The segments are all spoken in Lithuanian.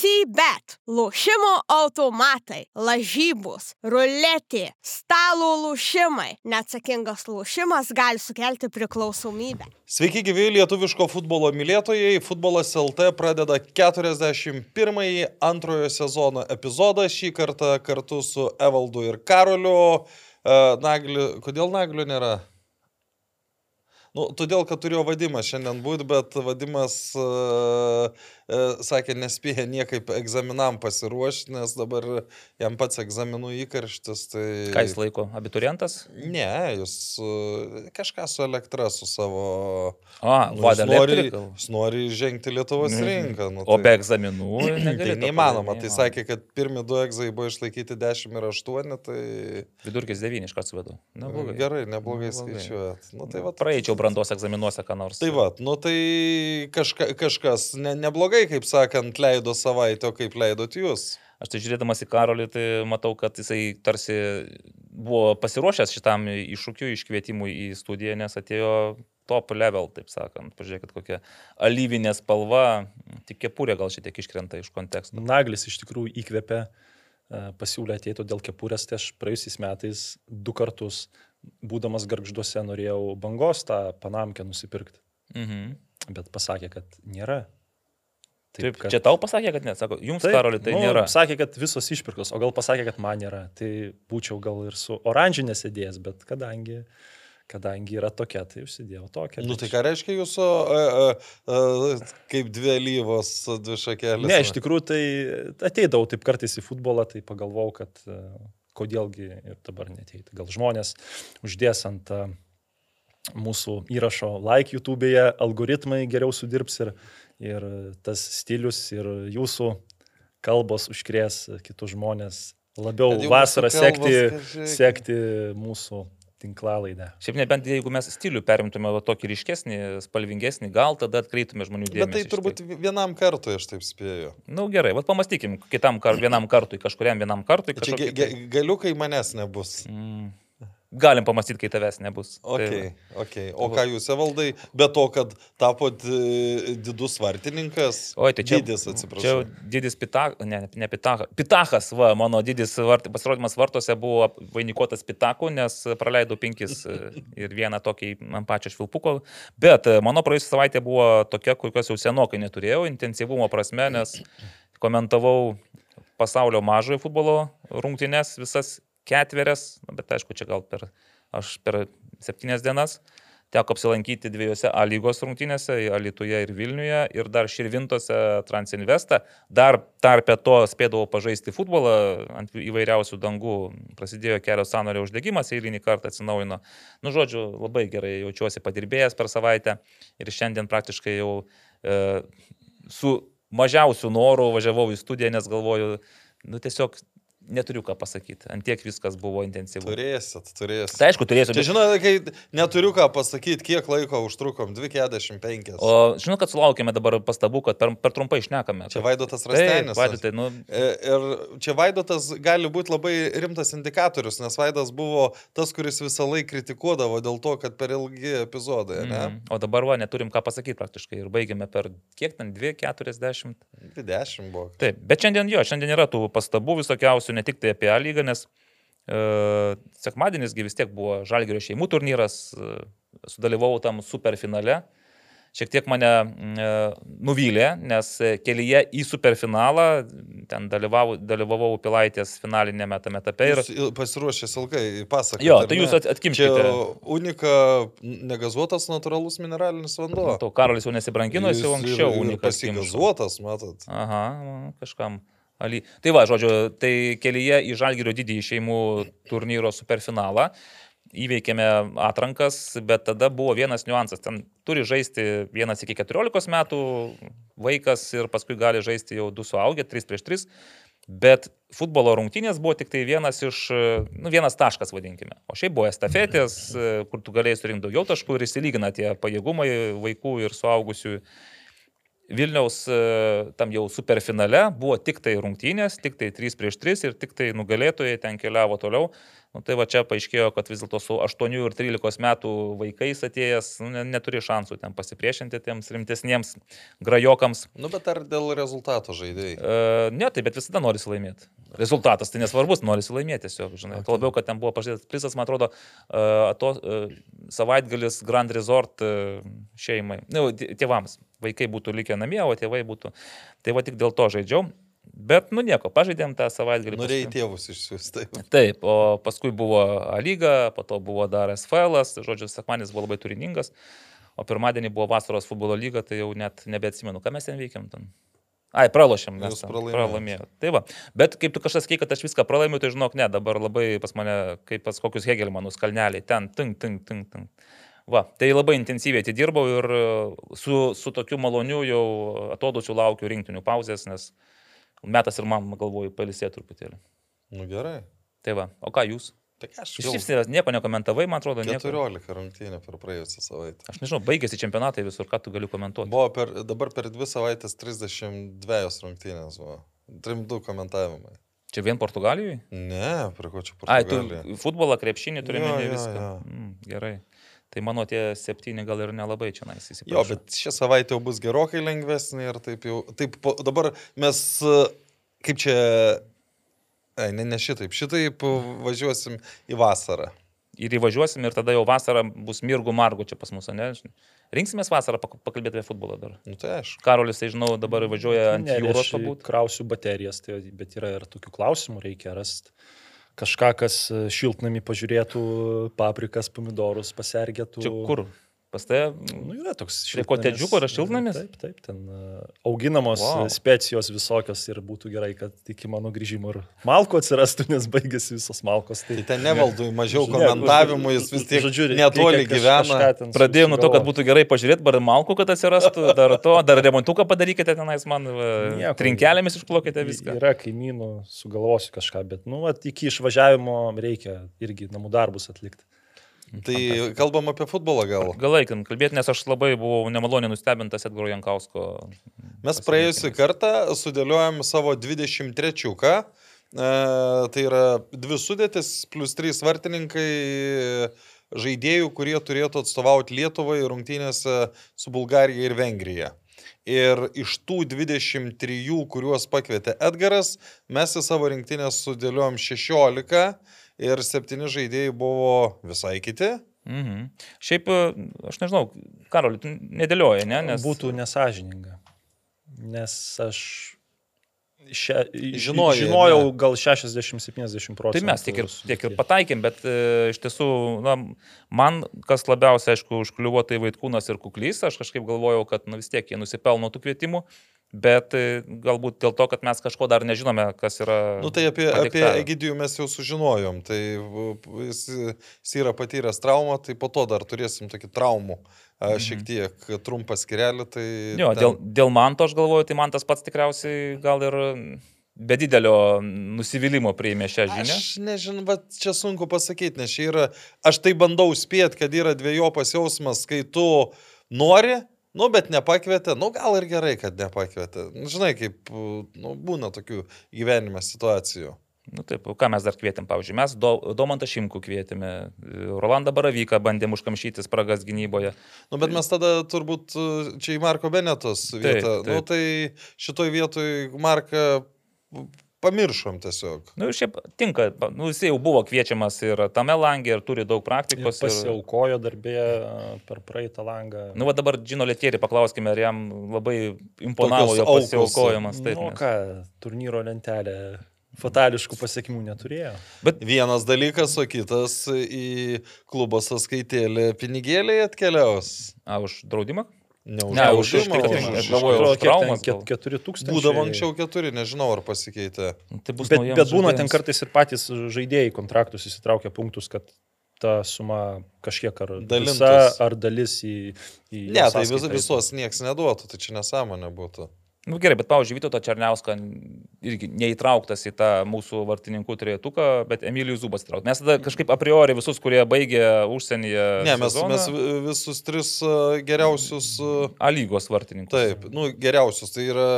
CBET - lošimo automatai, lažybos, ruletė, stalo lošimai. Neatsakingas lošimas gali sukelti priklausomybę. Sveiki gyvi lietuviško futbolo mylėtojai. Futbolas LT pradeda 41-ąjį antrojo sezono epizodą. Šį kartą kartu su Evaldu ir Karoliu. E, Nagli, kodėl Naglio nėra? Nu, todėl, kad turėjo vadimas šiandien būti, bet vadimas uh, sakė, nespėja niekaip egzaminam pasiruošti, nes dabar jam pats egzaminų įkarštis. Tai... Ką jis laiko? Abiturientas? Ne, jis uh, kažką su elektra, su savo... O, Nu, jis, nori, jis nori žengti Lietuvos rinką. Nu, O be egzaminų. Tai neįmanoma. Tai sakė, kad pirmi du egzai buvo išlaikyti 10 ir 8, tai Vidurkis 9 iš karto suvedu. Na, blogai. gerai, neblogai Neblogai. skaičiuojat. Nu, tai va, Praeičiau brandos egzaminuose, ką nors. Tai va, nu tai kažka, kažkas ne, neblogai, kaip sakant, leido savaitę, o kaip leidot jūs. Aš tai žiūrėdamas į Karolį, tai matau, kad jisai tarsi buvo pasiruošęs šitam iššūkiui, iškvietimui į studiją, nes atėjo top level, taip sakant. Pažiūrėkit, kokia alyvinė spalva, tik kepurė gal šiek tiek iškrenta iš konteksto. Naglis iš tikrųjų įkvėpė, e, pasiūlė ateiti dėl kepurės, tai aš praėjusiais metais du kartus, būdamas garžduose, norėjau bangos tą panamkę nusipirkti, Mhm. bet pasakė, kad nėra. Taip, kad... Čia tau pasakė, kad ne, sako, jums Taip, Karolį tai nu, nėra. Sakė, kad visos išpirkos, o gal pasakė, kad man nėra. Tai būčiau gal ir su oranžinė sėdėjęs, bet kadangi, kadangi yra tokia, tai užsidėjau tokią. Nu tai ką reiškia jūsų, a, a, a, kaip dvi lyvos, dvi šakelės? Ne, iš tikrųjų tai ateidavau taip kartais į futbolą, tai pagalvojau, kad e, kodėlgi ir dabar neteiti. Gal žmonės uždės ant e, mūsų įrašo like YouTube'e, algoritmai geriau sudirbs ir, ir tas stilius ir jūsų kalbos užkrės kitus žmonės labiau vasarą mūsų kalbos, sekti, sekti mūsų tinklalaidę. Šiaip nebent jeigu mes stilių perimtume va, tokį ryškesnį, spalvingesnį, gal tada atkreiptume žmonių dėmesį. Bet tai turbūt vienam kartui, aš taip spėju. Na nu, gerai, vad pamastykim, kitam kar, vienam kartui, kažkuriam vienam kartui. Čia ge, kažkokį ge, tai- galiu, kai manęs nebus. Mm. Galim pamastyti, kai tavęs nebus. Ok, Tai, ok. O ką jūs, Evaldai, be to, kad tapot e, didus vartininkas? Oi, tai čia. Didis, Čia atsiprašau. didis pitachas, ne, ne pitachas. Pitachas, va, mano didis vart, pasirodymas vartuose buvo vainikuotas pitaku, nes praleidau penkis e, ir vieną tokį ant pačio švilpuko. Bet e, mano praėjusią savaitę buvo tokia, kokios jau senokai neturėjau, intensyvumo prasme, nes komentavau pasaulio mažojo futbolo rungtynes visas ketverias, nu, bet aišku, čia gal per, aš per septynias dienas teko apsilankyti dviejose A lygos rungtynėse, Alituje ir Vilniuje, ir dar Širvintose Transinvestą. Dar tarpe to spėdavau pažaisti futbolą ant įvairiausių dangų. Prasidėjo kelio sąnario uždegimas, eilinį kartą atsinaujino. Nu, žodžiu, labai gerai jaučiuosi padirbėjęs per savaitę ir šiandien praktiškai jau e, su mažiausiu noru važiavau į studiją, nes galvoju, nu tiesiog neturiu ką pasakyti. Antiek viskas buvo intensyvu. Turėsit, turėsit. Tai aišku, turėsiu. Bet- žinote, kai neturiu ką pasakyti, kiek laiko užtrukom, 2.45. O žinau, kad sulaukėme dabar pastabų, kad per, per trumpai išnekame. Čia Vaidotas Taip, Rastenis. Vaidotai, nu, E, Ir čia Vaidotas gali būti labai rimtas indikatorius, nes Vaidas buvo tas, kuris visą laiką kritikuodavo dėl to, kad per ilgi epizodai, ne? mm, o dabar va, neturim ką pasakyti praktiškai ir baigėme per kiek ten 2.40. 20 buvo. Taip, bet šiandien jo, šiandien yra tų pastabų visokiausių, ne tik tai apie A lygą, nes e, sekmadienisgi vis tiek buvo Žalgerio šeimų turnyras, e, sudalyvau tam superfinale. Šiek tiek mane e, nuvylė, nes e, kelyje į superfinalą, ten dalyvavau, dalyvavau Pilaitės finalinėme tame etape ir Jūs pasiruošęs ilgai pasakoti. Jo, tai jūs at- atkimškite. Čia unika negazuotas natūralus mineralinis vanduo. to Karolis jau nesibrangino, jis jau anksčiau unikas. Pasigazuotas, matot. Aha, nu, kažkam. Ali. Tai va, žodžiu, tai kelyje į Žalgirio didįjį šeimų turnyro superfinalą įveikėme atrankas, bet tada buvo vienas niuansas. Ten turi žaisti vienas iki 14 metų vaikas ir paskui gali žaisti jau du suaugę, 3 prieš 3. Bet futbolo rungtynės buvo tik tai vienas iš, nu, vienas taškas, vadinkime. O šiaip buvo estafetės, kur tu galėjai surinkti daugiau taškų ir įsilygina tie pajėgumai vaikų ir suaugusių. Vilniaus e, tam jau superfinale buvo tik tai rungtynės, tik tai 3 prieš 3 ir tik tai nugalėtojai ten keliavo toliau. Nu, tai va čia paaiškėjo, kad vis dėlto su 8 ir 13 metų vaikais atėjęs nu, ne, neturi šansų ten pasipriešinti tiems rimtesniems grajokams. Nu, bet ar dėl rezultato žaidėjai? E, ne, tai bet visada nori laimėti. Rezultatas tai nesvarbus, nori laimėti tiesiog, žinai. Tuo labiau, kad ten buvo pažadėtas prizas, man atrodo, e, to, e, savaitgalis Grand Resort e, šeimai, nu, tė- tėvams. Vaikai būtų likę namie, o tėvai būtų. Tai va tik dėl to žaidžiau. Bet, nu nieko, pažaidėm tą savaitgalį. Norėjai paskui- tėvus išsiųsti. Taip, o paskui buvo A lyga, po to buvo dar SFL, žodžiu, sekmanis buvo labai turiningas, o pirmadienį buvo vasaros futbolo lyga, tai jau net nebeatsimenu, ką mes ten veikiam ten. Ai, pralošėm, mes pralaimėjome. Tai va, bet kaip tu kažkas sakei, kad aš viską pralaimiu, tai žinok, ne, dabar labai pas mane, kaip pas kokius Hegelmanus kalneliai, ten, tink, tink, tink, tink. Va, tai labai intensyviai atidirbau ir e, su, su tokiu maloniu jau atodusiu laukiu rinktinių pauzės, nes metas ir man, galvoju, palisėti truputėlį. Nu gerai. Tai va, o ką jūs? Tai aš jau vis nieko nekomentavai, man atrodo, nieko. 14 rungtynė per praėjusią savaitę. Aš nežinau, baigėsi čempionatai visur, ką tu gali komentuoti. Buvo per, dabar per dvi savaitės 32 rungtynės buvo. 3-2 komentavimai. Čia vien Portugalijoje? Ne, prie ko čia Ai, tu Portugalija. futbolą, krepšinį turi Jo, minėti jo, viską. jo. Mm, gerai. Tai mano tie septyni gal ir nelabai čia įsipareigoja. Jo, bet šią savaitę jau bus gerokai lengvesnė ir taip jau. Taip, po, dabar mes, kaip čia, ai, ne, ne šitaip, šitaip važiuosim į vasarą. Ir įvažiuosim ir tada jau vasarą bus mirgų margų čia pas mus, ne? Rinksimės vasarą pak- pakalbėti apie futbolą dar. Nu tai aišku. Karolis, tai žinau, dabar važiuoja ant Ne, jūros aš pabūt. Krausiu baterijas, tai, bet yra ir tokių klausimų, reikia rasti kažką, kas e, šiltnami pažiūrėtų, paprikas, pomidorus, pasergėtų. Čia kur? Pas tai Nu, yra toks Prie kotedžiuko yra šiltnamis? Taip, taip, ten e, auginamos wow. specijos visokios ir būtų gerai, kad iki mano grįžimo ir malko atsirastų, nes baigėsi visos malkos. Tai ten nevaldui mažiau komentavimų, jis vis tiek žodžiu, netoli gyvena. Pradėjau nuo to, kad būtų gerai pažiūrėti, bar malku, kad atsirastų, dar to, dar remontuką padarykite tenais man, Nieko. trinkelėmis išplokite viską. Yra kaimynų, sugalvosiu kažką, bet, nu, at, iki išvažiavimo reikia irgi namų darbus atlikti. Tai kalbam apie futbolą gal. Gal laikim kalbėti, nes aš labai buvau nemaloniai nustebintas Edgaro Jankausko. Mes praėjusią kartą sudėliojom savo 23-ką. E, tai yra dvi sudėtis plus trys vartininkai žaidėjų, kurie turėtų atstovauti Lietuvai rungtynėse su Bulgarija ir Vengrija. Ir iš tų 23, kuriuos pakvietė Edgaras, mes į savo rinktinę sudėliojom 16 ir 7 žaidėjai buvo visai kiti. Mhm. Šiaip, aš nežinau, Karoli, tu nedėlioji, ne? Nes... Būtų nesažininga. Nes aš šia, Žinojai, žinojau ne? gal 60-70 procentų. Tai mes tiek ir, tiek ir pataikėm, bet e, iš tiesų, na, man kas labiausiai, aišku, užkliuvo tai Vaitkūnas ir Kuklys, aš kažkaip galvojau, kad nu, vis tiek jie nusipelno tų kvietimų, bet e, galbūt dėl to, kad mes kažko dar nežinome, kas yra. Nu tai apie, apie padiktavę. Egidijų mes jau sužinojom, tai jis, jis yra patyręs traumą, tai po to dar turėsim tokį traumų mhm. šiek tiek trumpą skirelį. Tai Jo, ten- dėl, dėl man to aš galvoju, tai man tas pats tikriausiai gal ir be didelio nusivylimų priėmė šią žinią. Aš nežinau, bet čia sunku pasakyti, nes čia yra, aš tai bandau spėti, kad yra dviejopas jausmas, kai tu nori, nu bet nepakvietė, nu gal ir gerai, kad nepakvietė. Nu, Žinai, kaip nu, būna tokių gyvenime situacijų. Nu, taip, ką mes dar kvietėm, pavyzdžiui, mes Do, Domantą Šimkų kvietėme, Rolandą Baravyką bandėm užkamšyti spragas gynyboje. Nu, bet mes tada turbūt čia į Marko Benetos vietą. taip. Nu, tai šitoj vietoj Marką pamiršom tiesiog. Na, nu, šiaip tinka, nu, jis jau buvo kviečiamas ir tame langė, ir turi daug Ir praktikos. Ir, pasiaukojo darbė per praeitą langą. nu, va dabar Džino Letierį paklauskime, ar jam labai imponavo jo pasiaukojimas. Taip, nu, nes- ką, turnyro lentelė fatališkų pasiekmių neturėjo. Bet Vienas dalykas, o kitas į klubo sąskaitėlį pinigėliai atkeliaus. a, už draudimą? Ne už Ne, už o Aš galvoju, gal. keturi tūkstančiai. Būdavo anksčiau keturi, nežinau ar pasikeitė. Tai bus Bet, bet būna žaidėjams. ten kartais ir patys žaidėjai kontraktus įsitraukia punktus, kad ta suma kažkiek ar visa, ar dalis į... į Ne, tai vis, visos nieks neduotų, tai čia nesąmonė būtų. Nu, gerai, bet, pavyzdžiui, Vytauto Černiauską irgi neįtrauktas į tą mūsų vartininkų turėtuką, bet Emilijus Zubas įtrauktas. Mes tada kažkaip a priori visus, kurie baigė užsienyje. Ne, mes, sezoną, mes vi- visus tris geriausius, A lygos vartininkus. taip, nu, geriausius, tai yra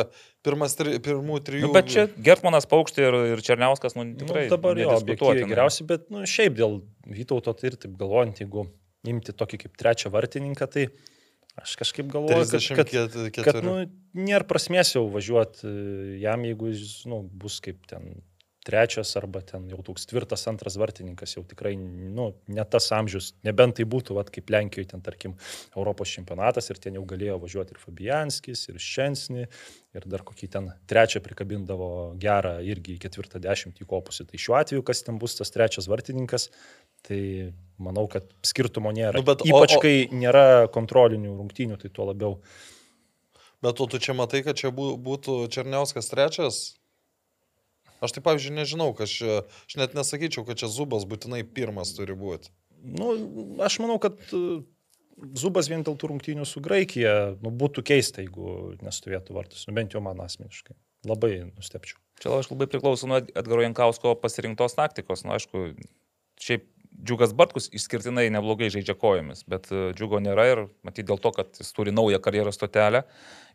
Pirmas, tri, pirmų trijų. Nu, bet čia Gertmanas Paukštė ir, ir Černiauskas, nu, Tikrai, tikrai. nu, dabar jo, objektyviai geriausi, bet nu, šiaip dėl Vytauto tai ir taip galvojant, jeigu imti tokį kaip trečią vartininką, tai aš kažkaip galvoju, kad, kad, 34. kad nu, nėra prasmės jau važiuoti jam, jeigu jis nu, bus kaip ten trečias arba ten jau toks tvirtas antras vartininkas, jau tikrai nu, ne tas amžius, nebent tai būtų, vat, kaip Lenkijoje, ten tarkim, Europos čempionatas ir ten jau galėjo važiuoti ir Fabianskis, ir Šensni, ir dar kokį ten trečią prikabindavo gerą irgi į ketvirtą dešimtį kopusi. Tai šiuo atveju, kas ten bus tas trečias vartininkas, tai manau, kad skirtumo nėra. Nu, bet o- Ypač, o- kai nėra kontrolinių rungtynių, tai tuo labiau. Bet o tu čia matai, kad čia bū- būtų Černiauskas trečias? Aš tai, pavyzdžiui, nežinau, kas čia, aš net nesakyčiau, kad čia Zubas būtinai pirmas turi būti. Nu, aš manau, kad e, Zubas vien dėl tų rungtynių su Graikija nu, būtų keista, jeigu nestovėtų vartus. Nu, bent jau man asmeniškai. Labai nustepčiau. Čia aš labai priklauso nuo Edgaro Jankausko pasirinktos taktikos. Na, aišku, šiaip Džiugas Bartkus išskirtinai neblogai žaidžia kojomis, bet e, Džiugo nėra ir matyti dėl to, kad jis turi naują karjeros stotelę.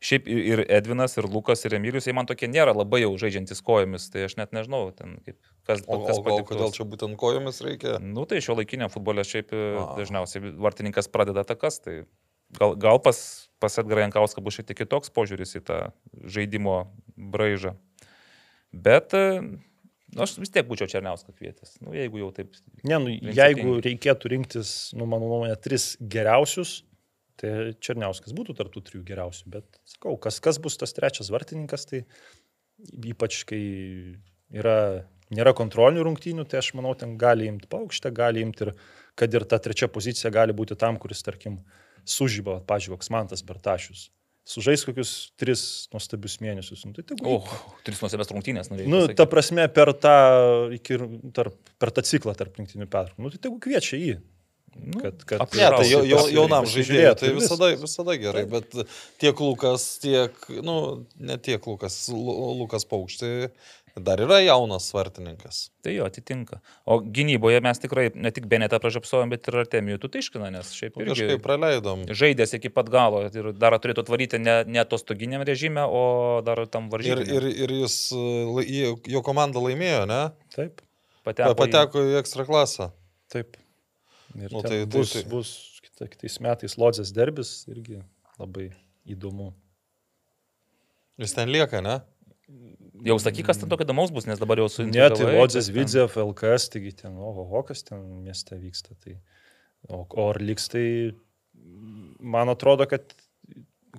Šiaip ir Edvinas, ir Lukas, ir Emilius, jie man tokie nėra labai jau žaidžiantis kojomis, tai aš net nežinau, ten, kaip, kas, O, kas o, patiktų. kodėl čia būtent kojomis reikia? Nu, tai šio laikinio futbole šiaip e, A. dažniausiai vartininkas pradeda takas, tai gal, gal pas, pas Edgarą Jankauską bus šiek tiek kitoks požiūris į tą žaidimo braižą. Bet e, nu, aš vis tiek būčiau Černiauską kvietęs, nu, jeigu jau taip. Ne, nu, jeigu reikėtų rinktis, nu, mano nuomonė, tris geriausius, tai Černiauskas būtų tarptų trijų geriausių. Bet sakau, kas, kas bus tas trečias vartininkas, tai ypač kai yra, nėra kontrolinių rungtynių, tai aš manau, ten gali imti paukštę, gali imti ir kad ir ta trečia pozicija gali būti tam, kuris, tarkim, sužyba, pažiūrėk, koks man tas Bartašius. Sužais kokius tris nuostabius mėnesius. Nu, tai tegu O, oh, tris nuosėbės rungtynės, nu, Nu, ta prasme, per tą, iki, tarp, per tą ciklą tarp rinktinių pertraukų. Nu, tai tegu kviečia jį. nu, Kad, kad, ap- Ne, tai jau, jau, jaunam žaidėjui, tai ir visada, visada gerai, bet tiek Lukas, tiek, nu, ne tiek Lukas, Lu- Lukas Paukštė, dar yra jaunas svartininkas. Tai jo atitinka. O gynyboje mes tikrai ne tik Benetą pražapsojom, bet ir Artemijų Tutaiškiną, nes šiaip Nu, irgi Kažkaip praleidom. žaidęs iki pat galo ir dar turėtų atvaryti ne, ne atostoginiam režime, o dar tam Ir, varžybėm. ir, ir jis, jo komanda laimėjo, ne? Taip, pateko, į- Pateko į ekstra klasą. taip. Ir Nu, tai- tai, tai- bus, tai- tai, bus kita, kitais metais Lodzės derbis irgi labai įdomu. Jis ten lieka, ne? Jau sakyk, kas ten tokio įdomaus bus, nes dabar jau su... Ne, tai Lodzės Vidzė, FLKS, taigi ten, oho, kas ten mieste vyksta. Tai, o, o ar liks tai, man atrodo, kad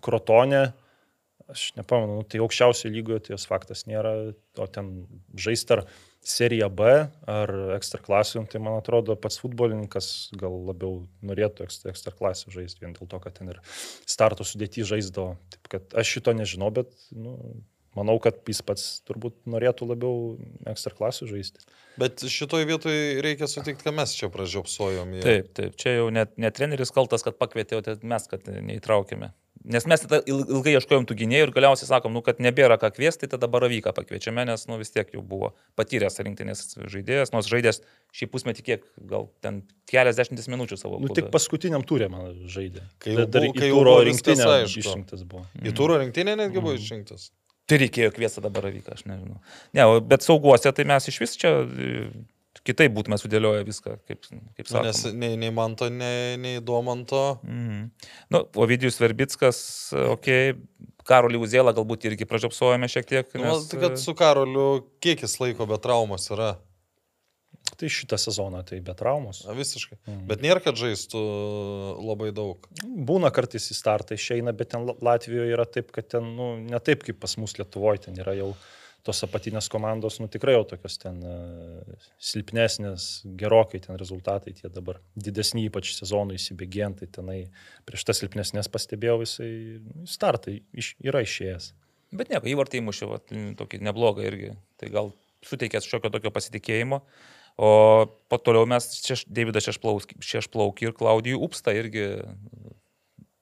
Krotonė, aš nepamenu, nu, tai aukščiausio lygoje tai jos faktas nėra, o ten žaisti ar Serija B ar ekstra klasių, tai man atrodo pats futbolininkas gal labiau norėtų ekstra, ekstra klasių žaisti, vien dėl to, kad ten ir starto sudėti žaisdavo. Taip kad aš šito nežinau, bet nu, manau, kad jis pats turbūt norėtų labiau ekstra klasių žaisti. Bet šitoj vietoj reikia sutikti, kad mes čia pražiopsojom. jį. Taip, taip, čia jau net ne treneris kaltas, kad pakvietė, o mes, kad neįtraukėme. Nes mes ilgai ieškojom tų gynėjų ir galiausiai sakom, nu, kad nebėra ką kviesti, tai tada baravyką pakviečiame, nes nu, vis tiek jau buvo patyręs rinktinės žaidėjas, nors žaidėjas šį pusmetį kiek, gal ten keliasdešimtis minučių savo. Nu, tik paskutiniam turė man žaidė. Kai jau dar kai jau aišku. išrinktas buvo. Į turą rinktinę netgi Mhm. buvo išrinktas. Tai reikėjo kviesti dabar baravyką, aš nežinau. Ne, bet sauguose tai mes iš vis čia e, kitaip būtume sudėlioję viską, kaip, kaip Nu, nes sakoma. nei, nei Manto, nei, nei Domanto. Mhm. Nu, Ovidijus Verbickas, okei, okay. Karolį Uzėlą galbūt irgi pražiopsojame šiek tiek. Nu, Nes, tai kad su Karoliu kiek jis laiko be traumos yra. Tai šitą sezoną tai be traumos. Na, visiškai. Mhm. Bet nėra, kad žaistų labai daug. Būna kartais į startą išeina, bet ten La- Latvijoje yra taip, kad ten, nu, ne taip kaip pas mus Lietuvoje, ten yra jau tos apatinės komandos, nu tikrai jau tokios ten uh, silpnesnės, gerokai ten rezultatai tie dabar didesni, ypač sezonų įsibėgėjant, tai tenai prieš tas silpnesnės pastebėjau, jisai nu, į startą iš, yra išėjęs. Bet nieko, įvartį įmušė, vat, tokį neblogą irgi. Tai gal suteikęs šiokio tokio pasitikėjimo. O po toliau mes šeš, Davidas Šešplaukį ir Klaudijų Upstą irgi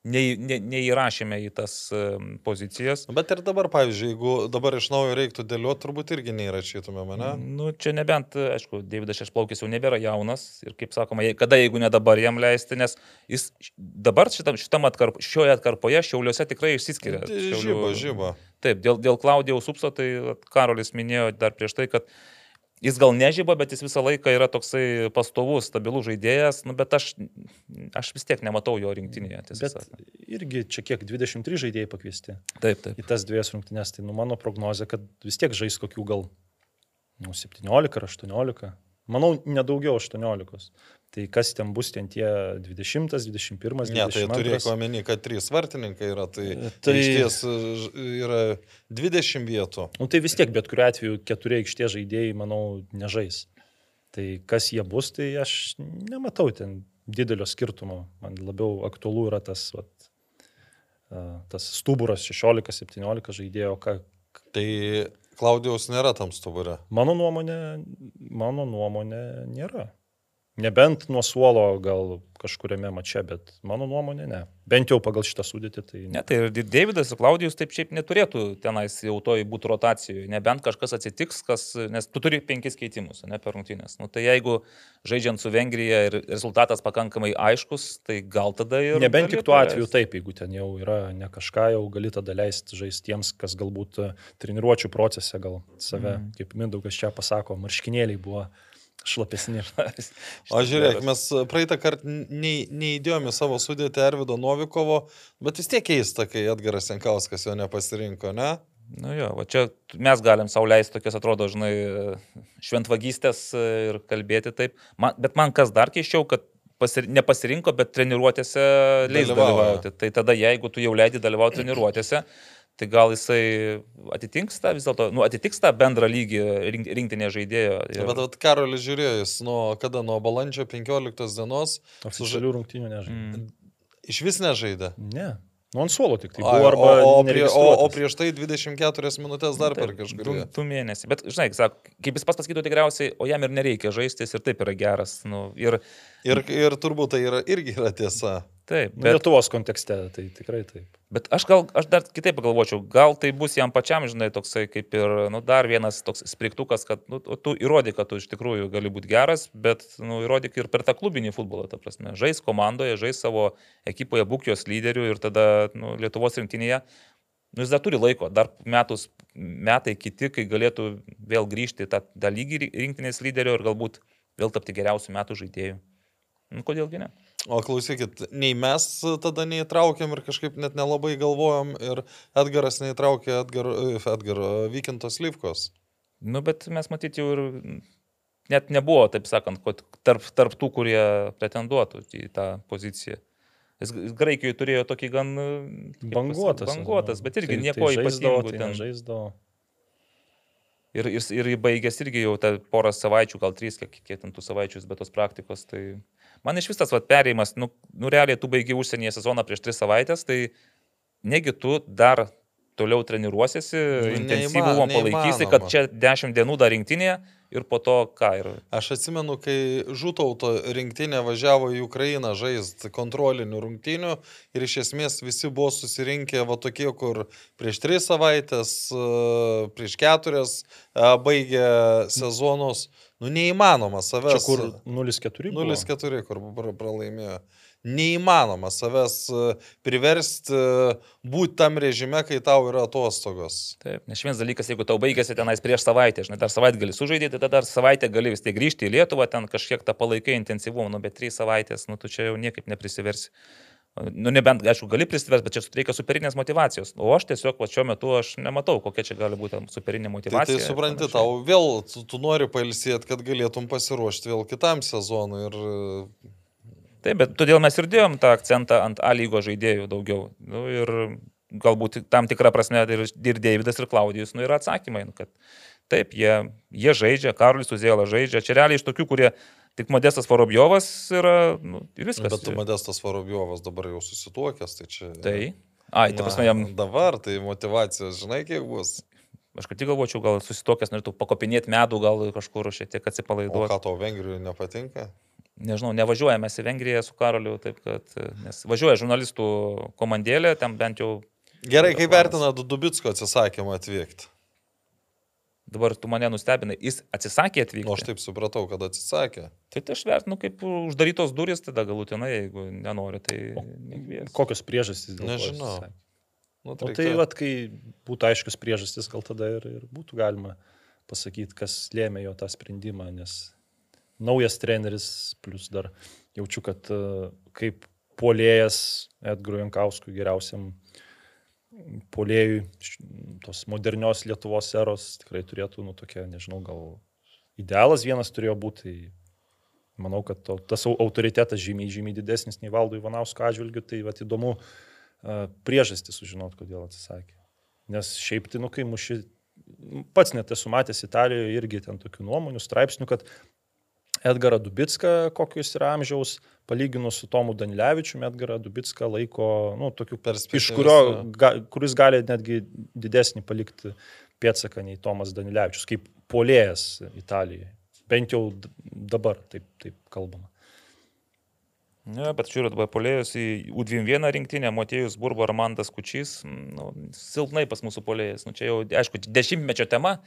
nei, ne, neįrašėme į tas pozicijas. Bet ir dabar, pavyzdžiui, jeigu dabar iš naujo reiktų dėlioti, turbūt irgi neįrašytume mane. Nu, čia nebent, aišku, Davidas Šešplaukis jau nebėra jaunas ir, kaip sakoma, kada, jeigu ne dabar jam leisti, nes jis dabar šitam, šitam atkarp, šioje atkarpoje Šiauliuose tikrai išsiskiria. Žyba, žyba. Taip, dėl, dėl Klaudijaus Upso, tai Karolis minėjo dar prieš tai, kad jis gal nežyba, bet jis visą laiką yra toksai pastovus, stabilus žaidėjas, nu, bet aš, aš vis tiek nematau jo rinktinėje. irgi čia kiek 23 žaidėjai pakviesti Taip, taip. į tas dviejas rungtynės, tai nu, mano prognozija, kad vis tiek žais kokių gal nu, 17 ar 18. Manau, nedaugiau 18. Tai kas ten bus, ten tie 20, 21, 22. Ne, tai turėk omeny, kad trys vartininkai yra, tai, tai... Tai- iš ties ž- yra 20 vietų. Nu, tai vis tiek, bet kuriu atveju keturi aikštė žaidėjai, manau, nežais. Tai kas jie bus, tai aš nematau ten didelio skirtumo. Man labiau aktualu yra tas, vat, a, tas stuburas 16-17 žaidėjo. Ką, Tai Klaudijaus nėra tam stuburė. mano nuomonė, mano nuomonė nėra. Nebent nuo suolo gal kažkuriame mače, bet mano nuomonė ne. Bent jau pagal šitą sudėtį tai Ne, tai ir Davidas ir Klaudijus taip šiaip neturėtų tenais jau toj būti rotacijoje, nebent kažkas atsitiks, kas, nes tu turi penkis keitimus, ne per rungtynės. Nu, tai jeigu žaidžiant su Vengrija ir rezultatas pakankamai aiškus, tai gal tada ir... Nebent tik tuo atveju taip, jeigu ten jau yra ne kažką, jau gali tada leisti žaisti tiems, kas galbūt treniruočio procese gal save, mm. kaip Mindaugas čia pasako, marškinėliai buvo šlapesni. O žiūrėk, mes praeitą kartą nei- neįdėjome savo sudėti Arvido Novikovo, bet vis tiek keista, kai Edgaras Jankauskas jo nepasirinko, ne? Nu jo, va čia mes galim sauliaisti tokias, atrodo, žinai, šventvagystės ir kalbėti taip. Man, bet man kas dar keiščiau, kad pasir, nepasirinko, bet treniruotėse leis dalyvauti. Tai tada, jeigu tu jau leidi dalyvauti treniruotėse, tai gal jisai atitinks tą vis dėlto, nu, atitiks tą bendrą lygį rink, rinktinė žaidėjo. Ir... Bet vat Karolis žiūrėjo, jis nuo kada, nuo balandžio 15 dienos Oficialių rungtynių nežinau. Mm. iš vis nežaidė. Ne. Nu, ant suolo tik tai Ai, buvo arba... o, o, prie, o, o prieš tai 24 minutės dar per Du, kažkurį. du mėnesiai. Bet, žinai, sako, kaip jis pas pasakytų tikriausiai, o jam ir nereikia žaisti, jis ir taip yra geras. Nu, ir Ir, ir turbūt tai yra, irgi yra tiesa. Taip, Nu, bet, Lietuvos kontekste, tai tikrai taip. bet aš gal, aš dar kitaip pagalvočiau, gal tai bus jam pačiam, žinai, toksai kaip ir, nu, dar vienas toks spriktukas, kad, nu, tu įrodyk, kad tu iš tikrųjų gali būti geras, bet, nu, įrodyk ir per tą klubinį futbolą, ta prasme. Žais komandoje, žais savo ekipoje, būk jos lyderių ir tada, nu, Lietuvos rinktinėje. Nu, jis dar turi laiko, dar metus, metai kiti, kai galėtų vėl grįžti tą, tą lygį ri- rinktinės lyderio ir galbūt vėl tapti geriausių metų žaidėjų. Nu, kodėlgi ne? O klausykit, nei mes tada neįtraukėm ir kažkaip net nelabai galvojom ir Edgaras neįtraukė Edgar, Edgar Vykintos Livkos. Nu, bet mes matyti jau ir net nebuvo, taip sakant, tarp, tarp tų, kurie pretenduotų į tą poziciją. Jis Graikijoje turėjo tokį gan... Banguotas. Banguotas, bet irgi tai, nieko tai žaisdavo, ypatingo. tai ten. nežaisdavo. Ir, ir, ir baigęs irgi jau tą porą savaičių, gal trys, kiek, kiek ten tų savaičių, bet tos praktikos. Tai man iš vis tas vat, perėjimas, nu, nu realiai tu baigi užsienyje sezoną prieš tris savaitės, tai negi tu dar toliau treniruosiesi, Nu, intensyvumą neįma- palaikysi, kad neįmanoma. čia dešimt dienų dar rinktinėje ir po to ką. Ir... Aš atsimenu, kai Žutauto rinktinė važiavo į Ukrainą žaisti kontrolinių rungtynių ir iš esmės visi buvo susirinkę va tokie, kur prieš tris savaitės, e, prieš keturias e, baigė sezonus. Nu neįmanoma savęs. Čia kur 0-4 buvo. 0-4, kur pra- pralaimėjo. Neįmanoma savęs e, priversti būti tam režime, kai tau yra atostogos. Taip, nes vienas dalykas, jeigu tau baigėsi tenais prieš savaitę, žinai, dar savaitę gali sužaidyti, tada dar savaitę gali vis tiek grįžti į Lietuvą, ten kažkiek tą palaikai intensyvumą, nu, bet trys savaitės, nu, tu čia jau niekaip neprisiversi. Nu, nebent, aišku, gali prisiversti, bet čia reikia superinės motivacijos. O aš tiesiog, va, šiuo metu aš nematau, kokia čia gali būti superinė Tai, motivacija. tai supranti, ir panašiai. tau vėl, tu, tu nori pailsėti, kad galėtum pasiruošti vėl kitam sezonui. Ir e, Taip, bet todėl mes ir dėjom tą akcentą ant A lygo žaidėjų daugiau. Nu, ir galbūt tam tikrą prasme ir, ir Davidas, ir Klaudijus, nu, yra atsakymai, nu, kad taip, jie, jie žaidžia, Karolis Uzėla žaidžia. Čia realiai iš tokių, kurie tik Modestas Vorobjovas yra, nu, ir viskas. bet tu Modestas Varobiovas dabar jau susituokęs, tai čia... Tai. Ai, tai prasme, jam, Dabar tai motivacijos, žinai, kiek bus. aš kad tik galvočiau, gal susitokęs norėtų pakopinėti medų, gal kažkur šiek tiek O atsipalaiduoti. ką tau Vengrijoje nepatinka? Nežinau, nevažiuojame mes į Vengriją su Karoliu, taip kad, nes važiuoja žurnalistų komandėlė, ten bent jau Gerai, kaip planas. vertinat Dubitsko atsisakymą atvykti? dabar tu mane nustebinai, jis atsisakė atvykti. Nu, aš taip supratau, kad atsisakė. Tai tai aš vertinu kaip uždarytos durys, tada galutinai, jeigu nenori, tai nekvies. Kokios priežastys dėl to Nežinau. Nu, O tai reikia- vat, kai būtų aiškus priežastis, gal tada ir, ir būtų galima pasakyti, kas lėmė jo tą sprendimą, nes naujas treneris, plus dar jaučiu, kad e, kaip polėjas Edgarui Jankauskui geriausiam polėjui tos modernios Lietuvos eros tikrai turėtų, nu, tokia, nežinau, gal idealas vienas turėjo būti. Tai manau, kad to, tas au- autoritetas žymiai, žymiai didesnis nei valdo Ivanausko atžvilgiu, tai vat, įdomu a, priežastį sužinot, kodėl atsisakė. Nes šiaip tai, nu, kai muši, pats net esu matęs Italijoje irgi ten tokių nuomonių, straipsnių, kad Edgarą Dubitską, kokius yra amžiaus, palyginus su Tomu Danilevičiu, Edgarą Dubitską laiko, nu, tokiu, iš kurio, ga, kuris gali netgi didesnį palikti pėdsaką nei Tomas Danilevičius, kaip polėjas Italijoje. Bent jau dabar taip, taip kalbama. Ne, bet žiūrėt, polėjus į U21 rinktinę, Motėjus Burbo ir Mantas Kučys, nu, silpnai pas mūsų polėjas. Nu, čia jau, aišku, dešimtmečio tema,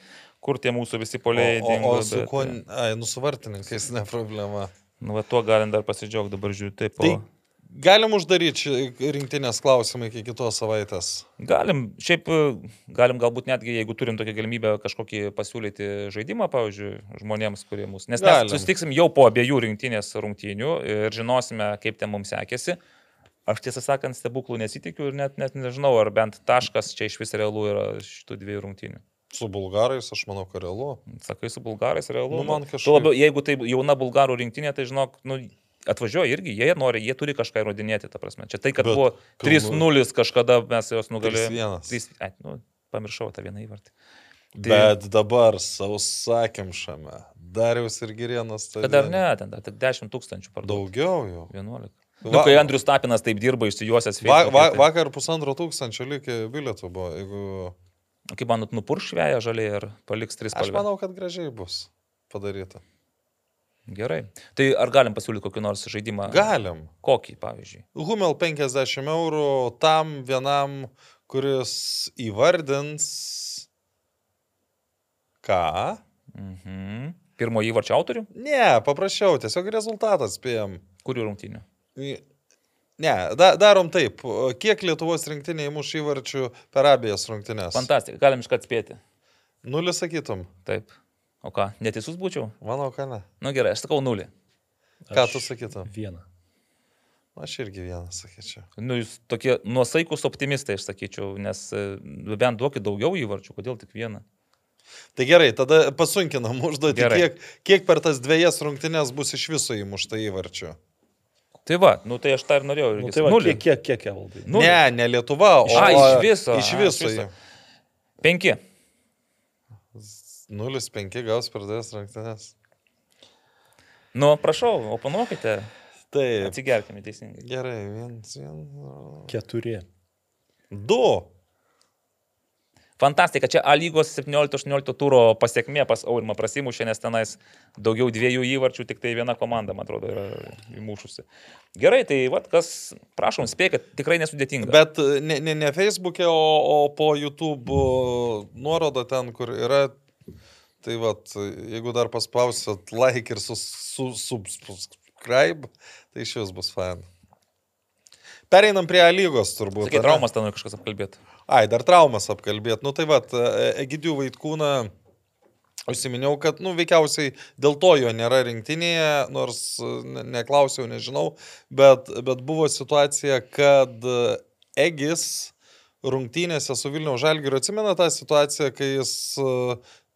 kur tie mūsų visi polėjai O, o, dingo. o su bet, kuo, ai, nu su vartininkais ne problema. Nu, va, tuo galim dar pasidžiaugti, dabar žiūriu, taip. Tai O... galim uždaryti rinktinės klausimą iki kitos savaitės. Galim, šiaip e, galim galbūt netgi, jeigu turim tokią galimybę kažkokį pasiūlyti žaidimą, pavyzdžiui, žmonėms, kurie mūsų. Nes mes Galim. susitiksim jau po abiejų rinktinės rungtynių ir žinosime, kaip ten mums sekėsi. Aš tiesą sakant, stebuklų nesitikiu ir net, net nežinau, ar bent taškas čia iš vis realu yra šitų dviejų rungtynių. Su bulgarais, aš manau, kad realu. Sakai, su bulgarais realu. Nu, man Tuo kažkaip- labiau, jeigu tai jauna bulgarų rinktinė, tai žinok, nu, atvažiuoja irgi, jie nori, jie turi kažką įrodinėti, ta prasme. Čia tai, kad Bet buvo kalbu- 3-0 kažkada mes juos nugalėjome. 3:1. 3, ai, nu, pamiršau tą vieną įvartį. Tai- Bet dabar sausakimšame. Darius ir Girienas. tai Bet dar ne, ten dar tik 10 tūkstančių parduotų. Daugiau jau. 11. Va- Nu, kai Andrius Tapinas taip dirba išsijuosęs Va, Facebook'e, va, tai- vakar pusantro tūkstančio likė bilietų buvo. Jeigu... Kaip manot, nupurš šveja žaliai ir paliks 3 Aš spalvą? manau, kad gražiai bus padaryta. Gerai. Tai ar galim pasiūlyti kokį nors žaidimą? Galim. Kokį, pavyzdžiui? Humel 50 eurų tam vienam, kuris įvardins. Ką? Mhm. Pirmo įvarčio autorių? Ne, paprašiau, tiesiog rezultatas spėjom. Kurių rungtynių? Ne, da, darom taip. Kiek Lietuvos rinktiniai muš įvarčių per abiejas rungtynės? Fantastika, galim iškart spėti. Nulį sakytum. Taip. O ką, neteisus būčiau? Manau, kad ne. Na nu, gerai, aš sakau nulį. Ką Aš tu sakytum? Vieną. Aš irgi vieną sakyčiau. Nu, jūs tokie nuosaikus optimistai, aš sakyčiau, nes e, bent duokit daugiau įvarčių, kodėl tik vieną? Tai gerai, tada pasunkinam užduotį, kiek, kiek per tas dviejas rungtynės bus iš viso įmušta įvarčių. Tai va, nu tai aš tą ir norėjau. Nu, tai va, nulį. kiek, kiek, kiek evaldai? Ne, ne Lietuva, o A, iš viso, Iš a, viso. iš viso. Penki. 0,5 gaus per dviejas rungtynės. Nu, prašau, oponuokite, Taip. atsigerkime teisingai. Gerai, viens, viens. Keturi. Du. Fantastika, čia A lygos 17-18 turo pasiekmė pas Aurimą prasimušė, nes tenais daugiau dviejų įvarčių, tik tai viena komanda, man atrodo, yra įmušusi. Gerai, tai vad, kas, prašom, spėkit, tikrai nesudėtinga. Bet ne, ne, ne Facebook'e, o, o po YouTube nuorodo ten, kur yra. Tai vad, jeigu dar paspausit like ir sus- su, su, subscribe, tai iš vis bus fan. Pereinam prie lygos turbūt. Sakai, traumas ten kažkas apkalbėti. Ai, dar traumas apkalbėti. Nu tai vad, Egidijų Vaitkūną užsiminiau, kad, nu, veikiausiai dėl to jo nėra rinktinėje, nors e, ne- neklausiau, nežinau, bet, bet buvo situacija, kad e, Egis rungtynėse su Vilniaus Žalgiriu atsimena tą situaciją, kai jis e,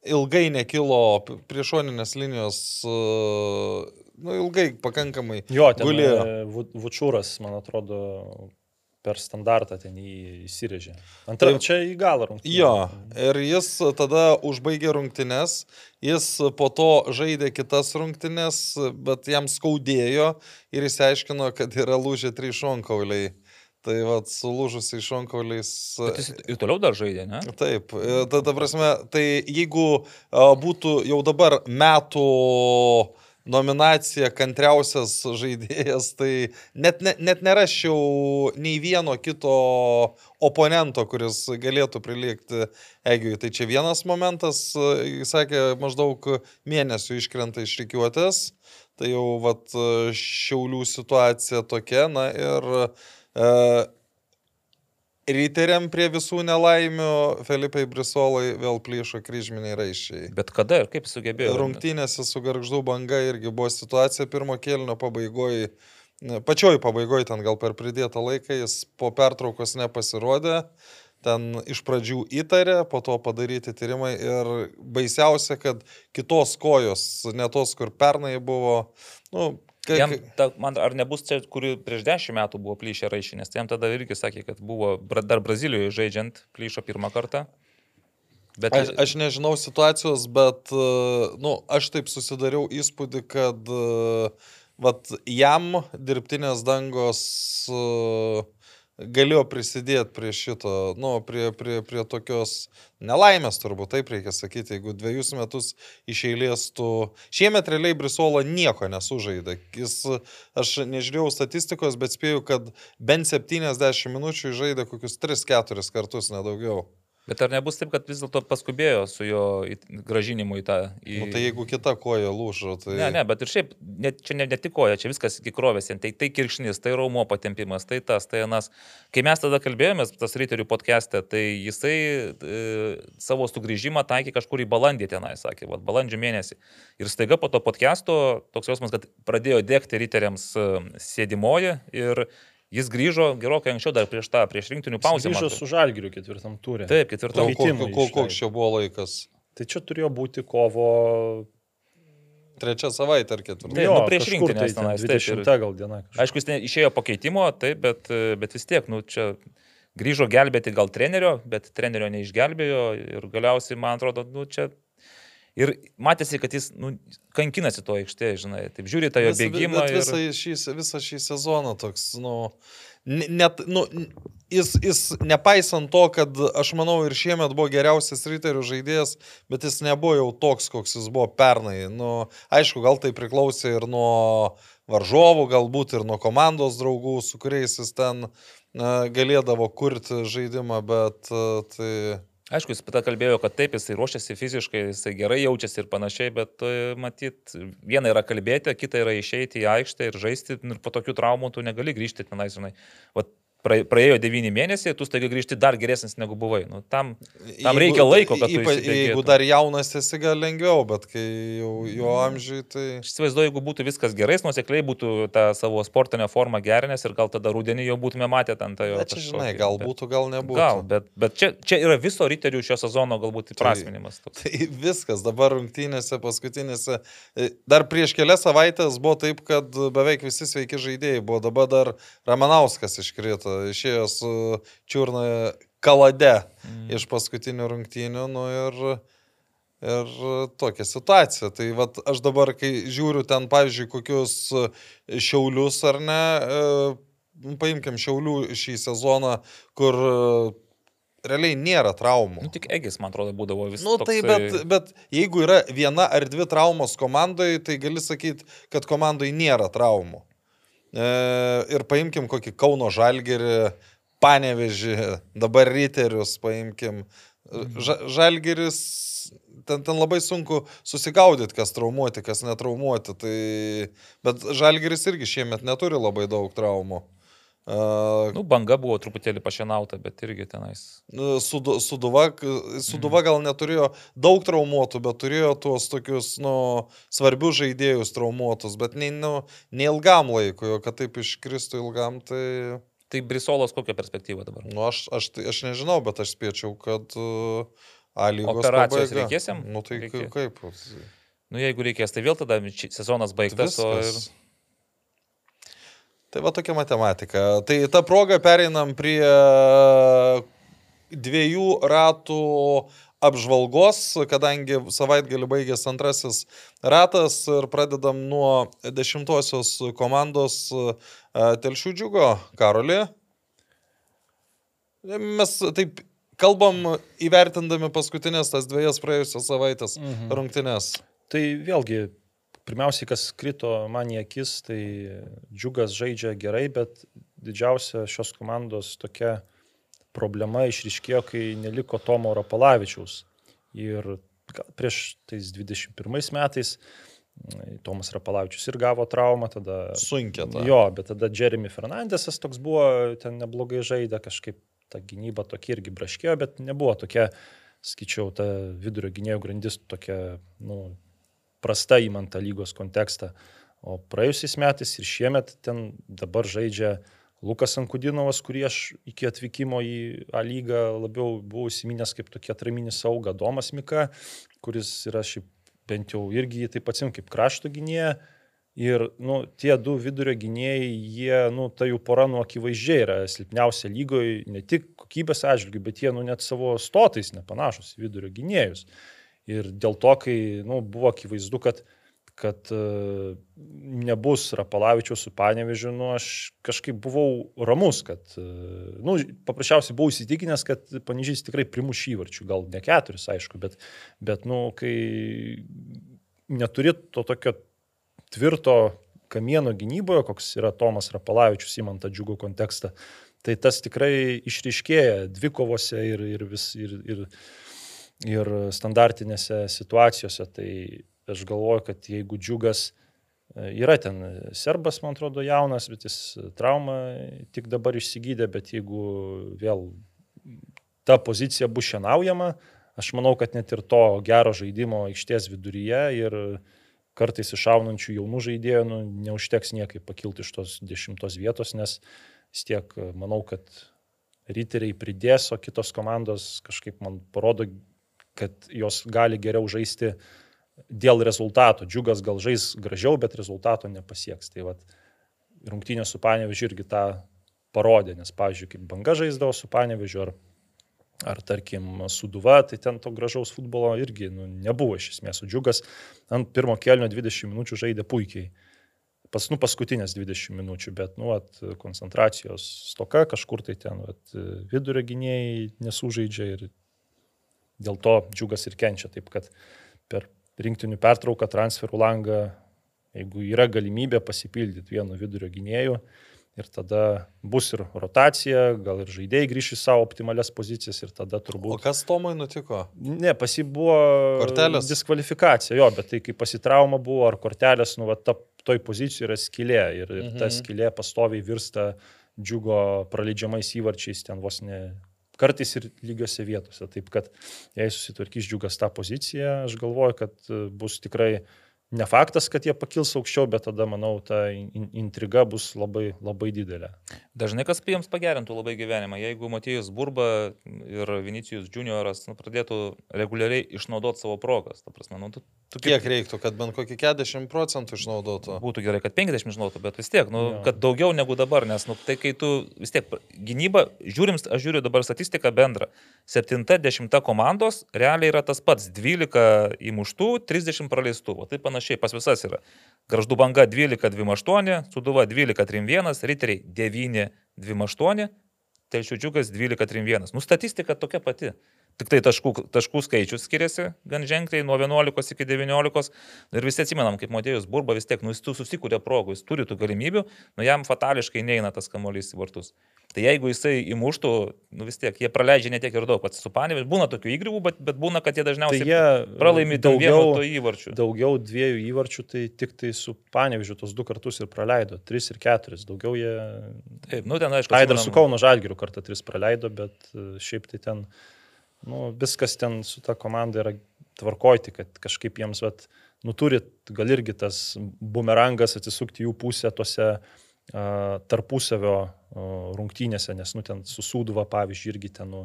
ilgai nekilo p- prie šoninės linijos, e, nu, ilgai pakankamai Jo, ten gulėjo. e, Vu- Vučūras, man atrodo, per standartą ten įsirėžė. Antra, Taip. čia į galą rungtynė. Jo, ir jis tada užbaigė rungtynes, jis po to žaidė kitas rungtynes, bet jam skaudėjo ir jis aiškino, kad yra lūžę trys šonkauliai. Tai vad, sulūžusiai šonkauliais. Bet jis ir toliau dar žaidė, ne? Taip, e, ta, ta prasme, tai jeigu a, būtų jau dabar metų nominacija kantriausias žaidėjas, tai net, net, net nerašiau nei vieno kito oponento, kuris galėtų prilygti Egiui. Tai čia vienas momentas, e, jis sakė, maždaug mėnesių iškrenta iš reikiuotės. Tai jau vat, šiaulių situacija tokia, na ir e, Riteriam prie visų nelaimių Felipai Brisolai vėl plyšo kryžminiai raiščiai. Bet kada ir kaip sugebėjo? Rungtynėse su garždų banga irgi buvo situacija pirmo kėlinio pabaigoje. Pačioj pabaigoje ten gal per pridėtą laiką jis po pertraukos nepasirodė. Ten iš pradžių įtarė, po to padaryti tyrimai ir baisiausia, kad kitos kojos, ne tos, kur pernai buvo, nu, Kai, jam, ta, man, ar nebus čia, kuri prieš dešimt metų buvo plyšę raišį, nes tai jam tada irgi sakė, kad buvo dar Brazilijoje žaidžiant plyšo pirmą kartą. Bet... Aš, aš nežinau situacijos, bet nu, aš taip susidariau įspūdį, kad vat, jam dirbtinės dangos uh, galėjo prisidėti prie šito, nu, prie, prie, prie tokios nelaimės, turbūt taip reikia sakyti, jeigu dviejus metus iš eilės tu... Šiemet realiai Brisola nieko nesužaidė. Jis, aš nežiūrėjau statistikos, bet spėjau, kad bent 70 minučių žaidė kokius 3-4 kartus, nedaugiau. Bet ar nebus taip, kad vis dėlto paskubėjo su jo gražinimu į tą... Į... Nu, tai jeigu kita koja lūžo, tai... Ne, ne, bet ir šiaip, ne, čia ne, ne tik koja, čia viskas iki krovėsi, tai, tai kirkšnis, tai raumo patempimas, tai tas, tai anas. Kai mes tada kalbėjomės, tas ryterių podcast'e, tai jisai e, savo sugrįžimą taikė kažkur į balandį tenai, sakė, va, balandžio mėnesį. Ir staiga po to podcast'o toks jausmas, kad pradėjo dėkti ryteriams e, sėdimoji ir Jis grįžo gerokai anksčiau, dar prieš tą, prieš rinktinių pauzę. Jis grįžo su Žalgiriu ketvirtam turė. Taip, ketvirtam turė. Koks čia buvo laikas? Tai čia turėjo būti kovo Trečia savaitė ar ketvirta. Taip, nu, prieš rinktinės tai tenais. 20 taip, gal diena. Kažkur. Aišku, jis išėjo pakeitimo, taip, bet, bet vis tiek, nu, čia grįžo gelbėti gal trenerio, bet trenerio neišgelbėjo ir galiausiai, man atrodo, nu, čia Ir matėsi, kad jis nu, kankinasi to aikštėje, žinai, taip žiūri tą jo bėgimą. Ir... Visą, šį, visą šį sezoną toks, nu, net, nu, jis, jis nepaisant to, kad aš manau ir šiemet buvo geriausias riterių žaidėjas, bet jis nebuvo jau toks, koks jis buvo pernai. Nu, aišku, gal tai priklausė ir nuo varžovų, galbūt ir nuo komandos draugų, su kuriais jis ten galėdavo kurti žaidimą, bet tai... Aišku, jis tada kalbėjo, kad taip, jisai ruošiasi fiziškai, jisai gerai jaučiasi ir panašiai, bet e, matyt, viena yra kalbėti, kita yra išeiti į aikštę ir žaisti ir po tokių traumų tu negali grįžti tenais, žinai. Vat praėjo devyni mėnesiai, tu staiga grįžti dar geresnis negu buvai. Nu, tam, tam jeigu, reikia laiko, kad ypa, Jeigu dar jaunas esi, gal lengviau, bet kai jau jo mm. amžiai, tai... Aš įsivaizduoju, jeigu būtų viskas gerai, nusekliai būtų tą savo sportinę formą gerinęs ir gal tada rudenį jau būtume matę tą jo... Bet čia, žinai, gal būtų, gal nebūtų. Gal, bet, bet čia, čia yra viso riterių šio sezono galbūt įprasminimas. Tai, tai viskas, dabar rungtynėse, paskutinėse. E, dar prieš kelias savaitės buvo taip, kad beveik visi sveiki žaidėjai buvo, dabar dar Ramanauskas iškrito išėjo su čiurna kalade mm. iš paskutinių rungtynių. Nu, ir, ir tokia situacija. Tai vat, aš dabar, kai žiūriu ten, pavyzdžiui, kokius šiaulius ar ne, e, paimkim šiaulių šį sezoną, kur realiai nėra traumų. Nu, tik Egis, man atrodo, būdavo visą nu, tai, bet, bet jeigu yra viena ar dvi traumos komandoje, tai gali sakyti, kad komandoje nėra traumų. E, ir paimkim kokį Kauno Žalgerį, Panevežį, dabar Riterius, paimkim. Ža, žalgeris, ten, ten labai sunku susigaudyti, kas traumuoti, kas netraumuoti. Tai, bet Žalgeris irgi šiemet neturi labai daug traumų. Uh, nu, banga buvo truputėlį pašienauta, bet irgi tenais. Suduva, suduva mhm. gal neturėjo daug traumuotų, bet turėjo tuos tokius, nu, svarbius žaidėjus traumuotus, bet ne, nu, ne ilgam laikui, o kad taip iškristų ilgam, tai... Tai Brisolos kokia perspektyva dabar? Nu, aš, aš, aš nežinau, bet aš spėčiau, kad uh, A lygos operacijos pabaiga. reikės jam? Nu, tai Reikia. kaip? Nu, jeigu reikės, tai vėl tada sezonas baigtas. Viskas. O ir... Tai va tokia matematika. Tai tą progą pereinam prie dviejų ratų apžvalgos, kadangi savaitgalį baigėsi antrasis ratas ir pradedam nuo dešimtosios komandos e, Telšių džiugo. Karolį. Mes taip kalbam įvertindami paskutinės tas dviejas praėjusios savaitės mhm. rungtynės. Tai vėlgi Pirmiausiai, kas krito man į akis, tai džiugas žaidžia gerai, bet didžiausia šios komandos tokia problema išriškėjo, kai neliko Tomo Rapalavičiaus. Ir prieš tais 21 metais Tomas Rapalavičius ir gavo traumą, tada... Sunkia ta. Jo, bet tada Jeremy Fernandesas toks buvo, ten neblogai žaidė, kažkaip ta gynyba tokia irgi braškėjo, bet nebuvo tokia, skaičiau, ta vidurio gynėjų grandis tokia, nu, prasta įmant tą lygos kontekstą. O praėjusiais metais ir šiemet ten dabar žaidžia Lukas Ankudinovas, kurį aš iki atvykimo į A lygą labiau buvau įsiminęs kaip tokia atraminis sauga, Domas Mika, kuris yra šiaip bent jau irgi jį taip atsim kaip krašto gynėja. Ir nu, tie du vidurio gynėjai, jie, nu, ta jų pora, nu, akivaizdžiai yra silpniausia lygoje, ne tik kokybės atžvilgių, bet jie, nu, net savo stotais nepanašus į vidurio gynėjus. Ir dėl to, kai, nu, buvo akivaizdu, kad kad e, nebus Rapalavičiaus su Panevežiu, nu, aš kažkaip buvau ramus, kad, e, nu, paprasčiausiai buvau įsitikinęs, kad Panežys tikrai primuš įvarčių, gal ne keturis, aišku, bet, bet nu, kai neturi to tokio tvirto kamieno gynyboje, koks yra Tomas Rapalavičius įmant tą džiugų kontekstą, tai tas tikrai išriškėja dvikovose ir, ir, vis, ir, ir, ir standartinėse situacijose. Tai aš galvoju, kad jeigu džiugas e, yra ten serbas, man atrodo, jaunas, bet jis traumą tik dabar išsigydė, bet jeigu vėl ta pozicija bus šienaujama, aš manau, kad net ir to gero žaidimo aikštės viduryje ir kartais išaunančių jaunų žaidėjų nu, neužteks niekaip pakilti iš tos dešimtos vietos, nes vis tiek manau, kad riteriai pridės, o kitos komandos kažkaip man parodo, kad jos gali geriau žaisti dėl rezultato. Džiugas gal žais gražiau, bet rezultato nepasieks. Tai vad rungtynė su Panevežiu irgi tą parodė, nes, pavyzdžiui, kaip banga žaisdavo su Panevežiu ar, ar tarkim, suduva, tai ten to gražaus futbolo irgi nu, nebuvo iš esmės. O džiugas ant pirmo kelnio 20 minučių žaidė puikiai. Pas, nu, paskutinės 20 minučių, bet, nu, at, koncentracijos stoka kažkur tai ten, at, vidurio gynėjai nesužaidžia ir dėl to džiugas ir kenčia. Taip kad per rinktinių pertrauką, transferų langą, jeigu yra galimybė pasipildyti vienu vidurio gynėju. Ir tada bus ir rotacija, gal ir žaidėjai grįš į savo optimalias pozicijas ir tada turbūt... O kas Tomui nutiko? Ne, pasi buvo kortelės. diskvalifikacija, jo, bet tai kaip pasitrauma buvo, ar kortelės, nu, va, ta, toj pozicijoje yra skilė ir, ir mhm. ta skilė pastoviai virsta džiugo praleidžiamais įvarčiais ten vos ne kartais ir lygiose vietose. Taip kad jei susitvarkys džiugas tą poziciją, aš galvoju, kad e, bus tikrai ne faktas, kad jie pakils aukščiau, bet tada, manau, ta intriga bus labai, labai didelė. Dažnai kas jiems pagerintų labai gyvenimą, jeigu Matėjus Burba ir Vinicijus Junioras nu, pradėtų reguliariai išnaudoti savo progas. Prasme, nu, tu, tu Kiek kaip... reiktų, kad bent kokį 40 procentų išnaudotų? Būtų gerai, kad 50 išnaudotų, bet vis tiek, nu, jo. kad daugiau negu dabar, nes nu, tai kai tu vis tiek gynyba, žiūrim, aš žiūriu dabar statistiką bendrą. 7-10 komandos realiai yra tas pats - 12 įmuštų, 30 praleistų. O tai panašiai pas visas yra. Garždų banga 12-28, Suduva 12-31, Riteriai 9-28, Telšių džiugas 12-31. Nu, statistika tokia pati. Tik tai taškų, taškų skaičius skiriasi gan ženkliai nuo 11 iki 19. Ir visi atsimenam, kaip Matėjus Burba vis tiek, nu jis tu susikūrė progų, jis turi tų galimybių, nu jam fatališkai neina tas kamuolys į vartus. Tai jeigu jisai įmuštų, nu vis tiek, jie praleidžia ne tiek ir daug, pats su panėmis, būna tokių įgrybų, bet, bet būna, kad jie dažniausiai tai jie pralaimi daugiau to įvarčių. Daugiau dviejų įvarčių, tai tik tai su panėvižiu tos du kartus ir praleido, tris ir keturis, daugiau jie... Taip, nu ten aišku. Tai dar su Kauno Žalgiriu kartą tris praleido, bet e, šiaip tai ten, nu viskas ten su ta komanda yra tvarkoti, kad kažkaip jiems, vat, nu turi, gal irgi tas bumerangas atsisukti jų pusę tose tarpusavio rungtynėse, nes, nu, ten su Sūduva, pavyzdžiui, irgi ten, nu,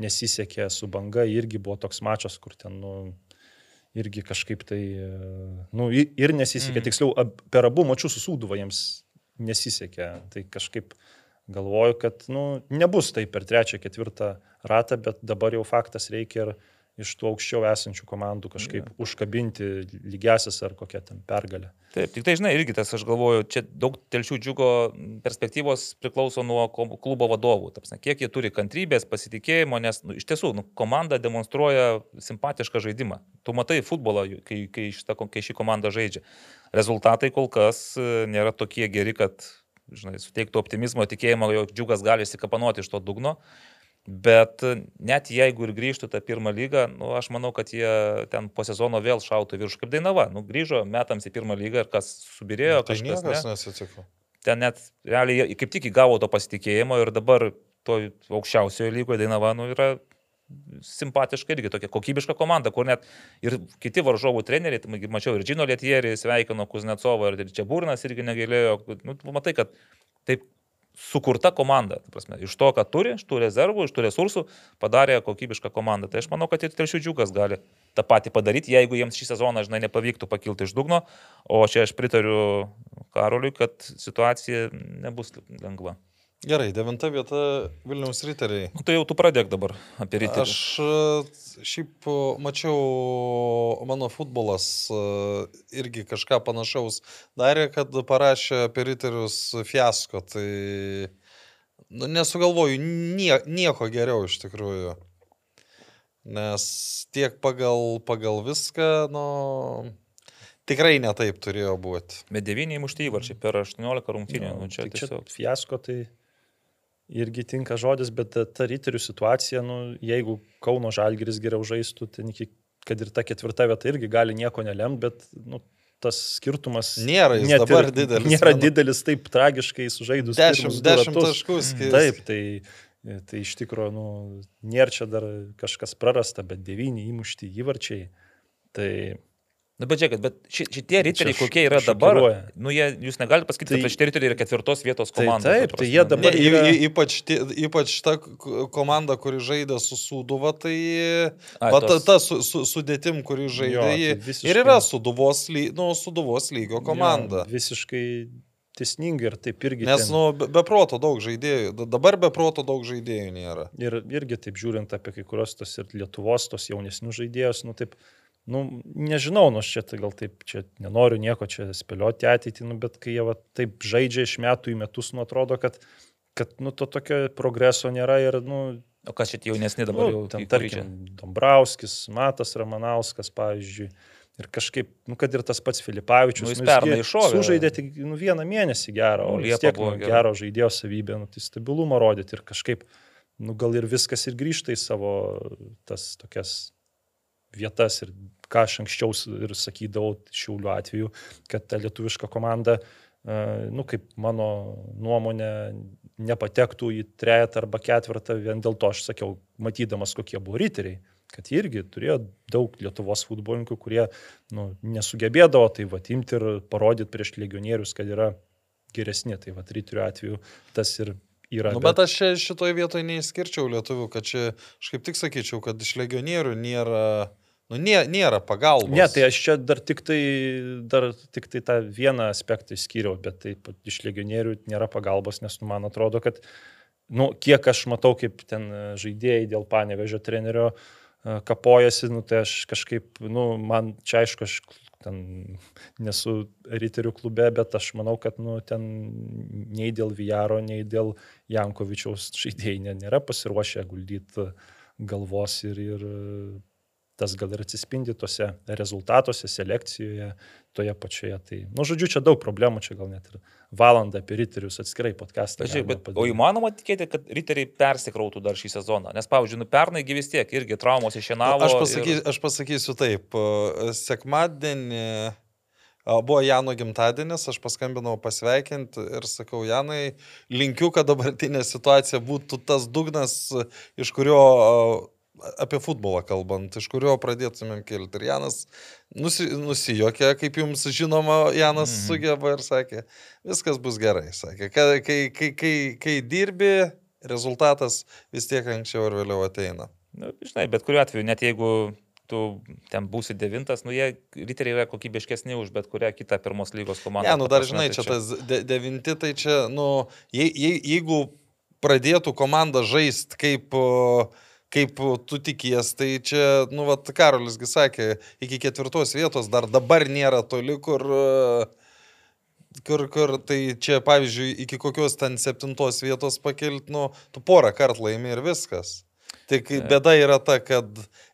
nesisekė su banga, irgi buvo toks mačas, kur ten, nu, irgi kažkaip tai, nu, ir nesisekė, mm. tiksliau, per abu mačius su Sūduva jiems nesisekė, tai kažkaip galvoju, kad, nu, nebus tai per trečią, ketvirtą ratą, bet dabar jau faktas reikia ir iš tų aukščiau esančių komandų kažkaip ja. užkabinti lygiasis ar kokią ten pergalę. Taip, tik tai žinai, irgi tas, aš galvoju, čia daug telšių džiugo perspektyvos priklauso nuo klubo vadovų. Tapsne, kiek jie turi kantrybės, pasitikėjimo, nes nu, iš tiesų nu, komanda demonstruoja simpatišką žaidimą. Tu matai futbolą, kai, kai, šita, kai ši komanda žaidžia. Rezultatai kol kas e, nėra tokie geri, kad žinai, suteiktų optimizmo, tikėjimo, jog džiugas gali įsikapanoti iš to dugno. Bet net jeigu ir grįžtų tą pirmą lygą, nu, aš manau, kad jie ten po sezono vėl šautų virš kaip Dainava. Nu, grįžo metams į pirmą lygą ir kas subirėjo, nu, tai kažkas ne. nesitiko. Ten net realiai kaip tik įgavo to pasitikėjimo ir dabar to aukščiausiojo lygoje Dainava nu, yra simpatiška irgi tokia kokybiška komanda, kur net ir kiti varžovų treneriai, tai mačiau ir Džino Lietierį, sveikino Kuznecovą, ir čia Burnas irgi negalėjo, nu, matai, kad taip sukurta komanda. Prasme, iš to, ką turi, iš tų rezervų, iš tų resursų, padarė kokybišką komandą. Tai aš manau, kad ir Telšių džiugas gali tą patį padaryti, jeigu jiems šį sezoną, žinai, nepavyktų pakilti iš dugno. O čia aš pritariu Karoliui, kad situacija nebus lengva. Gerai, devinta vieta Vilniaus riteriai. Nu, tai jau tu pradėk dabar apie riterius. Aš e, šiaip e, mačiau, mano futbolas e, irgi kažką panašaus darė, kad parašė apie riterius fiasko. Tai nu, nesugalvoju nie, nieko geriau iš tikrųjų. Nes tiek pagal, pagal viską, nu, tikrai netaip turėjo būti. Bet devyniai mušti įvarčiai per 18 rungtynių. Nu, Nu, čia tai čia tiesiog. fiasko tai irgi tinka žodis, bet ta, riterių situacija, nu, jeigu Kauno Žalgiris geriau žaistų, tai iki, kad ir ta ketvirta vieta irgi gali nieko nelemti, bet nu, tas skirtumas Nėra net ir dabar didelis, Nėra manau. didelis taip tragiškai sužaidus. Dešimt, pirmus du dešimt ratus. taškų skiriasi. Taip, tai, tai iš tikrųjų, nu, nėra čia dar kažkas prarasta, bet devyni įmušti įvarčiai. Tai Na, bet žiūrėkit, bet ši, šitie riteriai, kokie yra dabar, nu, jie, jūs negalite pasakyti, Tai- kad šitie riteriai yra ketvirtos vietos Tai komanda. taip, ta tai jie dabar- Ne, yra- ypač, ypač ta komanda, kuri žaidė su Suduva, tai Ai, va, ta, tos- ta su, su, sudėtim, kuri žaidė, Jo, tai visiškai- ir yra Suduvos, ly, nu, Suduvos lygio komanda. Jo, visiškai tiesningai ir taip irgi. Nes, ten- nu, be, be proto daug žaidėjų, da- dabar be proto daug žaidėjų nėra. Ir irgi taip žiūrint apie kai kurios tos ir Lietuvos, tos jaunesnių žaidėjus, nu taip, nu nežinau, nu aš čia tai gal taip, čia nenoriu nieko čia spėlioti ateitį, nu bet kai jie va, taip žaidžia iš metų į metus, nu atrodo, kad, kad nu to tokio progreso nėra ir, nu, O kas šitie jaunesni dabar nu jau? ten čia? tarkim, Dombrauskis, Matas Ramanauskas, pavyzdžiui. Ir kažkaip, nu, kad ir tas pats Filipavičius, Nu, jis nu, pernai iššovė. Sužaidė tik nu, vieną mėnesį gerą, Nu, o vis Liepa tiek nu, gero žaidėjo savybę, nu, tai stabilumą rodyti ir kažkaip, nu, gal ir viskas ir grįžta į savo tas tokias vietas ir ką aš anksčiau ir sakydavau šiauliu atveju, kad ta lietuviška komanda, e, nu, kaip mano nuomonė, nepatektų į trejetą arba ketvirtą, vien dėl to aš sakiau, matydamas, kokie buvo riteriai, kad jie irgi turėjo daug Lietuvos futbolininkų, kurie nu, nesugebėdavo tai vatimti ir parodyti prieš legionierius, kad yra geresni. Tai va, riterių atveju tas ir yra. Nu, bet aš čia šitoje vietoje neįskirčiau lietuvių, kad čia, aš kaip tik sakyčiau, kad iš legionierių nėra, nu, nė, nėra pagalbos. Ne, tai aš čia dar tik tai, dar tik tai tą vieną aspektą išskyriau, bet taip iš legionierių nėra pagalbos, nes nu, man atrodo, kad, nu, kiek aš matau, kaip ten e, žaidėjai dėl panevežio trenerio e, kapojasi, nu, tai aš kažkaip, nu, man čia aišku, aš ten nesu riterių klube, bet aš manau, kad, nu, ten nei dėl Vijaro, nei dėl Jankovičiaus žaidėjai nė- nėra pasiruošę guldyti galvos ir, ir tas gal ir atsispindi tose rezultatuose, selekcijoje, toje pačioje. Tai, nu, žodžiu, čia daug problemų, čia gal net ir valandą apie riterius atskirai podcastą. Bet, žiūrėk, bet, o įmanoma tikėti, kad riteriai persikrautų dar šį sezoną? Nes, pavyzdžiui, nu, pernai vis tiek irgi traumos išienavo. Aš pasakysiu, aš pasakysiu taip. Sekmadienį buvo Jano gimtadienis, aš paskambinau pasveikinti ir sakau, Janai, linkiu, kad dabartinė situacija būtų tas dugnas, iš kurio apie futbolą kalbant, iš kurio pradėtumėm kelti. Ir Janas nusi, nusijokė, kaip jums žinoma, Janas Mhm. mhm. sugeba ir sakė, viskas bus gerai. Sakė, kai, kai, kai, kai, dirbi, rezultatas vis tiek anksčiau ar vėliau ateina. Nu, žinai, bet kuriuo atveju, net jeigu tu ten būsi devintas, nu jie riteriai yra kokybiškesni už bet kurią kitą pirmos lygos komandą. Ne, nu dar žinai, tai čia tas de, devinti, tai čia, nu, je, je, jeigu pradėtų komanda žaisti kaip, o, kaip tu tikies, tai čia, nu, vat, Karolisgi sakė, iki ketvirtos vietos dar dabar nėra toli, kur, kur, kur tai čia, pavyzdžiui, iki kokios ten septintos vietos pakilti, nu, tu porą kartų laimi ir viskas. Tik bėda yra ta, kad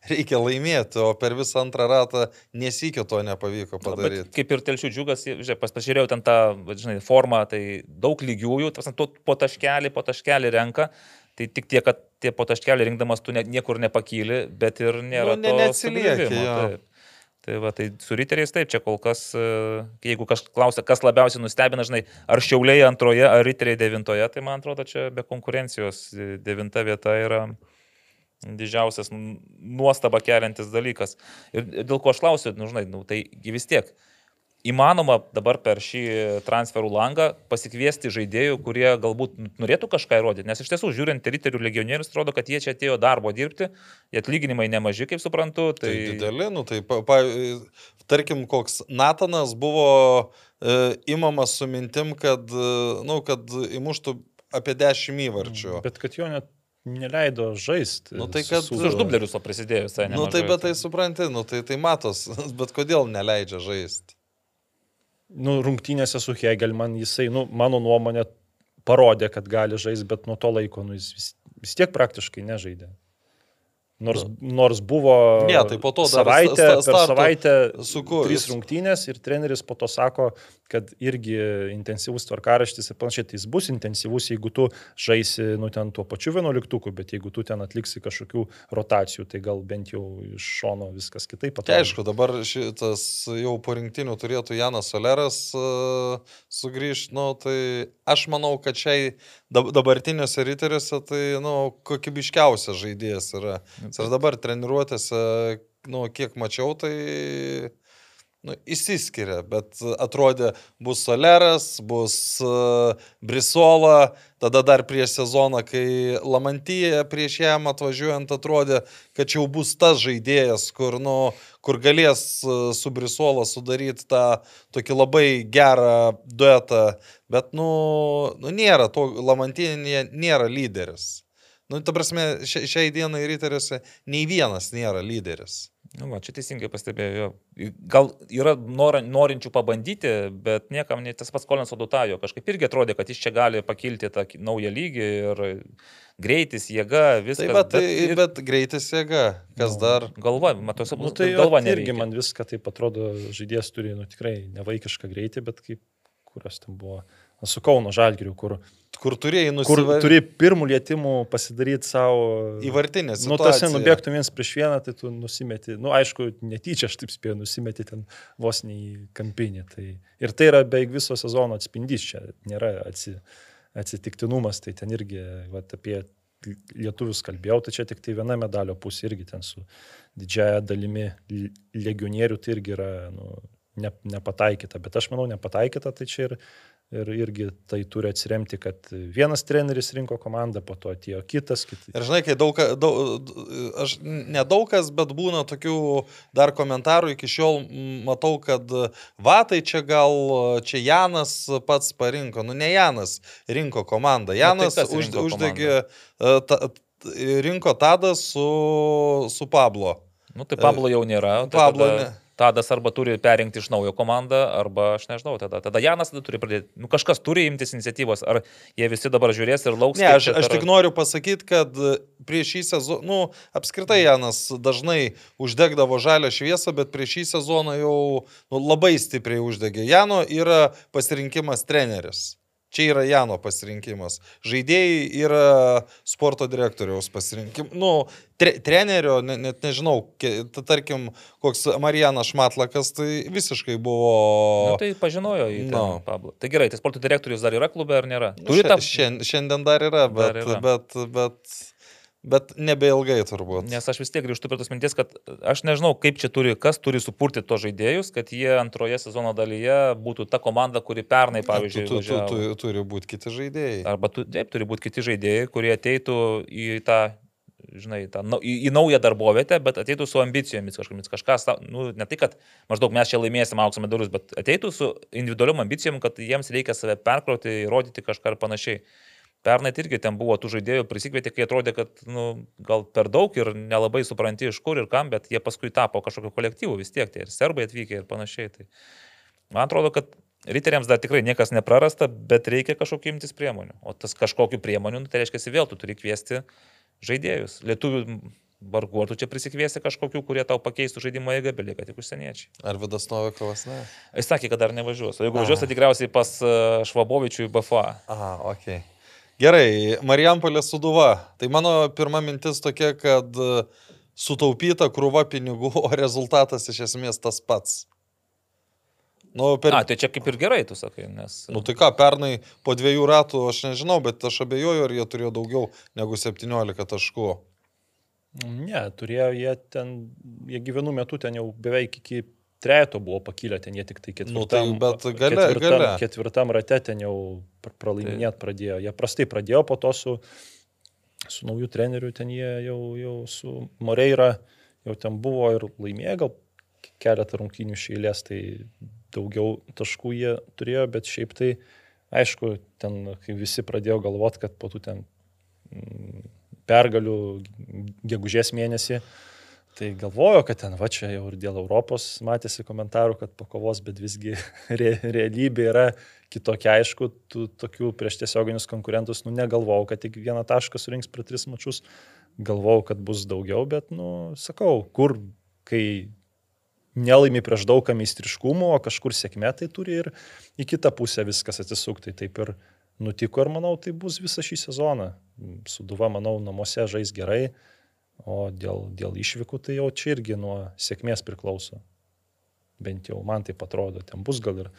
reikia laimėti, o per visą antrą ratą nesikio to nepavyko padaryti. Bet kaip ir telšių džiugas, žinai, pas pažiūrėjau ten tą, va, žinai, formą, tai daug lygiųjų, tas po taškelį, po taškelį renka, tai tik tiek, kad tie po taškelį rinkdamas tu ne, niekur nepakyli, bet ir nėra Nu, ne- neatsilieki. Tai va, tai su riteriais taip, čia kol kas, e, jeigu kažkas klausia, kas labiausiai nustebina, žinai, ar šiauliai antroje, ar riteriai devintoje, tai man atrodo, čia be konkurencijos e, devinta vieta yra didžiausias nuostaba keliantis dalykas. Ir dėl ko aš klausiu, nu, žinai, nu, tai vis tiek įmanoma dabar per šį transferų langą pasikviesti žaidėjų, kurie galbūt norėtų kažką įrodyti. Nes iš tiesų, žiūrint riterių legionierius, atrodo, kad jie čia atėjo darbo dirbti, jie atlyginimai nemaži, kaip suprantu. Tai, tai dideli, nu tai, pa, pa, tarkim, koks Natanas buvo e, imamas su mintim, kad, e, nu, kad įmuštų apie 10 įvarčių. Bet kad jo net neleido žaisti. Nu, tai kad... Su, su dublerius o prisidėjus, tai ne. Nu, tai bet tai supranti, nu, tai, tai matos, bet kodėl neleidžia žaisti? Nu, rungtynėse su Hegel man jisai, nu, mano nuomonė, parodė, kad gali žaisti, bet nuo to laiko nu, jis vis, vis tiek praktiškai nežaidė. Nors, nors buvo ne, tai po to savaitę, sta, sta, per savaitę su kuo? Trys rungtynės ir treneris po to sako, kad irgi intensyvus tvarkaraštis ir panašiai, tai jis bus intensyvus, jeigu tu žaisi, nu, ten tuo pačiu vienuoliktuku, bet jeigu tu ten atliksi kažkokių rotacijų, tai gal bent jau iš šono viskas kitaip atrodo. Tai aišku, dabar šitas jau po rinktinių turėtų Janas Soleras uh, sugrįžti, nu, tai aš manau, kad šiai dabartiniuose riteriuose tai, nu, kokybiškiausias žaidėjas yra. Ir dabar treniruotėse, nu, kiek mačiau, tai nu, įsiskiria, bet atrodė, bus Soleras, bus uh, Brisola, tada dar prieš sezoną, kai Lamantyje prieš jam atvažiuojant atrodė, kad jau bus tas žaidėjas, kur, nu, kur galės uh, su Brisola sudaryti tą tokį labai gerą duetą, bet, nu, nu nėra, to Lamantyje nėra lyderis. Nu, ta prasme, šiai dienai ryteriuose nei vienas nėra lyderis. Nu, va, čia teisingai pastebėjau. Gal yra nor, norinčių pabandyti, bet niekam ne tas pats Kolinas Odutajo. Kažkaip irgi atrodė, kad jis čia gali pakilti tą naują lygį ir greitis, jėga, viskas. Taip, bet, bet, ir... bet greitis, jėga, kas nu, dar. Galva, matosi, nu, tai galva ne. Irgi man viską taip atrodo, žaidėjas turi, nu tikrai nevaikišką greitį, bet kaip, kurios ten buvo su Kauno Žalgiriu, kur, kur turėjai nusivaryti. Kur turi pirmų lietimų pasidaryti savo... Įvartinę. Nu, tas nubėgtų viens prieš vieną, tai tu nusimeti, nu, aišku, netyčia aš taip spėjau, nusimeti ten vos ne į kampinį. Tai, ir tai yra beveik viso sezono atspindys, čia nėra atsi, atsitiktinumas, tai ten irgi va, apie lietuvius kalbėjau, tai čia tik tai viena medalio pusė irgi ten su didžiaja dalimi legionierių, tai irgi yra nu, ne, nepataikyta, bet aš manau nepataikyta, tai čia ir Ir irgi tai turi atsiremti, kad vienas treneris rinko komandą, po to atėjo kitas. Kiti. Ir žinai, kai daug, daug aš nedaug kas, bet būna tokių dar komentarų iki šiol matau, kad va, tai čia gal čia Janas pats parinko. Nu, ne Janas rinko komandą. Nu, tai Janas tai už, uždegė, e, ta, rinko Tadas su, su Pablo. Nu, tai Pablo jau nėra. Tai Pablo tada... ne. Tadas arba turi perinkti iš naujo komandą, arba aš nežinau, tada, tada Janas tada turi pradėti, nu kažkas turi imtis iniciatyvos, ar jie visi dabar žiūrės ir lauks. Ne, aš, aš tik noriu pasakyti, kad prieš šį sezoną, nu, apskritai Janas dažnai uždegdavo žalę šviesą, bet prieš šį sezoną jau nu, labai stipriai uždegė. Jano yra pasirinkimas treneris. Čia yra Jano pasirinkimas. Žaidėjai yra sporto direktoriaus pasirinkimas. Nu, tre, trenerio, net, net nežinau, tarkim, koks Marijanas Šmatlakas, tai visiškai buvo... Nu, tai pažinojo į no. Pablo. Tai gerai, tai sporto direktorius dar yra klube ar nėra? Nu, šiandien, šiandien dar yra, bet... Dar yra. bet, bet, bet Bet nebeilgai turbūt. Nes aš vis tiek grįžtu prie tos minties, kad aš nežinau, kaip čia turi, kas turi supurti to žaidėjus, kad jie antroje sezono dalyje būtų ta komanda, kuri pernai, pavyzdžiui, tu, tu, tu, tu, turi būti kiti žaidėjai. Arba tu, taip, turi būti kiti žaidėjai, kurie ateitų į tą, žinai, tą, į, į naują darbovietę, bet ateitų su ambicijomis kažkokiamis. Kažkas, nu, ne tai, kad maždaug mes čia laimėsim aukso medalius, bet ateitų su individualiom ambicijom, kad jiems reikia save perkrauti, įrodyti kažką ir panašiai. Pernai irgi ten buvo tų žaidėjų prisikvietė, kai atrodė, kad nu, gal per daug ir nelabai supranti iš kur ir kam, bet jie paskui tapo kažkokio kolektyvų vis tiek, tai ir serbai atvykę ir panašiai. Tai man atrodo, kad riteriams dar tikrai niekas neprarasta, bet reikia kažkokiu imtis priemonių. O tas kažkokiu priemonių, nu, tai reiškia, vėl tu turi kviesti žaidėjus. Lietuvių vargu, ar tu čia prisikviesi kažkokių, kurie tau pakeistų žaidimo jėgą, belieka tik užsieniečiai. Ar Vidas Novikovas, ne? Jis sakė, kad dar nevažiuos. O jeigu važiuos, tai tikriausiai pas e, Švabovičių į BFA. Aha, okei. Okay. Gerai, Marijampolė Suduva. Tai mano pirma mintis tokia, kad e, sutaupyta krūva pinigų, o rezultatas iš esmės tas pats. Nu, per... A, tai čia kaip ir gerai, tu sakai, nes... Nu tai ką, pernai po dviejų ratų aš nežinau, bet aš abejoju, ar jie turėjo daugiau negu 17 taškų. Ne, turėjo jie ten, jie gyvenų metu ten jau beveik iki trejeto buvo pakilę, ten jie tik tai ketvirtam, Nu, tai gale- ketvirtam, gale. ketvirtam rate ten jau pr- pralaiminėt pradėjo. Jie prastai pradėjo, po to su, su nauju treneriu ten jie jau, jau su Moreira jau ten buvo ir laimėjo gal keletą rungtynių iš eilės, tai daugiau taškų jie turėjo, bet šiaip tai, aišku, ten, kai visi pradėjo galvoti, kad po tų ten mm, pergalių gegužės mėnesį, tai galvojo, kad ten va čia jau ir dėl Europos matėsi komentarų, kad pakovos, bet visgi re, realybė yra kitokia, aišku, tų tokių prieš tiesioginius konkurentus, nu negalvojau, kad tik vieną tašką surinks per tris mačius, galvojau, kad bus daugiau, bet, nu, sakau, kur, kai nelaimi prieš daugą meistriškumo, o kažkur sėkmė, tai turi ir į kitą pusę viskas atsisukti. Taip ir nutiko ir manau, tai bus visą šį sezoną. Suduva, manau, namuose žais gerai, o dėl, dėl išvykų tai jau čia irgi nuo sėkmės priklauso. Bent jau man tai atrodo, ten bus gal ir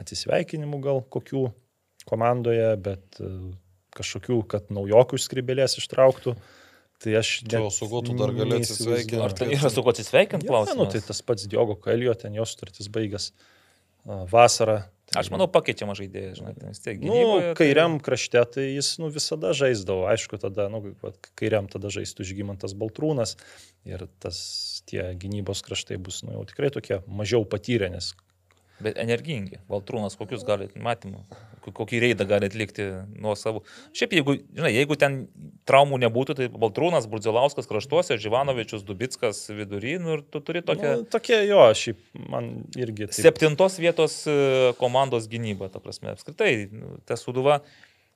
atsisveikinimų gal kokių komandoje, bet e, kažkokių, kad naujokų iš skribelės ištrauktų. Tai aš... Tai o net su kuo tu dar gali atsisveikinti? Ar tai yra su kuo atsisveikinti Ja, nu, klausimas? tai tas pats Diogo Kalio, ten jo sutartis baigęs a, vasarą. Aš manau, pakeičiama žaidėjas, žinai, vis tiek Nu, gynyboje. tai- kairiam krašte tai jis nu, visada žaisdavo, aišku, tada, nu, kairiam tada žaistų Žygimantas Baltrūnas ir tas tie gynybos kraštai bus, nu, jau tikrai tokie mažiau patyrę, nes Bet energingi. Valtrūnas, kokius gali, matymų, ko- kokį reidą gali atlikti nuo savo. Šiaip, jeigu, žinai, jeigu ten traumų nebūtų, tai Valtrūnas, Burdzilauskas kraštuose, Živanovičius, Dubitskas vidury, nu ir tu turi tokią nu, tokie jo, šiaip man irgi. taip- septintos vietos e, komandos gynyba, ta prasme, apskritai, nu, ta suduva.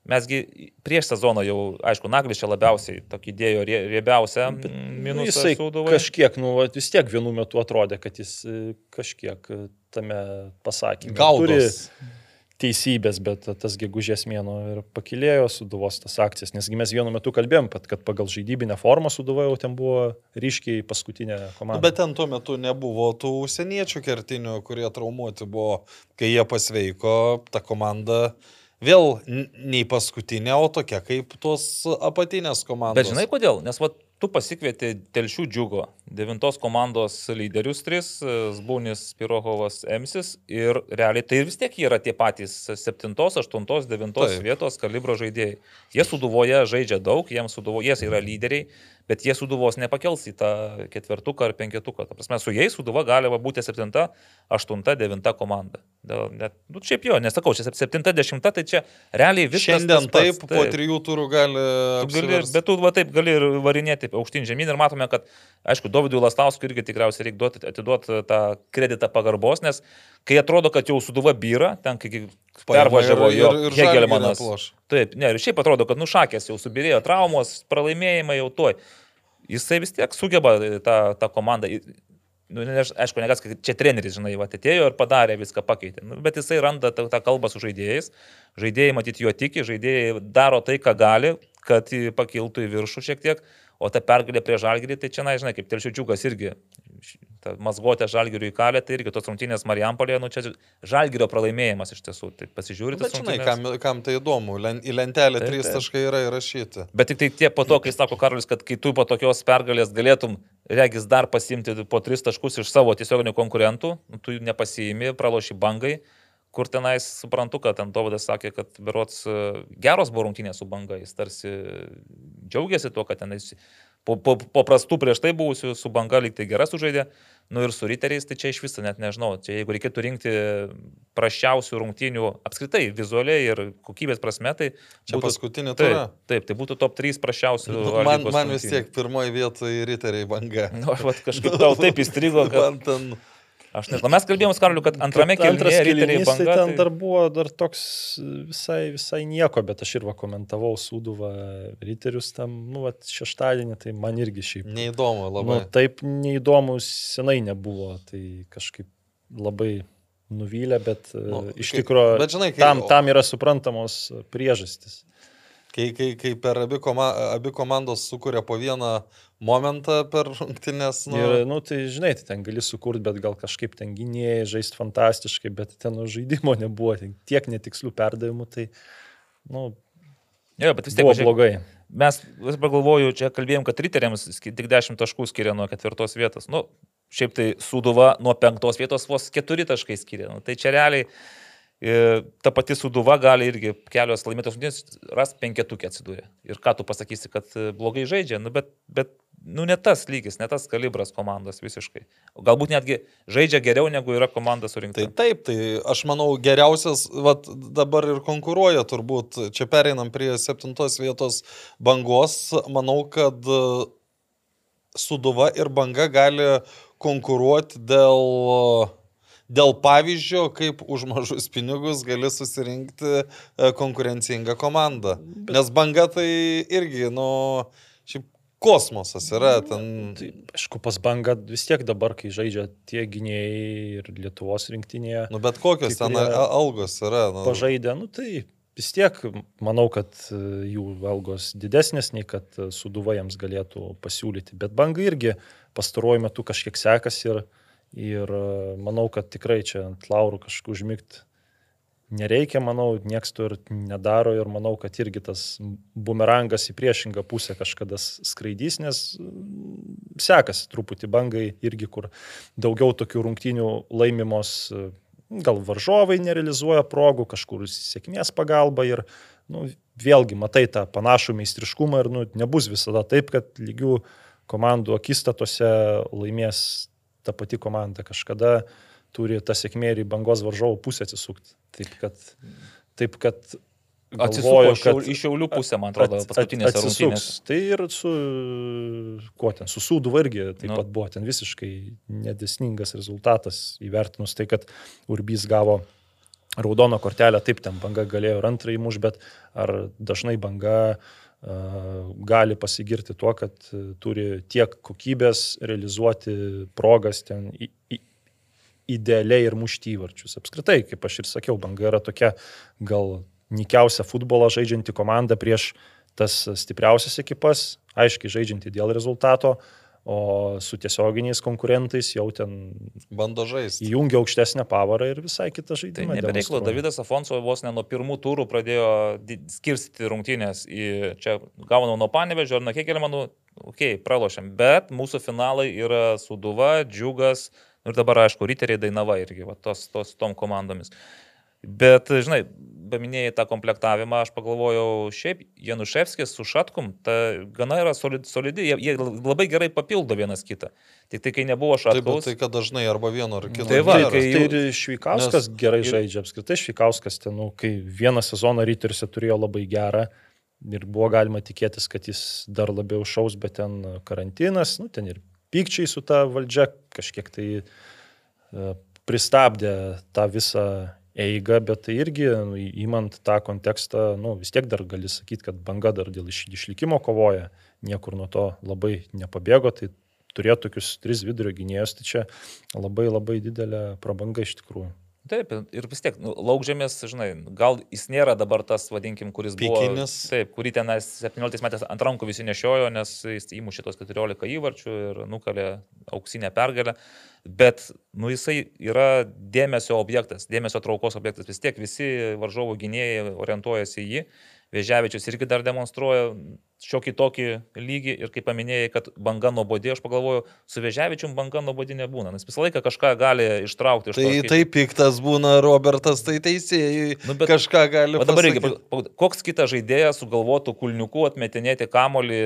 Mesgi prieš sezoną jau, aišku, Naglis čia labiausiai tokį dėjo rie- riebiausią Nu, Nu, minusą jisai suduvai. kažkiek, nu, vat vis tiek vienu metu atrodė, kad jis e, kažkiek e, tame pasakymė. Turi Gaudos. teisybės, bet tas gegužės mėno ir pakilėjo suduvos tas akcijas, nesgi mes vienu metu kalbėjom, kad, kad pagal žaidybinę formą suduva jau ten buvo ryškiai paskutinė komanda. Bet ten tuo metu nebuvo tų užsieniečių kertinių, kurie traumuoti buvo. Kai jie pasveiko, ta komanda vėl nei paskutinė, o tokia kaip tos apatinės komandos. Bet žinai kodėl? Nes va, tu pasikvieti Telšių džiugo, devintos komandos lyderius tris, Zbūnis, Pirohovas, Emsis ir realiai tai vis tiek yra tie patys septintos, aštuntos, devintos Taip. vietos kalibro žaidėjai. Jie suduvoje žaidžia daug, jiems suduvoje jie yra lyderiai, bet jie suduvos nepakels į tą ketvirtuką ar penketuką. Ta prasme, su jais suduva gali va būti septinta, aštunta, devinta komanda. Net, nu, šiaip jo, nesakau, čia sep- septinta, dešimta, tai čia realiai viskas. Šiandien pats, taip, po trijų turų gali. Gali, bet tu va taip gali ir varinėti aukštyn žemyn ir matome, kad, aišku, Dovydui Lastauskui irgi tikriausiai reikia duoti, atiduoti tą kreditą pagarbos, nes kai atrodo, kad jau suduva byra, ten kai pervažiavo jo Hegelmanas. Taip, ne, ir šiaip atrodo, kad nušakės jau subirėjo traumos, pralaimėjimai jau toj. Jisai vis tiek sugeba tą, tą komandą. Nu, ne, aišku, negas, kad čia treneris, žinai, va, atėjo ir padarė viską, pakeitė. Nu, bet jisai randa tą, tą kalbą su žaidėjais. Žaidėjai matyti jo tiki, žaidėjai daro tai, ką gali, kad pakiltų į viršų šiek tiek. O ta pergalė prie žalgirį, tai čia, na, žinai, kaip telšiučiukas irgi. Ta mazgotė žalgirių įkalė, tai irgi tos rungtynės Marijampolėje, nu čia žalgirio pralaimėjimas iš tiesų. Tai pasižiūrėti. Bet žinai, kam, kam tai įdomu, len, į lentelę Taip, trys taip. taškai yra įrašyti. Bet tik tai tie po to, kai sako Karolis, kad kai tu po tokios pergalės galėtum, regis, dar pasimti po tris taškus iš savo tiesioginių konkurentų, nu, tu jų nepasiimi, praloši bangai, kur tenais suprantu, kad ten Dovydas sakė, kad berots e, geros buvo rungtynės su banga, jis tarsi džiaugiasi tuo, kad tenais po, po, po prastų prieš tai buvusių su banga lyg tai geras sužaidė, nu ir su riteriais, tai čia iš viso net nežinau, čia jeigu reikėtų rinkti prašiausių rungtynių apskritai vizualiai ir kokybės prasme, tai Čia paskutinė Taip, tura. taip, tai būtų top 3 prašiausių. Nu, Man, man vis rungtynių. tiek pirmoji vietoje riteriai banga. Nu, aš kažkaip tau taip įstrigo, kad Man ten... aš nežinau. Mes kalbėjome, Karliu, kad antrame kelnyje riteriai kėlinys, tai banga. ten dar buvo dar toks visai, visai nieko, bet aš ir va komentavau Sūduvą Riterius tam, nu, va, šeštadienį, tai man irgi šiaip. Neįdomu labai. Nu, taip neįdomu senai nebuvo, tai kažkaip labai nuvylė, bet Nu, nu, iš tikrųjų tam, tam yra suprantamos priežastys. Kai, kai, kai per abi, koma, abi komandos sukuria po vieną momentą per rungtynės. Nu. Ir, nu, tai žinai, tai ten gali sukurti, bet gal kažkaip ten gynėjai žaisti fantastiškai, bet ten nu, žaidimo nebuvo, ten tiek netikslių perdavimų, tai, nu, Jo, bet vis tiek buvo pažiūrėk, blogai. Mes, vis pagalvoju, čia kalbėjom, kad riteriams tik 10 taškų skiria nuo ketvirtos vietos. Nu, šiaip tai Suduva nuo penktos vietos vos 4 taškai skiria. Nu, tai čia realiai ta pati Suduva gali irgi kelios laimėtos rungtynės ras penketukė atsidūrė. Ir ką tu pasakysi, kad e, blogai žaidžia, nu, bet, bet nu, ne tas lygis, ne tas kalibras komandos visiškai. Galbūt netgi žaidžia geriau, negu yra komanda surinkta. Tai taip, tai aš manau geriausias, vat, dabar ir konkuruoja turbūt, čia pereinam prie septintos vietos bangos, manau, kad e, Suduva ir banga gali konkuruoti dėl, dėl pavyzdžio, kaip už mažus pinigus gali susirinkti e, konkurencingą komandą. Nes banga tai irgi, nu, šiaip kosmosas yra ten. Tai, aišku, pas bangą vis tiek dabar, kai žaidžia tie gynėjai ir Lietuvos rinktinėje, Nu, bet kokios ten algos yra. Nu, pažaidę, nu tai vis tiek manau, kad e, jų algos didesnės nei kad e, suduva jiems galėtų pasiūlyti. Bet bangai irgi pastaruoju metu kažkiek sekasi ir, ir e, manau, kad tikrai čia ant laurų kažkur užmygti nereikia, manau, nieks to ir nedaro ir manau, kad irgi tas bumerangas į priešingą pusę kažkada skraidys, nes mm, sekasi truputį bangai irgi, kur daugiau tokių rungtynių laimimos e, gal varžovai nerealizuoja progų, kažkur sėkmės pagalba ir nu, vėlgi matai tą panašų meistriškumą ir nu, nebus visada taip, kad lygių komandų akistatose laimės ta pati komanda. Kažkada turi ta sėkmė ir į bangos varžovų pusę atsisukti. Taip kad, taip kad Atsisuko šiau, iš šiaulių pusę, man atrodo, at- at- atsisuks. rungtynėse. Tai ir su, kuo ten, su Sūduva irgi taip Nu. pat buvo ten visiškai nedesningas rezultatas įvertinus tai, kad Urbys gavo raudoną kortelę, taip ten banga galėjo ir antrąjį muš, bet ar dažnai banga uh, gali pasigirti tuo, kad uh, turi tiek kokybės realizuoti progas ten į, į, idealiai ir mušti įvarčius. Apskritai, kaip aš ir sakiau, banga yra tokia gal nikiausia futbolą žaidžianti komanda prieš tas stipriausias ekipas, aiškiai žaidžianti dėl rezultato, o su tiesioginiais konkurentais jau ten Bando žaisti. įjungia aukštesnę pavarą ir visai kitą Tai žaidimą. nebereiklo, demonstruoja. Davidas Afonso vos ne nuo pirmų turų pradėjo skirstyti rungtynės į čia gaunam nuo Panevežio ir nuo manau, okei, okay, pralošiam, bet mūsų finalai yra Suduva, Džiugas nu ir dabar, aišku, Riteriai Dainava irgi, va, tos, tos tom komandomis. Bet, žinai, paminėjai tą komplektavimą, aš pagalvojau, šiaip Januševskis su Šatkum, ta gana yra solid, solidi, jie, jie labai gerai papildo vienas kitą. Tik tai, kai nebuvo Taip, Šatkaus, tai kad dažnai arba vieno ar kito. Tai va, nėra. kai Tai jau- ir Švikauskas nes- gerai žaidžia, apskritai Švikauskas ten, nu, kai vieną sezoną ryteriuose turėjo labai gerą ir buvo galima tikėtis, kad jis dar labiau šaus, bet ten karantinas, nu, ten ir pykčiai su ta valdžia kažkiek tai e, pristabdė tą visą eigą, bet tai irgi, nu, įmant tą kontekstą, nu, vis tiek dar gali sakyti, kad banga dar dėl iš, išlikimo kovoja, niekur nuo to labai nepabėgo, tai turėti tokius tris vidurio gynėjus, tai čia labai labai didelė prabanga iš tikrųjų. Taip, ir vis tiek, nu, laukžėmės, žinai, gal jis nėra dabar tas, vadinkim, kuris buvo. Pikinis. Taip, kurį ten 17 metais ant rankų visi nešiojo, nes jis įmušė tos 14 įvarčių ir nukalė auksinę pergalę. Bet, nu, jisai yra dėmesio objektas, dėmesio traukos objektas. Vis tiek visi varžovų gynėjai orientuojasi į jį. Vėžiavičius irgi dar demonstruoja šiokį tokį lygį ir kaip paminėjai, kad banga nuobodė, aš pagalvoju, su Vėžiavičium banga nuobodė nebūna, nes visą laiką kažką gali ištraukti iš to. Tai kai- tai piktas būna Robertas, tai teisėjai Nu, bet- kažką gali O dabar irgi, pasakyt. pa- pa- koks kitas žaidėjas sugalvotų kulniuku atmetinėti kamolį,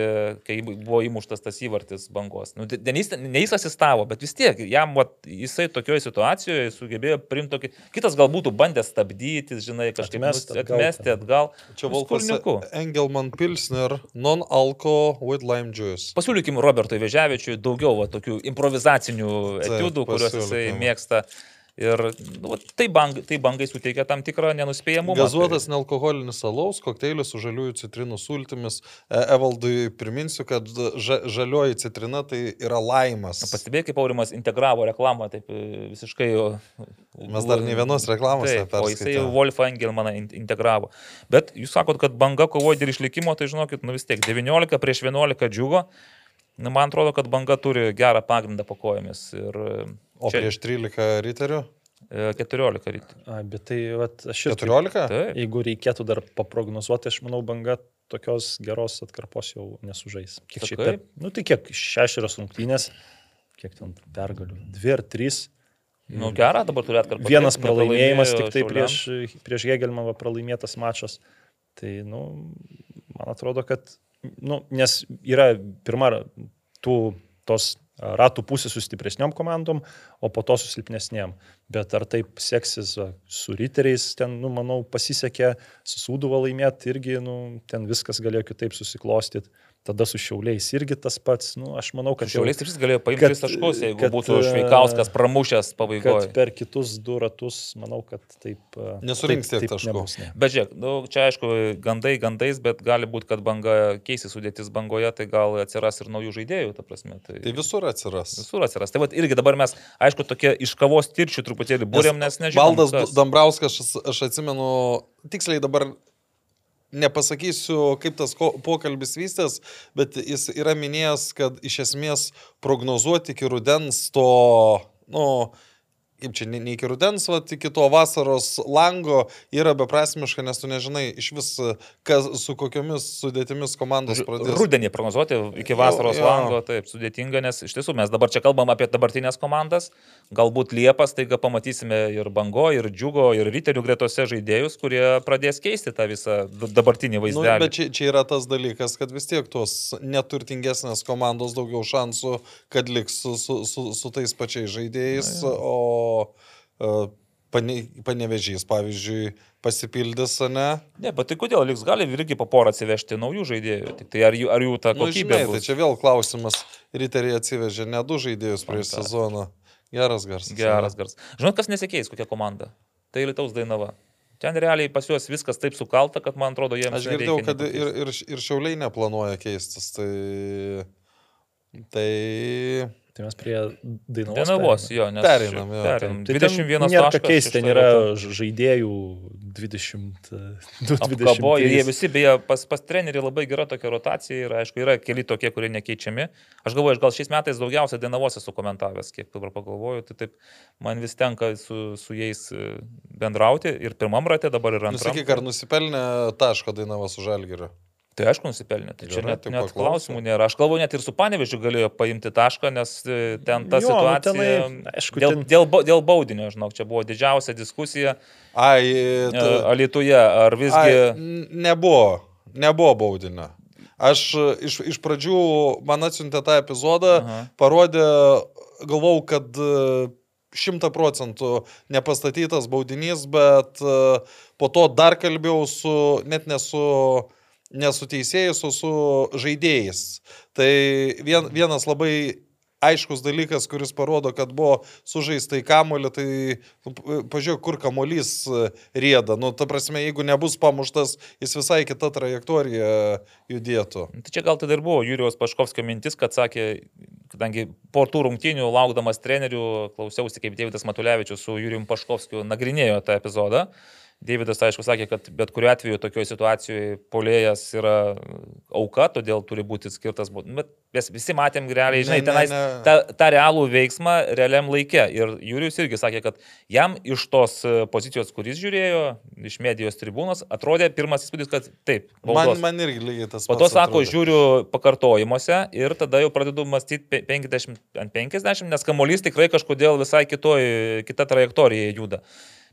kai buvo įmuštas tas įvartis bangos. Nu, ten jis, ne jis asistavo, bet vis tiek, jam vat, jisai tokioje situacijoje sugebėjo priimti tokį, kitas gal būtų bandęs stabdyti, žinai, kažkaip atgal atmesti ten. atgal. Čia Nu, Volkas. Engelman Pilsner, non-alko with lime juice. Pasiūlykim Robertui Vežiavičiui daugiau va, tokių improvizacinių etiudų, kuriuos jisai mėgsta. Ir nu, tai, bang, tai bangai suteikia tam tikrą nenuspėjamumą. Gazuotas nealkoholinis alaus, kokteilis su žaliųjų citrinų sultimis. E, Evaldui priminsiu, kad ža žalioji citrina tai yra laimas. Pastebėjai, kaip Aurimas integravo reklamą, taip e, visiškai jo Mes dar ne vienos reklamos Taip, o jisai jau neperskaitėm. Wolf Engelmaną in- integravo. Bet jūs sakot, kad banga kovoja dėl išlikimo, tai žinokit, nu vis tiek 19 prieš 11 džiugo. Nu, man atrodo, kad banga turi gerą pagrindą po kojomis. Ir O čia, prieš 13 riterių? e, 14 ryte. A, bet tai vat, aš ir 14? Taip. Jeigu reikėtų dar paprognozuoti, aš manau, banga tokios geros atkarpos jau nesužais. Kiek šiaip, Sakai? per- nu tai kiek šešios rungtynės, kiek ten pergalių, dvi ar trys. Nu, gerą dabar turi atkarpą. Vienas pralaimėjimas tik tai prieš, prieš Hegelmavą pralaimėtas mačas. Tai, nu, man atrodo, kad, nu, nes yra pirma tų tos ratų pusė su stipresniam komandom, o po to su silpnesniam. Bet ar taip seksis su riteriais, ten, nu, manau, pasisekė, su Sūduva laimėti irgi, nu, ten viskas galėjo kitaip susiklostyti. Tada su Šiauliais irgi tas pats, nu, aš manau, kad Šiauliais taip galėjo paimti tris taškus, jeigu kad, būtų e, Šveikauskas pramušęs kad pabaigoje. per kitus du ratus, manau, kad taip. a, Nesurinks tiek taškų. ne. Bet žiūrėk, nu, čia aišku, gandai gandais, bet gali būti, kad banga keisi sudėtis bangoje, tai gal atsiras ir naujų žaidėjų, ta prasme. Tai, Tai visur atsiras. visur atsiras. Tai vat irgi dabar mes, aišku, tokie iš kavos tirčių truputėlį būrėm, nes nežinome. Valdas Dambrauskas, aš, aš atsimenu, tiksliai dabar nepasakysiu, kaip tas pokalbis vystės, bet jis yra minėjęs, kad iš esmės prognozuoti iki rudens to, nu, kaip čia, ne, iki rudens, o iki to vasaros lango yra beprasmiška, nes tu nežinai iš vis, kas, su kokiomis sudėtimis komandos pradės. Rudenį prognozuoti iki vasaros Jo, jo. lango, taip, sudėtinga, nes iš tiesų mes dabar čia kalbam apie dabartinės komandas, galbūt Liepas, taiga pamatysime ir Bango, ir Džiugo, ir Riterių gretose žaidėjus, kurie pradės keisti tą visą dabartinį Nu, vaizdelį. bet čia, čia yra tas dalykas, kad vis tiek tos neturtingesnės komandos daugiau šansų, kad liks su, su, su, su tais pačiais žaidėjais, o uh, pane, panevežys, pavyzdžiui, pasipildys, ne? Ne, bet tai kodėl liks gali irgi po porą atsivežti naujų žaidėjų, tik tai ar jų, ar jų ta Nu, kokybė žinai, bus? tai čia vėl klausimas. Riteriai atsivežė ne du žaidėjus prieš sezoną. Geras garsas. Geras garsas. Žinot, kas nesikeis, kokia komanda? Tai Lietuvos Dainava. Ten realiai pas juos viskas taip sukalta, kad man atrodo jiems... Aš girdėjau, kad ir, ir, ir šiauliai neplanuoja keistis. Tai... Tai... Tai mes prie Dainavos. Dainavos, pereinam. jo, nes... Pereinam, jo, Pereinam. Tai 21 ten nėra taškas, keisti, ten yra žaidėjų 20. Apkabo ir jie 20. visi, beje, pas, pas trenerių labai gera tokia rotacija ir, aišku, yra keli tokie, kurie nekeičiami. Aš galvoju, aš gal šiais metais daugiausia Dainavos esu komentavęs, kiek dabar pagalvoju, tai taip man vis tenka su, su jais e, bendrauti ir pirmam rate, dabar ir Nu, antram. sakyk, ar nusipelnė taško Dainavas už Žalgirių? Tai aišku, nusipelnė. Tai čia Gerai, net, tai net paklausom. klausimų nėra. Aš galvoju, net ir su Panevežiu galėjo paimti tašką, nes e, ten ta Jo, nu, situacija. tenai, aišku, dėl, ten- dėl, dėl baudinio, žinok, čia buvo didžiausia diskusija Ai, e, ta... Alituje. Ar visgi... Ai, nebuvo, nebuvo baudinio. Aš e, iš, iš pradžių man atsiuntė tą epizodą, Aha. parodė, galvau, kad e, šimta procentų nepastatytas baudinys, bet e, po to dar kalbėjau su, net ne su, ne su teisėjais, o su žaidėjais. Tai vien, vienas labai aiškus dalykas, kuris parodo, kad buvo sužaista į kamolį, tai nu, pažiūrėk, kur kamolys e, rieda. Nu, ta prasme, jeigu nebus pamuštas, jis visai kita trajektorija judėtų. Tai čia gal tada ir buvo Jurijos Paškovskio mintis, kad sakė, kadangi po tų rungtynių laukdamas trenerių, klausiausi, kaip Davidas Matulevičius su Jurijum Paškovskiu nagrinėjo tą epizodą. Davidas, aišku, sakė, kad bet kuriu atveju tokioje situacijoje polėjas yra auka, todėl turi būti skirtas. Bet mes visi matėm realiai, žinai, tenais tą, tą realų veiksmą realiam laikė. Ir Jurijus irgi sakė, kad jam iš tos e, pozicijos, kuris žiūrėjo, iš medijos tribūnos, atrodė pirmas įspūdis, kad taip. Man, baudos. man irgi lygiai tas Po to pats sako, atrodė. žiūriu pakartojimuose ir tada jau pradedu mąstyti 50 ant 50, nes kamuolys tikrai kažkodėl visai kitoj, kita trajektorija juda.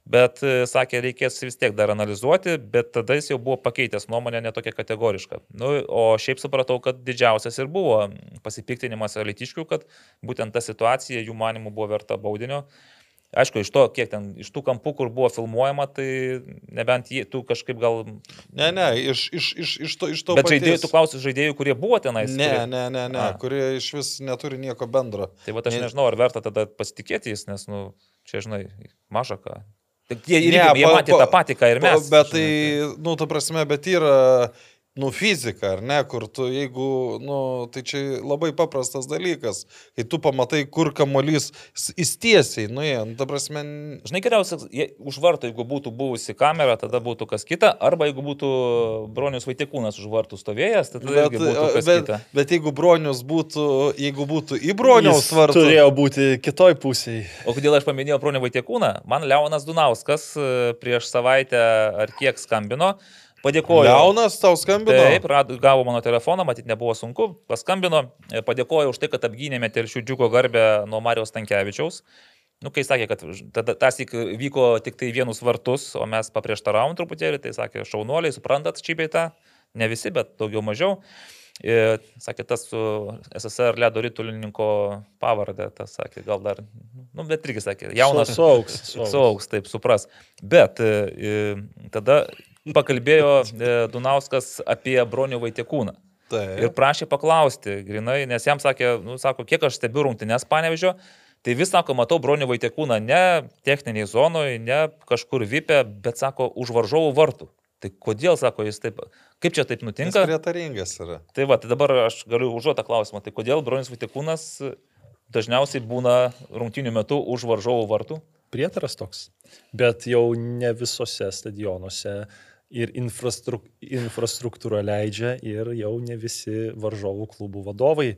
Bet e, sakė, reikės vis tiek dar analizuoti, bet tada jis jau buvo pakeitęs nuomonę netokia kategoriška. Nu, o šiaip supratau, kad didžiausias ir buvo pasipiktinimas elitiškių, kad būtent ta situacija jų manimų buvo verta baudinio. Aišku, iš to, kiek ten, iš tų kampų, kur buvo filmuojama, tai nebent jie, tu kažkaip gal... Ne, ne, iš, iš, iš, iš to, iš to Bet žaidėjų, paties. tu klausi žaidėjų, kurie buvo tenais. Ne, kurie... ne, ne, ne, A. kurie iš vis neturi nieko bendro. Tai va aš Ne- nežinau, ar verta tada pasitikėti jais, nes, nu, čia, žinai, maža ką. Tik Jie, Ne, jie matė pa- tą patį, ką ir mes. Bet tai, žinai, nu, ta prasme, bet yra nu, fizika, ar ne, kur tu, jeigu, nu, tai čia labai paprastas dalykas, kai tu pamatai, kur kamolys įstiesiai, nu, jie, nu, ta prasme, Žinai, geriausia, je- už vartų, jeigu būtų buvusi kamera, tada būtų kas kita, arba jeigu būtų Bronius Vaitikūnas už vartų stovėjęs, tai tada bet, būtų kas bet, kita. bet jeigu bronius būtų, jeigu būtų į broniaus vartų, Turėjo būti kitoj pusėje. O kodėl aš paminėjau Bronių Vaitikūną? Man Leonas Dunauskas e, prieš savaitę ar kiek skambino, padėkojo. Leonas tau skambino. Taip, rad- gavo mano telefoną, matyt, nebuvo sunku, paskambino, e, padėkojo už tai, kad apgynėme telšių džiugo garbę nuo Marijos Tankievičiaus. Nu, kai sakė, kad tada tas tik vyko tik tai vienus vartus, o mes paprieštaravom truputėlį, tai sakė, šaunuoliai, suprantat, čia bei tą, ne visi, bet daugiau mažiau. Ir, sakė, tas su SSR ledo rytulininko pavardė, tas sakė, gal dar, nu, bet irgi sakė, jaunas. Suaugs. Suaugs, taip, supras. Bet e, e, tada pakalbėjo e, Dunauskas apie Bronių Vaitekūną. Taip. Ir prašė paklausti, grinai, nes jam sakė, nu, sako, kiek aš stebiu rungtynės panevežio, tai vis sako, matau Bronių Vaitekūną ne techniniai zonoje, ne kažkur vipė, bet sako, už varžovų vartų. Tai kodėl, sako, jis taip, kaip čia taip Jis nutinka? prietaringas yra. Tai va, tai dabar aš galiu užduotą klausimą, tai kodėl Bronius Vaitekūnas dažniausiai būna rungtynių metu už varžovų vartų? Prietaras toks. Bet jau ne visose stadionuose ir infrastruk infrastruktūra leidžia ir jau ne visi varžovų klubų vadovai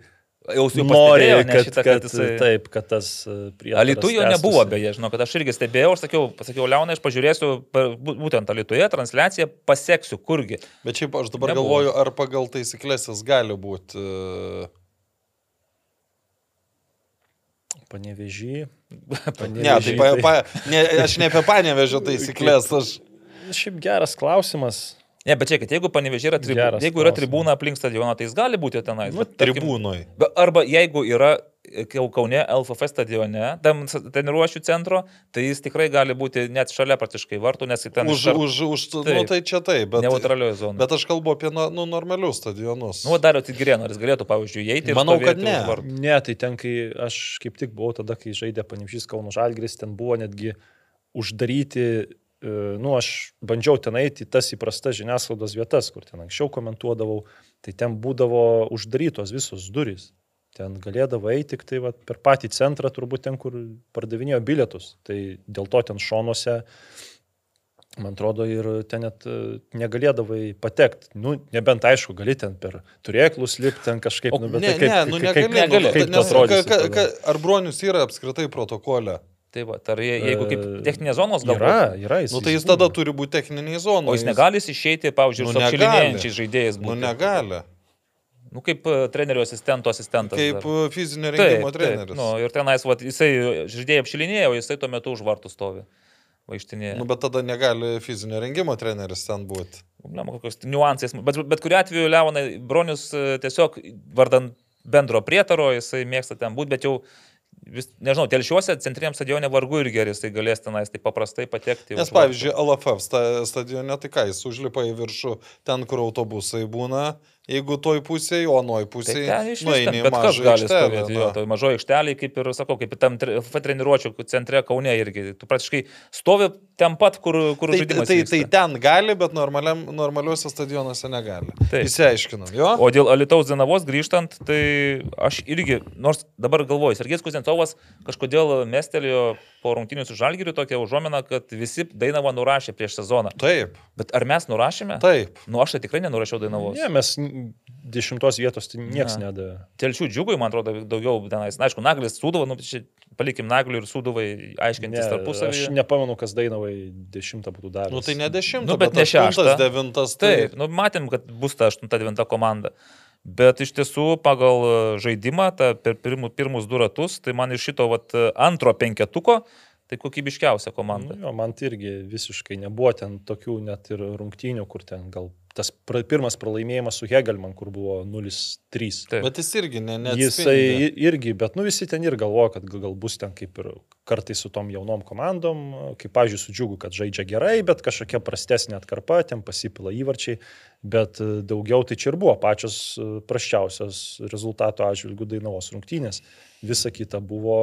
Jau su juo nori, kad, šitą, kad, kad jisai... taip, kad tas e, prietaras. Alitu jo tęstųsi. nebuvo, beje, žinau, kad aš irgi stebėjau, aš sakiau, pasakiau, Leonai, aš pažiūrėsiu būtent Alituje transliaciją, pasieksiu, kurgi. Bet šiaip aš dabar Nebuvo. galvoju, ar pagal taisyklės jis gali būti. e, Panevežį. Ne, tai pa, pa, ne, aš ne apie panevežio taisyklės, aš... Šiaip geras klausimas. Ne, bet čia, kad jeigu panevežė yra, tribu, jeigu yra tribūna aplink stadioną, tai jis gali būti tenai. Nu, tribūnoj. Arba jeigu yra e, Kau- Kaune LFF stadione, tam treniruošių centro, tai jis tikrai gali būti net šalia praktiškai vartų, nes ten Už, už, už, nu Taip. tai čia taip, bet... neutralioje zonoje. Bet aš kalbu apie nu, nu, normalius stadionus. Nu, dar atsigirėno, ar jis galėtų, pavyzdžiui, įeiti ir Manau, kad ne. Ne, tai ten, kai aš kaip tik buvau tada, kai žaidė Panevežys Kauno Žalgris, ten buvo netgi uždaryti, nu, aš bandžiau ten eiti į tas įprastas žiniasklaidos vietas, kur ten anksčiau komentuodavau, tai ten būdavo uždarytos visos durys. Ten galėdavo eiti tik tai vat, per patį centrą, turbūt ten, kur pardavinėjo bilietus. Tai dėl to ten šonuose, man atrodo, ir ten net e, negalėdavai patekti. Nu, nebent aišku, gali ten per turėklus lipti, ten kažkaip, O, nu, bet Ne, tai kaip, ne, nu kaip, negali. kaip, negali. kaip, kaip nes, tu atrodysi ka, ka, tada? ka, ar bronius yra apskritai protokole? Tai va, ar je- jeigu kaip E, techninės zonos galbūt. Yra, yra jis. Nu, tai jis tada turi būti techniniai zonai. O jis negali išeiti, pavyzdžiui, Nu, su negali. apšilinėjančiais žaidėjais. Nu, būti. negali. Nu, kaip e, trenerio asistento asistentas. Kaip dar. e, fizinio Taip, rengimo taip, treneris. Nu, ir tenais, va, jisai žaidėjai apšilinėjo, o jisai tuo metu už vartų stovi. Vaikštinėje. Nu, bet tada negali fizinio rengimo treneris ten būti. Problema kokios niuansais. Bet, bet kuriu atveju, Leonai, Bronius tiesiog vardant bendro prietaro, jisai mėgsta ten būti, bet jau, vis, nežinau, telšiuose centriniam stadione vargu ir gerai, jisai galės tenais taip paprastai patekti. Nes, pavyzdžiui, LFF sta- stadione, tai ką, jis užlipa į viršų ten, kur autobusai būna, jeigu toj pusėje, o Tai pusėje, ten iš nueini vis, į bet kas gali stovėti. Jo, na. tai mažoji aikštelė, kaip ir sakau, kaip ir tam tre- F treniruočio centre Kaune irgi. Tu praktiškai stovi ten pat, kur, kur Tai, žaidimas. tai, vyksta. tai ten gali, bet normaliuose stadionuose negali. Taip. Įsiaiškinam, jo? O dėl Alitaus Dienavos grįžtant, tai aš irgi, nors dabar galvoju, Sergės Kuzentovas kažkodėl mestelėjo po rungtinių su Žalgiriu tokią užuominą, kad visi Dainavą nurašė prieš sezoną. Taip, Bet ar mes nurašėme? taip. Nu, aš tai tikrai nenurašiau Dainavos. Ne, mes dešimtos vietos tai niekas Ne. nedavė. Telšių džiugui, man atrodo, daugiau tenais. Na, aišku, Naglis Sūduvai, nu, čia palikim Naglių ir Sūduvai aiškintis Ne, tarpusavį. aš nepamenu, kas Dainavai dešimtą būtų daręs. Nu tai ne dešimtas, Nu, bet ne šešta. devintas. Tai... Taip, nu, matėm, kad bus ta 8-9 komanda. Bet iš tiesų pagal e, žaidimą, ta, per pirmus, pirmus du ratus, tai man iš šito vat, e, antro penketuko, tai kokybiškiausia komanda. Nu, jo, man tai irgi visiškai nebuvo ten tokių net ir rungtynių, kur ten gal tas pra, pirmas pralaimėjimas su Hegelman, kur buvo 0-3. Taip. Bet jis irgi ne, ne Jisai irgi, bet nu visi ten ir galvoja, kad gal gal bus ten kaip ir kartais su tom jaunom komandom, kaip, pavyzdžiui, su džiugu, kad žaidžia gerai, bet kažkokia prastesnė atkarpa, ten pasipila įvarčiai, bet e, daugiau tai čia ir buvo pačios e, prasčiausios rezultato atžvilgių Dainavos rungtynės. Visa kita buvo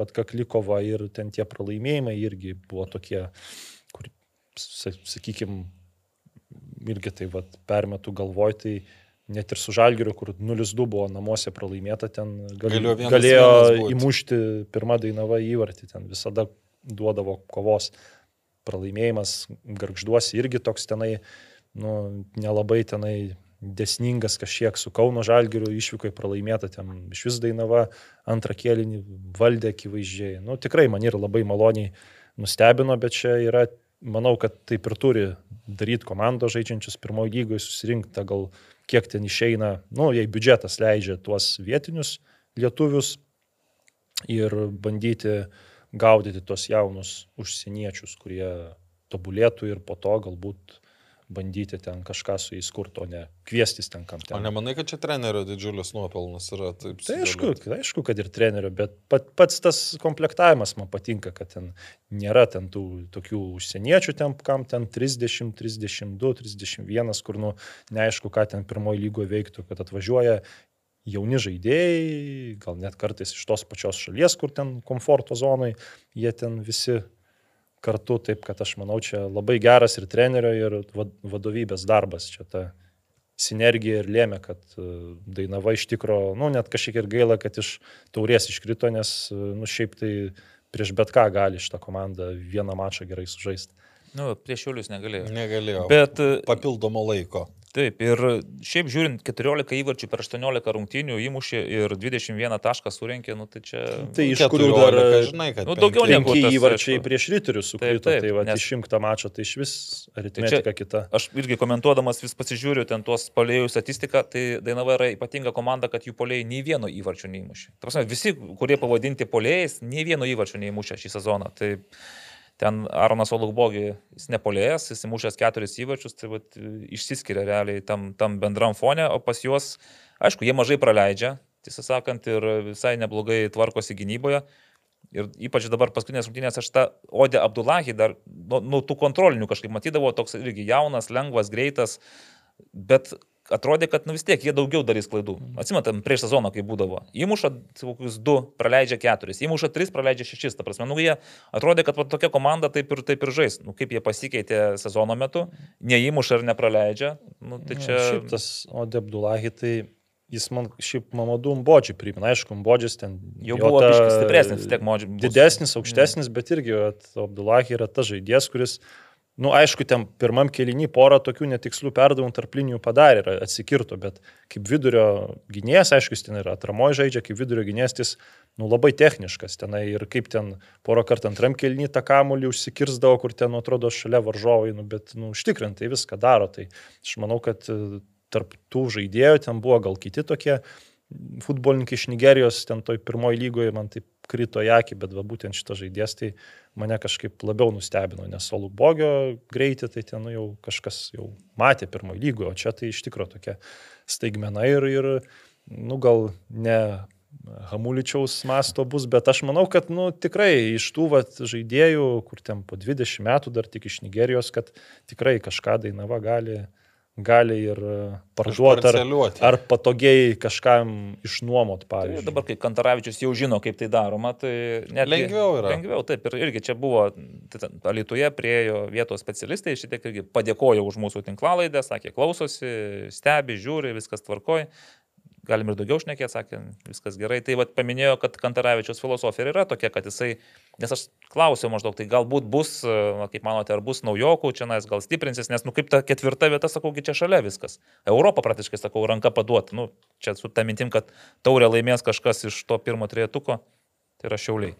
atkakli kova ir ten tie pralaimėjimai irgi buvo tokie, kur, sakykime, irgi tai vat, permetu galvoj, tai net ir su Žalgiriu, kur 0-2 buvo namuose pralaimėta, ten gal, Galėjo vienas galėjo vienas įmušti pirmą dainavą įvartį, ten visada duodavo kovos pralaimėjimas, garžduosi irgi toks tenai, nu, nelabai tenai desningas kažkiek su Kauno Žalgiriu išvykai pralaimėta, ten iš vis dainava antrą kėlinį valdė akivaizdžiai. Nu, tikrai man ir labai maloniai nustebino, bet čia yra, manau, kad taip ir turi daryti komandos žaidžiančius pirmojo lygoje, susirinkti gal kiek ten išeina, nu, jei biudžetas leidžia tuos vietinius lietuvius ir bandyti gaudyti tuos jaunus užsieniečius, kurie tobulėtų ir po to galbūt bandyti ten kažką su jais kurti, o ne kviestis ten kam O ten. nemanai, kad čia trenerio didžiulis nuopelnas yra taip? Tai aišku, tai aišku, kad ir trenerio, bet pat, pats tas komplektavimas man patinka, kad ten nėra ten tų tokių užsieniečių, ten, kam ten 30, 32, 31, kur nu neaišku, ką ten pirmoji lygoje veiktų, kad atvažiuoja jauni žaidėjai, gal net kartais iš tos pačios šalies, kur ten komforto zonai, jie ten visi kartu, taip kad aš manau, čia labai geras ir trenerio, ir va- vadovybės darbas čia ta sinergija ir lėmė, kad e, Dainava iš tikro, nu net kažkiek ir gaila, kad iš taurės iškrito, nes, e, nu šiaip tai prieš bet ką gali šitą komandą vieną mačą gerai sužaisti. Nu, prieš šiulius negalėjo. Negalėjo. Bet e, Papildomo laiko. Taip, ir šiaip žiūrint, 14 įvarčių per 18 rungtynių įmušė ir 21 tašką surinkė, nu tai čia... Tai iš kurių dar 14, žinai, kad Nu, daugiau negu įvarčiai aišku. prieš ryterius sukrito, Taip, taip, tai va, nes- išimta mačą, tai iš vis aritmetika kita. Aš irgi komentuodamas vis pasižiūriu ten tuos polėjų statistiką, tai Dainava yra ypatinga komanda, kad jų polėjai nei vieno įvarčio neįmušė. Prasme, visi, kurie pavadinti polėjais, nei vieno įvarčio neįmušė šį sezoną. Tai ten Aronas Olugbogi, jis nepolėjęs, jis įmušęs keturis įvarčius, tai vat, išsiskiria realiai tam, tam bendram fone, o pas juos, aišku, jie mažai praleidžia, tiesą sakant, ir visai neblogai tvarkosi gynyboje. Ir ypač dabar paskutinės rungtynės aš tą Odė Abdullahi dar nuo nu, tų kontrolinių kažkaip matydavau, toks irgi jaunas, lengvas, greitas, bet atrodė, kad nu, vis tiek jie daugiau darys klaidų. Atsimetam, prieš sezoną, kai būdavo. Įmuša kokius du, praleidžia keturis, įmuša tris, praleidžia šešis. Ta prasme, nu, jie atrodė, kad va, tokia komanda taip ir, taip ir žais. Nu, kaip jie pasikeitė sezono metu, neįmuša ir nepraleidžia. Nu, tai čia... Ja, tas Ode Abdullahi, tai jis man šiaip Mamadų Mbodžiui primena, aišku, Mbodžis ten Jau jo buvo ta stipresnis, tiek modžiai. Didesnis, aukštesnis, bet irgi vat, Abdullahi yra tas žaidėjas, kuris, na, nu, aišku, ten pirmam kelinį porą tokių netikslių perdavimų tarp linijų padarė ir atsikirto, bet kaip vidurio gynėjas, aišku, jis ten yra atramoje žaidžia, kaip vidurio gynėjas, jis, nu, labai techniškas tenai ir kaip ten porą kartų antram kelinį tą kamulį užsikirzdavo, kur ten, nu, atrodo, šalia varžovai, nu, bet, nu, užtikrintai viską daro. Tai aš manau, kad e, tarp tų žaidėjų ten buvo gal kiti tokie futbolininkai iš Nigerijos, ten toj pirmoji lygoje man taip krito į akį, bet va būtent šitas žaidėjas tai mane kažkaip labiau nustebino, nes Olubogio greitį tai ten nu, jau kažkas jau matė pirmoji lygoje, o čia tai iš tikrųjų tokia staigmena ir, ir nu gal ne Hamuličiaus masto bus, bet aš manau, kad nu, tikrai iš tų vat, žaidėjų, kur ten po 20 metų dar tik iš Nigerijos, kad tikrai kažką Dainava gali, gali ir parduoti ar, ar patogiai kažkam išnuomot, Tai pavyzdžiui. dabar, kai Kantaravičius jau žino, kaip tai daroma, tai net Lengviau yra. Lengviau, taip. Ir irgi čia buvo, tai ten Alituje priejo vietos specialistai, šitiek irgi padėkojo už mūsų tinklalaidę, sakė, klausosi, stebi, žiūri, viskas tvarkoj. Galim ir daugiau šnekėti, sakė, viskas gerai. Tai vad paminėjo, kad Kantaravičius filosofija yra tokia, kad jisai, nes aš klausiau maždaug, tai galbūt bus, na, kaip manote, ar bus naujokų, čia nais gal stiprinsis, nes, nu, kaip ta ketvirta vieta, sakau, čia šalia viskas. Europą praktiškai, sakau, ranka paduoti. Nu, čia su ta mintim, kad taurę laimės kažkas iš to pirmo trietuko, tai yra šiauliai.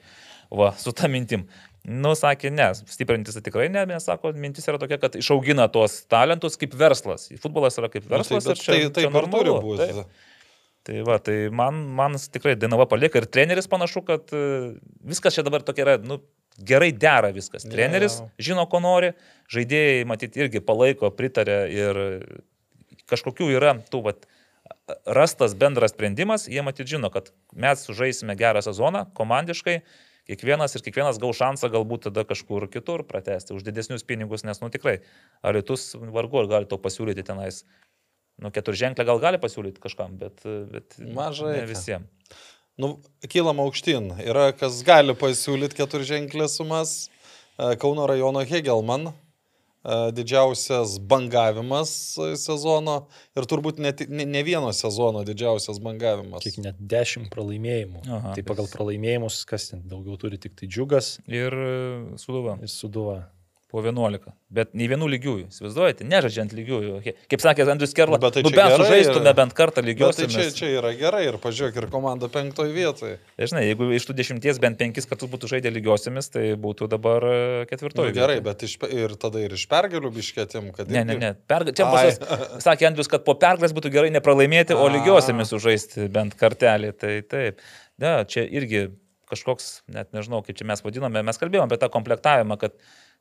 Va, su ta mintim. Nu, sakė, ne, stiprintis tai tikrai ne, nes sako, mintis yra tokia, kad išaugina tuos talentus kaip verslas. Futbolas yra kaip Nu, verslas. tai, ir bet čia, tai, čia taip turi normalu. Taip. Tai va, tai man, man tikrai Dainava palieka ir treneris panašu, kad e, viskas čia dabar tokia yra, nu, gerai dera viskas. Treneris Jo. žino, ko nori, žaidėjai, matyti, irgi palaiko, pritarė ir kažkokių yra tų, va, rastas bendras sprendimas, jie matyti žino, kad mes sužaisime gerą sezoną komandiškai, kiekvienas ir kiekvienas gaus šansą galbūt tada kažkur kitur pratesti už didesnius pinigus, nes, nu tikrai, Alitus vargu ar gali to pasiūlyti tenais. Nu, keturženklę gal gali pasiūlyti kažkam, bet, bet Mažai ne visiems. Nu, kylam aukštyn. Yra kas gali pasiūlyti keturženklės sumas. E, Kauno rajono Hegelman. didžiausias bangavimas e, sezono ir turbūt ne, ne, ne vieno sezono didžiausias bangavimas. Kiek net 10 pralaimėjimų. Aha. tai pagal pralaimėjimus, kas ten daugiau turi, tik tai džiugas Ir e, suduva. ir suduva. Po 11. Bet nei vienų lygiųjų. Įsivaizduojate, nežaidžiant lygiųjų. Kaip sakė Andrius Kerla, Bet tai nu bent sužaistume ir- bent kartą Bet tai čia, čia yra gerai ir pažiūrėk, ir komanda penktoje vietoje. Žinai, jeigu iš tų dešimties bent penkis kartus būtų žaidę lygiosiamis, tai būtų dabar e, Nu, ketvirtoji. gerai, vieta. bet iš, ir tada ir iš pergalių biškėtim, kad... Ne, ne, irgi- ne. Perga... Čia Ai. pas sakė Andrius, kad po pergalės būtų gerai nepralaimėti, o lygiosiamis sužaisti bent kartelį. Tai taip. Ne, čia irgi kažkoks, net nežinau, kaip čia mes vadiname, mes kalbėjome apie tą komplektavimą, kad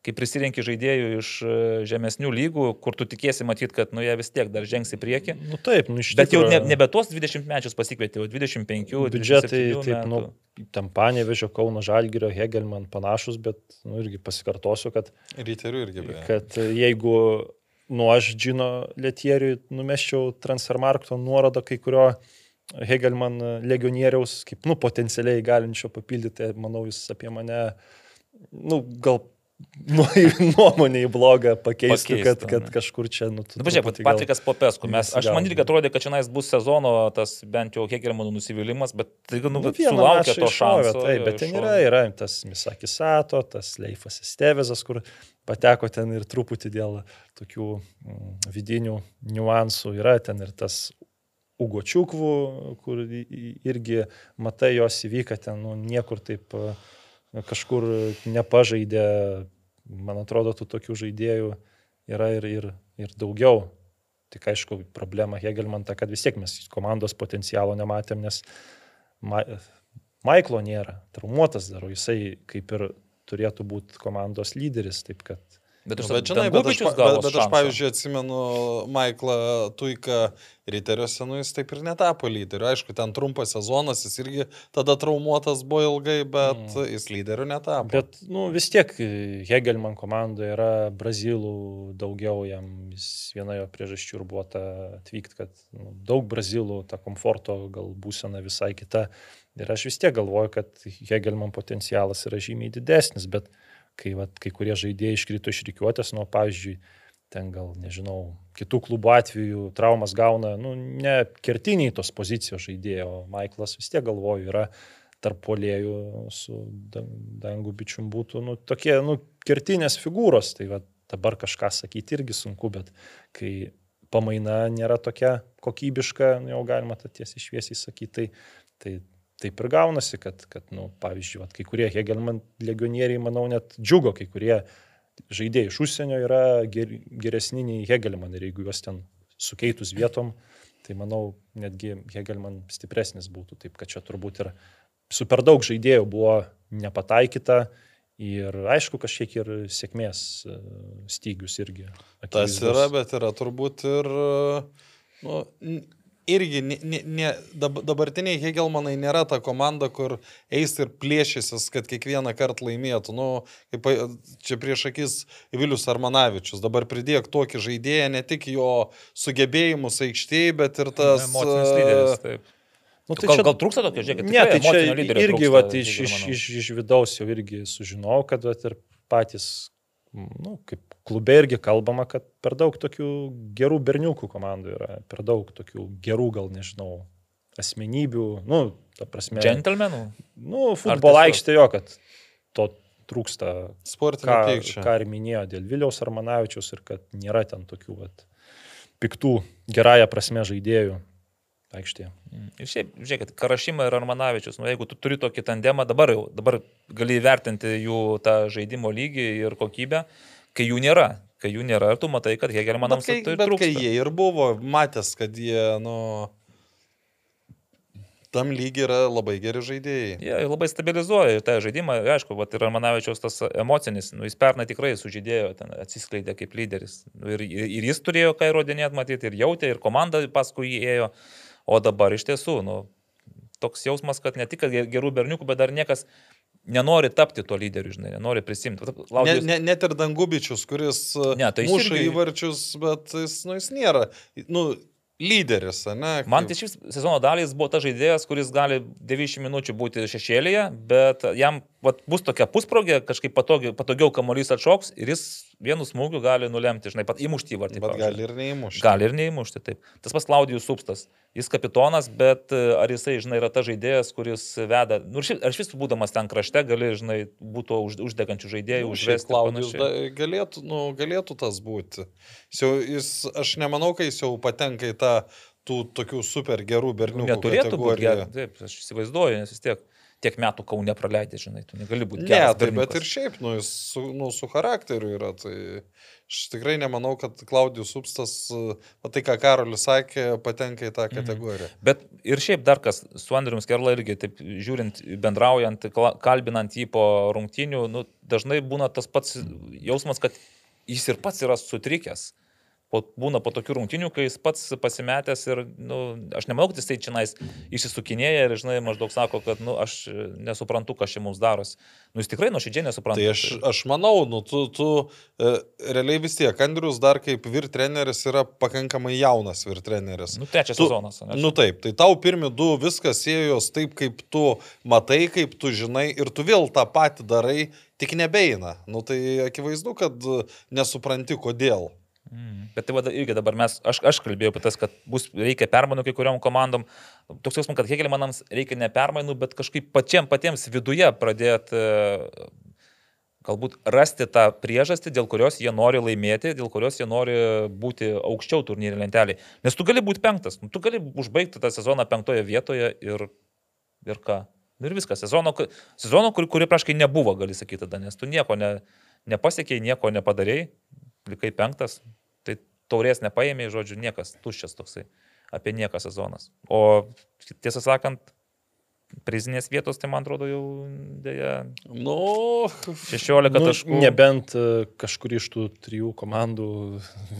kai prisirenki žaidėjų iš e, žemesnių lygų, kur tu tikėsi matyti, kad nu jie vis tiek dar žengs į priekį. Nu taip, nu iš Bet jau tikro, ne, nebe tuos 20 mečius pasikvietė, o 25. biudžetai, 27 taip, nu, metų. tam Panevežio, Kauno Žalgirio, Hegelman panašus, bet, nu, irgi pasikartosiu, kad, Ryterių irgi beje. kad jeigu, nu, aš Džino Lietieriui numeščiau transfermarkto nuorodą kai kurio Hegelman legionieriaus, kaip, nu, potencialiai galinčio papildyti, manau, jis apie mane, nu, gal nu, nuomonė į blogą pakeistų, Pakeistų, kad, kad ne. kažkur čia, nu, tu Na, pažiūrėk, gal- Patrikas Popesku, mes, aš man irgi atrodė, kad čia bus sezono tas bent jau Hegelmanų nusivylimas, bet tai, nu, Nu, sulaukė to šanso. Taip, bet ten yra, yra tas Misakis Sato, tas Leifas Estevezas, kur pateko ten ir truputį dėl tokių mm, vidinių niuansų. Yra ten ir tas Ugočiukvų, kur irgi matai jos įvyka ten, nu, niekur taip e, kažkur nepažaidė. Man atrodo, tų tokių žaidėjų yra ir, ir, ir daugiau. Tik aišku, problema Hegelman ta, kad vis tiek mes komandos potencialo nematėm, nes Ma Maiklo nėra, traumuotas dar, o jisai kaip ir turėtų būti komandos lyderis, taip kad Bet, Nu, aš Bet, žinai, bet, aš, bet, bet aš, šansą. pavyzdžiui, atsimenu Maiklą Tuiką Riteriuose, nu jis taip ir netapo lyderiu. Aišku, ten trumpas sezonas, jis irgi tada traumuotas buvo ilgai, bet mm. jis lyderiu netapo. Bet, nu, vis tiek Hegelman komandoje yra brazilų daugiau, jam viena jo priežasčių ir buvo ta atvykti, kad nu, daug brazilų, ta komforto gal būsena visai kita. Ir aš vis tiek galvoju, kad Hegelman potencialas yra žymiai didesnis, bet kai, vat, kai kurie žaidėjai iškrito iš rykiuotės, nu, pavyzdžiui, ten gal, nežinau, kitų klubų atveju traumas gauna, nu, ne kertiniai tos pozicijos žaidėjo, o Maiklas vis tiek galvoju yra tarp polėjų su Dan- Dangu bičium būtų, nu, tokie, nu, kertinės figūros, tai va, dabar kažką sakyti irgi sunku, bet kai pamaina nėra tokia kokybiška, nu, jau galima tą tiesiai šviesiai sakyti, tai, tai taip ir gaunasi, kad, kad nu, pavyzdžiui, vat, kai kurie Hegelman legionieriai, manau, net džiugo, kai kurie žaidėjai iš užsienio yra ger, geresni nei Hegelman ir jeigu juos ten sukeitus vietom, tai manau, netgi Hegelman stipresnis būtų. Taip, kad čia turbūt ir su per daug žaidėjų buvo nepataikyta ir aišku, kažkiek ir sėkmės e, stygius irgi. Tas akivaizdus. yra, bet yra turbūt ir, nu, irgi ne, ne, ne, dab- dabartiniai Hegelmanai nėra ta komanda, kur eis ir plėšysis, kad kiekvieną kartą laimėtų. Nu, kaip čia prieš akis Vilius Armanavičius. Dabar pridėk tokį žaidėją, ne tik jo sugebėjimus aikštėje, bet ir tas... Emocinis e, lyderis, taip. Nu, Tai gal, gal trūksta tokio, žiūrėkit, Ne, tai čia lyderio irgi trūksta, vat, iš, iš, iš, iš vidaus jau irgi sužinojau, kad vat, ir patys, nu, kaip klube irgi kalbama, kad per daug tokių gerų berniukų komandų yra, per daug tokių gerų, gal nežinau, asmenybių, nu, ta prasme. Džentelmenų? Nu, futbolo aikštė jo, kad to trūksta, Sportinė ką, pykčia. ką ir minėjo dėl Viliaus Armanavičius ir kad nėra ten tokių vat, piktų, gerąją prasme žaidėjų aikštėje. Mm. Ir šiaip, žiūrėkit, Karašyma ir Armanavičius, nu, jeigu tu turi tokį tandemą, dabar jau, dabar gali įvertinti jų tą žaidimo lygį ir kokybę, kai jų nėra. Kai jų nėra, tu matai, kad Hegelmanams Bet, tai bet trūksta. kai jie ir buvo, matęs, kad jie, nu, tam lygiai yra labai geri žaidėjai. Jie labai stabilizuoja tą žaidimą, aišku, vat, ir Manavičiaus tas emocinis, nu, jis pernai tikrai sužydėjo, ten atsiskleidė kaip lyderis. Nu, ir, ir jis turėjo ką įrodinėti, matyti, ir jautė, ir komanda paskui jį ėjo, o dabar iš tiesų, nu, toks jausmas, kad ne tik gerų berniukų, bet dar niekas nenori tapti tuo lyderiu, žinai, nenori prisimti. Vat, Ne, Laudijus- ne, net ir Dangubičius, kuris e, Ne, tai jis muša irgi- įvarčius, bet jis, nu, jis nėra nu, lyderis, ne? Man tai šis sezono dalis buvo ta žaidėjas, kuris gali 90 minučių būti šešėlėje, bet jam vat, bus tokia pusprogė, kažkaip patogiau, patogiau kamuolys atšoks ir jis vienu smūgiu gali nulemti, žinai, pat įmušti vartį. Bet pavyzdžiui. gali ir neįmušti. Gali ir neįmušti, taip. Tas pats Klaudijus Supstas. Jis kapitonas, bet e, ar jisai, žinai, yra ta žaidėjas, kuris veda. Nu, ar šis būdamas ten krašte gali, žinai, būtų už, uždegančių žaidėjų, Nu, užvesti. Panašiai. da- galėtų, nu, galėtų tas būti. Jis, jau, jis, aš nemanau, kad jis jau patenka į tą tų tokių super gerų berniukų. Neturėtų būti gerai. Taip, aš įsivaizduoju, nes vis tiek tiek metų kaune praleidai, žinai, tu negali būti Ne, tai bet berniukas. ir šiaip, nu, jis su, nu, su charakteriu yra. Tai aš tikrai nemanau, kad Klaudijus Upstas, tai ką Karolis sakė, patenka į tą Mhm. kategoriją. Bet ir šiaip dar kas, su Andriu Skerla irgi, taip žiūrint, bendraujant, kalbinant jį po rungtinių, nu, dažnai būna tas pats jausmas, kad jis ir pats yra sutrikęs. Po, būna po tokių rungtinių, kai jis pats pasimetęs ir, nu, aš nemanau, kad jis tai čia nais išsisukinėja ir, žinai, maždaug sako, kad, nu, aš nesuprantu, kas čia mums darosi. Nu, jis tikrai nuoširdžiai nesupranta. Tai aš, aš manau, nu, tu, tu e, realiai vis tiek, Andrius dar kaip vyr treneris yra pakankamai jaunas vyr treneris. Nu, trečias Tu- sezonas. ane? Nu taip, tai tau pirmi du viskas ėjos taip, kaip tu matai, kaip tu žinai ir tu vėl tą patį darai, tik nebeina. Nu tai akivaizdu, kad nesupranti kodėl. Mm. Bet tai va, irgi dabar mes, aš, aš kalbėjau apie tas, kad bus, reikia permainų kai kuriuom komandom. Toks jausmas, kad Hegelmanams reikia ne permainų, bet kažkaip pačiam patiems viduje pradėti e, galbūt rasti tą priežastį, dėl kurios jie nori laimėti, dėl kurios jie nori būti aukščiau turnyrė lentelį. Nes tu gali būti penktas, nu, tu gali užbaigti tą sezoną penktoje vietoje ir, ir ką. Nu ir viskas. Sezono, sezono kuri, kuri praškai nebuvo, gali sakyti tada, nes tu nieko ne, nepasiekėjai, nieko nepadarėjai, likai penktas, taurės nepaėmė, žodžiu, niekas, tuščias toksai, apie nieką sezonas. O tiesą sakant, prizinės vietos, tai man atrodo jau dėja Nu, 16 Nu, taškų. nebent e, kažkuri iš tų trijų komandų,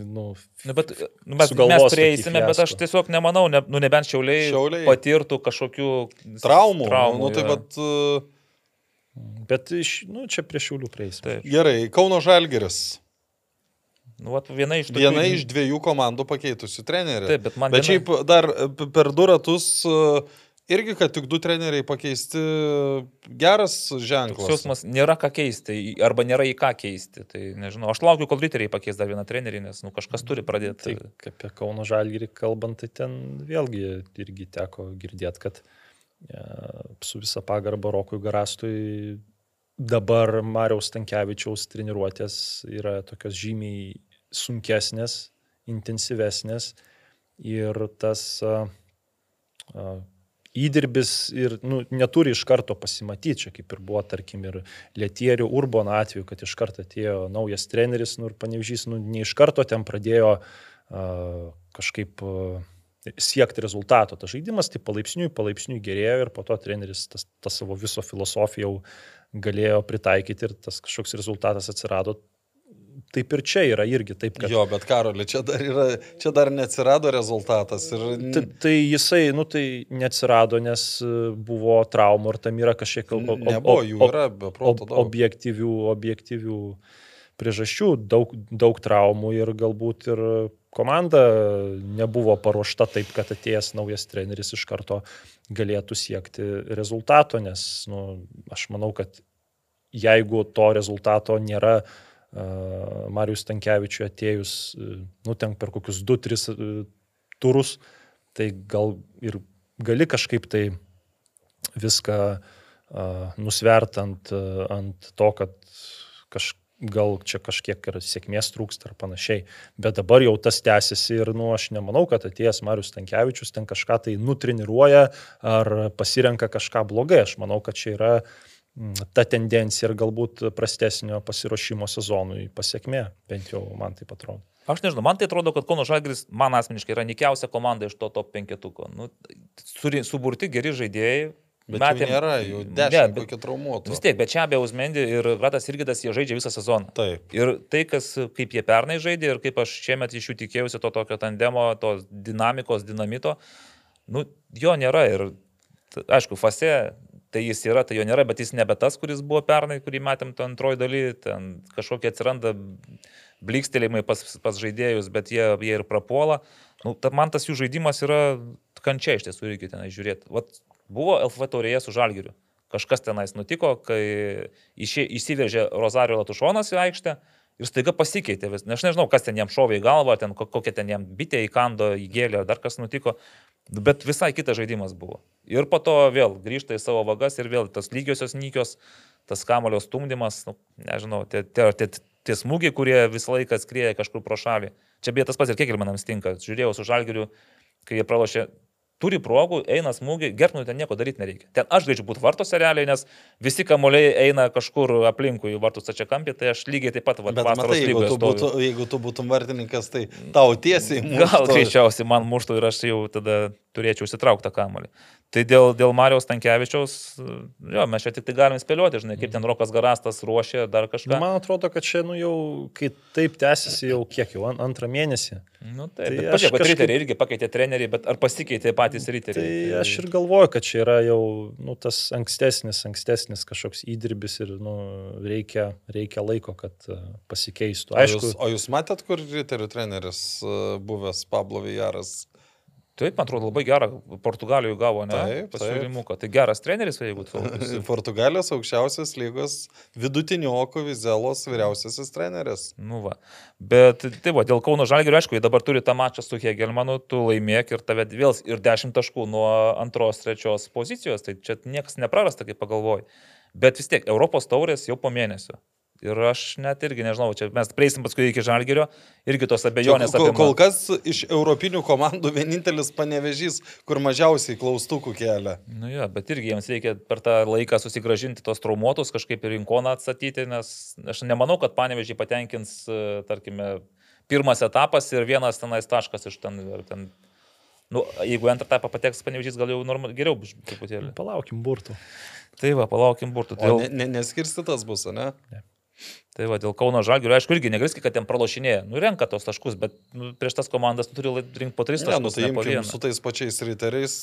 nu, Nu, bet, nu, mes, Sugalvos mes prieisime, bet aš tiesiog nemanau, ne, nu, nebent šiauliai, Šiauliai. patirtų kažkokių traumų. traumų nu, tai vat, e, bet iš, nu, čia prie šiulių prieisime. Taip. gerai, Kauno Žalgeris. Nu, vat, viena iš tokių. Viena iš dviejų komandų pakeitusių trenerių. Taip, bet man Bet viena- šiaip dar p- per du ratus e, irgi, kad tik du treneriai pakeisti, geras Toks ženklas. jausmas nėra ką keisti, arba nėra į ką keisti. Tai nežinau, aš laukiu, kol riteriai pakeis dar vieną trenerį, nes nu, kažkas turi pradėti. Tai apie Kauno Žalgirį kalbant, tai ten vėlgi irgi teko girdėti, kad e, su visa pagarba Rokui Garastui dabar Mariaus Tankievičiaus treniruotės yra tokios žymiai sunkesnės, intensyvesnės ir tas a, a, įdirbis ir nu, neturi iš karto pasimatyti, čia kaip ir buvo, tarkim, ir Lietierių Urbono atveju, kad iš karto atėjo naujas treneris, nu ir panevyžys, nu, ne iš karto ten pradėjo a, kažkaip a, siekti rezultato. Tas žaidimas tai palaipsniui, palaipsniui gerėjo ir po to treneris tas, tas savo viso filosofiją jau galėjo pritaikyti ir tas kažkoks rezultatas atsirado. Taip ir čia yra irgi taip, kad... Jo, bet Karoli, čia dar, yra, čia dar neatsirado rezultatas. Ir... Tai, tai jisai, nu tai neatsirado, nes e, buvo traumų ir tam yra kažkiek ob- ob- Nebuvo, jų ob- yra be proto objektyvių, objektyvių priežasčių, daug, daug traumų ir galbūt ir komanda nebuvo paruošta taip, kad atėjęs naujas treneris iš karto galėtų siekti rezultato, nes nu, aš manau, kad jeigu to rezultato nėra, uh, Marijus Tankievičiui atėjus, uh, nu, ten per kokius 2-3 uh, turus, tai gal ir gali kažkaip tai viską uh, nusvert ant, uh, ant to, kad kaž, gal čia kažkiek ir sėkmės trūksta ar panašiai. Bet dabar jau tas tęsiasi ir, nu, aš nemanau, kad atėjęs Marius Tankievičius ten kažką tai nutreniruoja ar pasirenka kažką blogai. Aš manau, kad čia yra mm, ta tendencija ir galbūt prastesnio pasiruošimo sezonui pasiekmė, bent jau man tai atrodo. Aš nežinau, man tai atrodo, kad Kauno Žalgris man asmeniškai yra nikiausia komanda iš to top penketuko. Nu, suburti geri žaidėjai. Bet Matėm- jų nėra, Ne, dešimt bet- kokie traumuotų. Vis tiek, bet čia be Usmendi ir Ratas Irgidas jie žaidžia visą sezoną. Taip. Ir tai, kas, kaip jie pernai žaidė ir kaip aš šiemet iš jų tikėjausi to tokio tandemo, tos dinamikos, dinamito, nu, jo nėra. Ir, aišku, fase tai jis yra, tai jo nėra, bet jis nebe tas, kuris buvo pernai, kurį matėm to antroji daly, ten kažkokie atsiranda blikstelėjimai pas, pas žaidėjus, bet jie, jie ir prapuola. Nu, ta, man tas jų žaidimas yra kančia iš tiesų, reikia tenai žiūrėti. Vat, buvo LFV taurėje su Žalgiriu. Kažkas tenais nutiko, kai įsiveržė Rosario Latušonas į aikštę Ir staiga pasikeitė vis. Aš nežinau, kas ten jam šovė į galvą, ten ko- kokia ten jam bitė įkando, įgėlė, ar dar kas nutiko. Bet visai kitas žaidimas buvo. Ir po to vėl grįžta į savo vagas ir vėl tas lygiosios nykios, tas kamulio stumdymas, nu, nežinau, tie, tie, tie, tie smūgiai, kurie visą laiką skrieja kažkur pro šalį. Čia beje tas pats ir kiek ir manams tinka. Žiūrėjau su žalgiriu, kai jie pralošė, turi progų, eina smūgiai, gerknui ten nieko daryti nereikia. Ten aš galėčiau būti vartose realiai, nes visi kamuoliai eina kažkur aplinkui į vartus čia kampį, tai aš lygiai taip pat vasaros matai, jeigu tu, būtų, jeigu tu būtum vartininkas, tai tau tiesiai Gal muštų. greičiausiai man muštų ir aš jau tada turėčiau įsitraukti tą kamuolį. Tai dėl, dėl Marijos Tankievičiaus, jo, mes čia tik tai galim spėlioti, žinai, kaip ten Rokas Garastas ruošė dar Nu, kažką. man atrodo, kad čia, nu jau, kai taip tęsiasi jau kiek jau, an- antrą mėnesį. Nu, tai, Tai tai pažiūrėk, kad kažkaip- riteriai irgi pakeitė treneriai, bet ar pasikeitė patys riteriai? Tai aš ir galvoju, kad čia yra jau nu, tas ankstesnis, ankstesnis kažkoks įdirbis ir nu, reikia, reikia laiko, kad uh, pasikeistų. O Aišku, jūs, o jūs matėt, kur riterių treneris uh, buvęs Pablo Vijaras? Taip, man atrodo, labai gerą Portugalijoje gavo, ne? Taip, taip. Pasiūlymuką. Tai geras treneris, jeigu tu. Portugalijos aukščiausios lygos vidutiniokų Vizelos vyriausiasis treneris. Nu va. Bet tai va, dėl Kauno Žalgirio, aišku, jie dabar turi tą mačą su Hegelmanu, tu laimėk ir tave vėl ir 10 taškų nuo antros, trečios pozicijos, tai čia niekas neprarasta, kaip pagalvoji. Bet vis tiek, Europos taurės jau po mėnesio. Ir aš net irgi nežinau, čia mes prieisim paskui iki Žalgirio, irgi tos Čia, abejonės kol, apie kol kas iš europinių komandų vienintelis panevežys, kur mažiausiai klaustukų kelia. Nu jo, bet irgi jiems reikia per tą laiką susigražinti tos traumuotus, kažkaip ir rinkoną atstatyti, nes aš nemanau, kad panevežiai patenkins, e, tarkime, pirmas etapas ir vienas tenais taškas iš ten. ten nu, jeigu antrą etapą pateks panevežys, gal jau norma, geriau bus truputėlį. palaukim burtų. Tai va, palaukim burtų. Tai, ne, ne, neskirstytas bus, ne? Tai va, dėl Kauno Žalgirio, aišku, irgi negriski, kad ten pralošinėja. Nu, renka tos taškus, bet nu, prieš tas komandas tu turi rinkti po tris Ne, nu taškus. tai ne imkim su tais pačiais riteriais,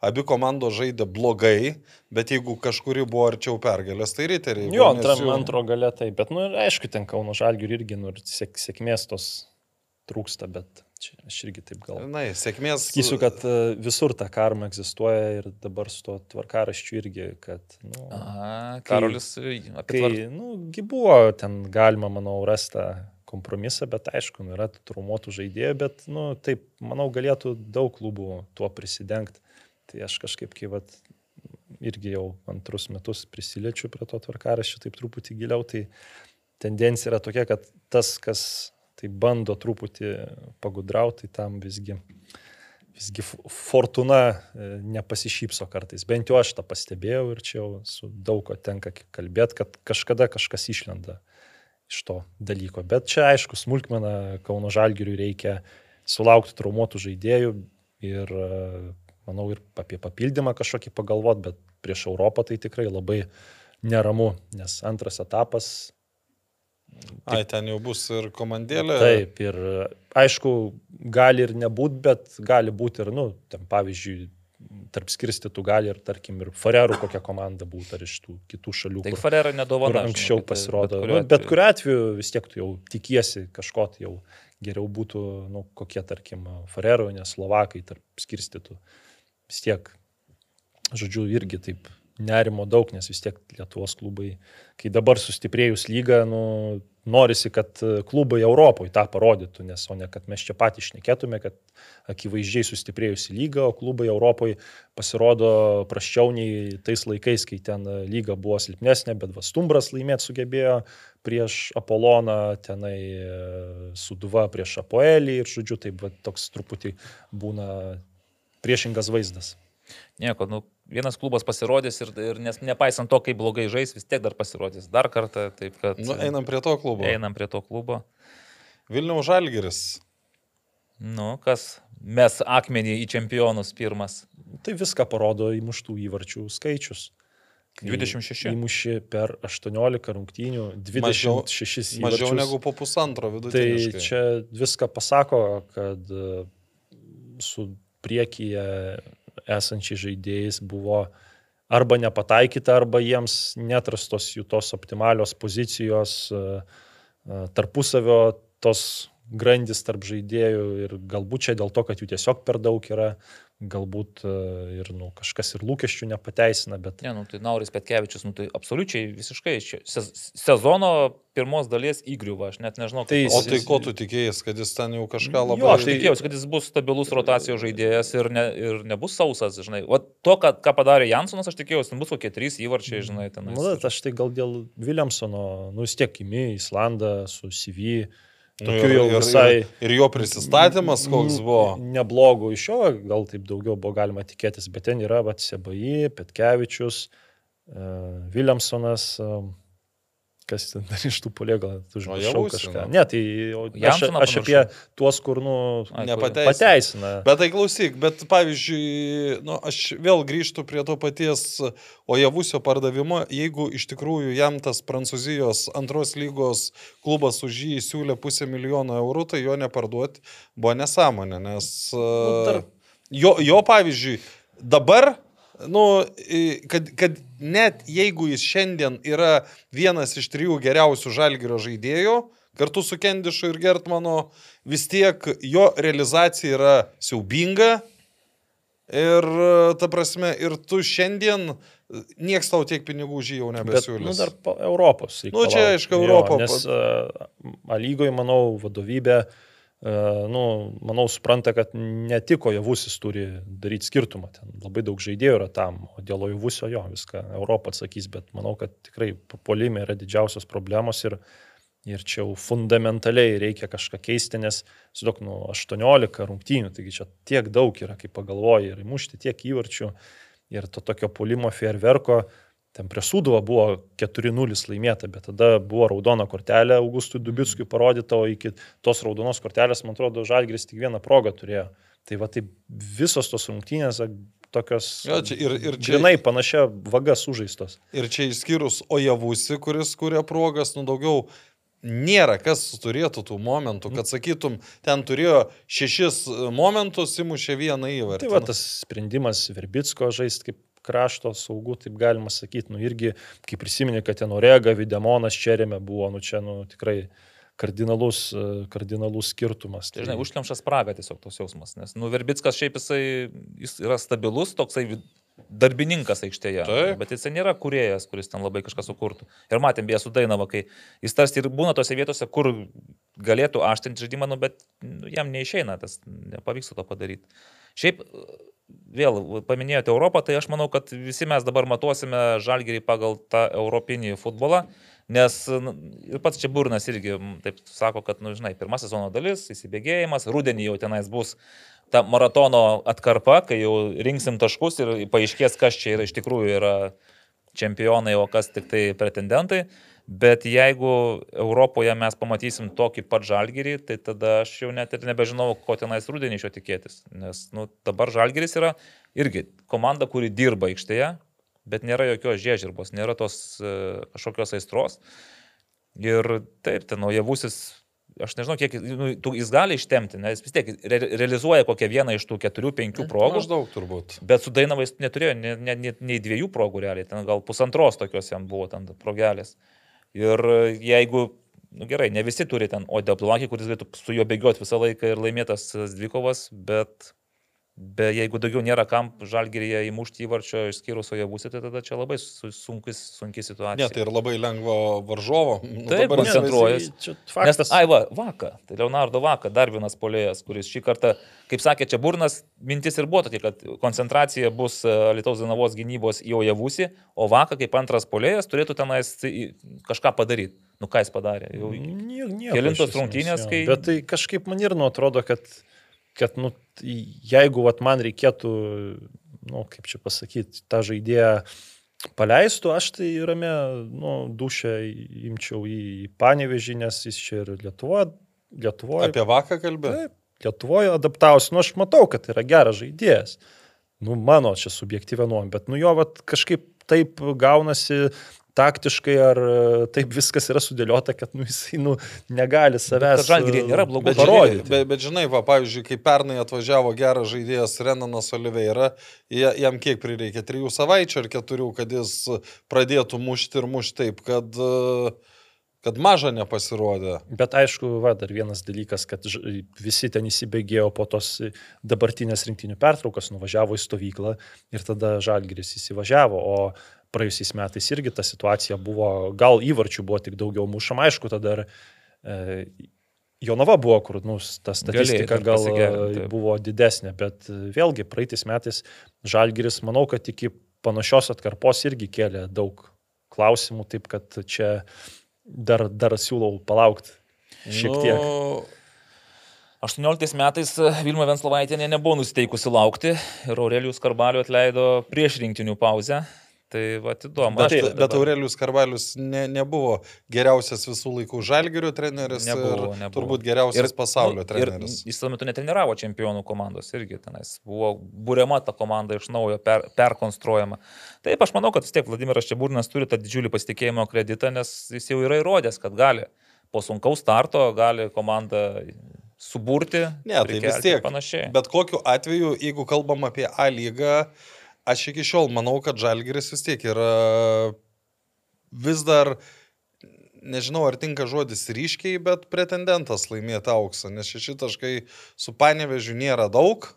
abi komandos žaidė blogai, bet jeigu kažkuri buvo arčiau pergalės, tai riteriai. Jo, antram, jų- antro gale tai, bet, nu, ir aišku, ten Kauno Žalgių irgi, nu, ir sėk, sėkmės tos trūksta, bet čia aš irgi taip galvoju. Na, sėkmės. Sakysiu, kad e, visur ta karma egzistuoja ir dabar su to tvarkaraščiu irgi, kad, nu, Aha, Kai- Karolis e, apie kai, tvar... nu, gi buvo ten galima, manau, rasti kompromisą, bet aišku, nu, yra tų traumuotų žaidėjų, bet, nu, taip, manau, galėtų daug klubų tuo prisidengti. Tai aš kažkaip, kai, vat, irgi jau antrus metus prisiliečiu prie to tvarkaraščio taip truputį giliau, tai tendencija yra tokia, kad tas, kas tai bando truputį pagudrauti, tam visgi, visgi fortuna e, nepasišypso kartais. Bent jau aš tą pastebėjau ir čia jau su daug ko tenka kalbėti, kad kažkada kažkas išlenda iš to dalyko. Bet čia aišku, smulkmena Kauno Žalgiriui reikia sulaukti traumuotų žaidėjų ir e, manau ir apie papildymą kažkokį pagalvot, bet prieš Europą tai tikrai labai neramu, nes antras etapas Ai, ten jau bus ir komandėlė. Taip, ir aišku, gali ir nebūt, bet gali būti ir, nu, ten pavyzdžiui, tarp skirstytų gali ir, tarkim, ir Farerų kokia komanda būtų, ar iš tų kitų šalių. Tai kur nedovana. anksčiau žinokit, pasirodo. bet Bet, kuriuo nu, bet atveju. kuriu atveju vis tiek tu jau tikiesi kažko, tai jau geriau būtų, nu, kokie, tarkim, Farero, nes Slovakai tarp skirstytų. Vis tiek, žodžiu, irgi taip nerimo daug, nes vis tiek Lietuvos klubai, kai dabar sustiprėjus lygą, nu, norisi, kad e, klubai Europoje tą parodytų, nes o ne kad mes čia patys šnekėtume, kad akivaizdžiai sustiprėjusi lyga, o klubai Europoje pasirodo praščiau nei tais laikais, kai ten e, lyga buvo silpnesnė, bet Vastumbras laimėti sugebėjo prieš Apoloną, tenai e, Suduva prieš Apoelį ir, žodžiu, taip va, toks truputį būna priešingas vaizdas. Nieko, nu, vienas klubas pasirodys ir, ir nes, nepaisant to, kaip blogai žais, vis tiek dar pasirodys dar kartą. Taip kad Nu, einam prie to klubo. einam prie to klubo. Vilniaus Žalgiris. Nu, kas mes akmenį į čempionus pirmas. Tai viską parodo įmuštų įvarčių skaičius. Kai 26. Įmuši per 18 rungtynių 26 įvarčius. Mažiau negu po pusantro Tai vidutiniškai. čia viską pasako, kad e, su priekyje esančiais žaidėjais buvo arba nepataikyta, arba jiems netrastos jų tos optimalios pozicijos, e, e, tarpusavio tos grandis tarp žaidėjų ir galbūt čia dėl to, kad jų tiesiog per daug yra, galbūt e, ir nu, kažkas ir lūkesčių nepateisina, bet... Ne, nu, tai Nauris Petkevičius, nu, tai absoliučiai visiškai sezono pirmos dalies įgriuva, aš net nežinau. Tai kaip O jis- tai ko tu tikėjai, kad jis ten jau kažką labai... Jo, aš tikėjausi, kad jis bus stabilus rotacijos žaidėjas ir, ne, ir nebus sausas, žinai. O to, ką, ką padarė Jansonas, aš tikėjausi, ten bus kokie trys įvarčiai, žinai, ten. Nu, bet aš tai gal dėl Williamsono, nu vis tiek įmi Islandą su CV, Nu, tokiu ir, jau visai... ir, ir jo prisistatymas koks buvo. Neblogų iš jo, gal taip daugiau buvo galima tikėtis, bet ten yra va, Sebai, Petkevičius, uh, Williamsonas, uh, kas ten dar iš tų polė, gal tu žinai Javusi, kažką. Ne, tai o, aš, aš apie tuos, kur, nu, Nepateisina. pateisina. Bet tai klausyk, bet pavyzdžiui, nu, aš vėl grįžtu prie to paties Ojavusio pardavimo, jeigu iš tikrųjų jam tas Prancūzijos antros lygos klubas už jį siūlė pusę milijono eurų, tai jo neparduoti buvo nesąmonė, nes Nu, dar- uh, jo, jo pavyzdžiui, dabar Nu, kad, kad net jeigu jis šiandien yra vienas iš trijų geriausių žalgerio žaidėjų, kartu su Kendišu ir Gertmanu, vis tiek jo realizacija yra siaubinga. Ir, ta prasme, ir tu šiandien, nieks tau tiek pinigų už jį jau Bet, nebesiūlys. nu, dar po Europos. Nu, čia, aišku, Europa, Jo, Nes uh, lygoje, manau, vadovybė, uh, nu, manau, supranta, kad netiko javusis turi daryti skirtumą. Ten labai daug žaidėjų yra tam, o dėl javusio jo viską Europą atsakys, bet manau, kad tikrai polime yra didžiausios problemos ir, ir čia jau fundamentaliai reikia kažką keisti, nes su daug, nu, 18 rungtynių, taigi čia tiek daug yra, kaip pagalvoji, ir mušti tiek įvarčių ir to tokio polimo fejerverko. Ten prie Sūduvo buvo 4-0 laimėta, bet tada buvo raudona kortelė Augustui Dubickui parodyta, o iki tos raudonos kortelės, man atrodo, Žalgris tik vieną progą turėjo. Tai va taip visos tos rungtynės tokios Jo, čia ir- ir čia- grinai panašia vaga sužaistos. Ir čia išskyrus Ojavusi, kuris kuria progas, nu daugiau nėra kas turėtų tų momentų, kad sakytum, ten turėjo šešis momentus, įmušė vieną įvartį. Tai va tas sprendimas Verbitsko žaisti kaip krašto saugų, taip galima sakyti, nu irgi, kai prisiminė, kad ten Orega, Videmonas Čerėme buvo, nu čia, nu tikrai kardinalus, e, kardinalus skirtumas. Tai, žinai, užkemša spragą tiesiog tos jausmas, nes, nu, Verbickas šiaip jisai jis yra stabilus, toksai darbininkas aikštėje, Taip. bet jisai nėra kuriejas, kuris ten labai kažką sukurtų. Ir matėm, beje, su Dainava, kai jis tarsi ir būna tose vietose, kur galėtų aštinti žaidimą, nu, bet nu, jam neišeina, tas nepavyksta to padaryti. Šiaip, vėl paminėjote Europą, tai aš manau, kad visi mes dabar matuosime žalgerį pagal tą europinį futbolą. Nes nu, ir pats čia burnas irgi taip sako, kad, nu, žinai, pirma sezono dalis, įsibėgėjimas, rudenį jau tenais bus ta maratono atkarpa, kai jau rinksim taškus ir paaiškės, kas čia yra iš tikrųjų yra čempionai, o kas tik tai pretendentai. Bet jeigu Europoje mes pamatysim tokį pat žalgerį, tai tada aš jau net ir nebežinau, ko tenais rudenį iš jo tikėtis. Nes nu, dabar žalgeris yra irgi komanda, kuri dirba aikštėje, bet nėra jokios žiežirbos, nėra tos e, kažkokios aistros. Ir taip, ten naujavusis, aš nežinau, kiek nu, tų- jis gali ištemti, nes vis tiek re, realizuoja kokią vieną iš tų keturių, penkių progų. Maždaug turbūt. Bet su Dainavais neturėjo ne, ne, ne, nei dviejų progų realiai, ten gal pusantros tokios jam buvo ten progelės. Ir jeigu, na nu, gerai, ne visi turi ten Odeplakį, kuris galėtų su juo bėgioti visą laiką ir laimėtas tas dvikovas, bet be, jeigu daugiau nėra kam žalgeryje įmušti įvarčio išskyrus Ojabusį, tai tada čia labai su- sunkus, sunki situacija. Ne, tai ir labai lengva varžovo. Nu, Taip, dabar koncentruojas. Nes, faktas. ai va, Vaka, tai Leonardo Vaka, dar vienas polėjas, kuris šį kartą, kaip sakė čia Burnas, mintis ir buvo tokia, kad koncentracija bus e, Lietuvos Danavos gynybos į Ojavusį, o Vaka kaip antras polėjas turėtų tenais kažką padaryti. Nu ką jis padarė? Jau... Nie- nieko kelintos rungtynės, kai- Bet tai kažkaip man ir nu atrodo, kad, kad nu, tai jeigu vat, man reikėtų, nu, kaip čia pasakyti, tą žaidėją paleistų, aš tai rame, nu, dušę imčiau į panevežį, nes jis čia ir Lietuvoje. Lietuvoje Apie vaką kalbė. Taip, Lietuvoje adaptavosi, nu aš matau, kad yra geras žaidėjas. Nu, mano čia subjektyvė nuomonė, bet nu jo vat, kažkaip taip gaunasi taktiškai ar e, taip viskas yra sudėliota, kad nu, jisai nu, negali savęs. kad Žalgiryje nėra blogų Bet, žinai, bet, bet žinai, va, pavyzdžiui, kai pernai atvažiavo geras žaidėjas Renanas Oliveira, ja- jam kiek prireikė? Trijų savaičių ar keturių, kad jis pradėtų mušti ir mušti taip, kad, e, kad maža nepasirodė. Bet aišku, va, dar vienas dalykas, kad visi ten įsibėgėjo po tos dabartinės rinktinių pertraukas, nuvažiavo į stovyklą ir tada Žalgiris įsivažiavo, o praėjusiais metais irgi ta situacija buvo, gal įvarčių buvo tik daugiau mušama, aišku, tada ir e, Jonava buvo, kur nu, ta statistika gal buvo didesnė, bet vėlgi praeitais metais Žalgiris, manau, kad iki panašios atkarpos irgi kėlė daug klausimų, taip kad čia dar, dar siūlau palaukti šiek tiek. Nu, 18 metais Vilma Venslovaitinė nebuvo nusiteikusi laukti ir Aurelijus Karbalio atleido prieš rinktinių pauzę. Tai va, įdomu. bet, Aš bet dabar- Aurelius Karvalius ne, nebuvo geriausias visų laikų žalgerio treneris Nebuvo, ir nebuvo. turbūt geriausias Ir- pasaulio nu, treneris. Ir jis tuo metu netreniravo čempionų komandos irgi tenais. Buvo būriama ta komanda iš naujo, per, perkonstruojama. Taip, aš manau, kad vis tiek Vladimiras Čiaburnas turi tą didžiulį pasitikėjimo kreditą, nes jis jau yra įrodęs, kad gali po sunkaus starto gali komandą suburti. Ne, tai vis tiek. Panašiai. Bet kokiu atveju, jeigu kalbam apie A lygą, aš iki šiol manau, kad Žalgeris vis tiek yra vis dar, nežinau ar tinka žodis ryškiai, bet pretendentas laimėti auksą, nes šeši taškai su panevežiu nėra daug.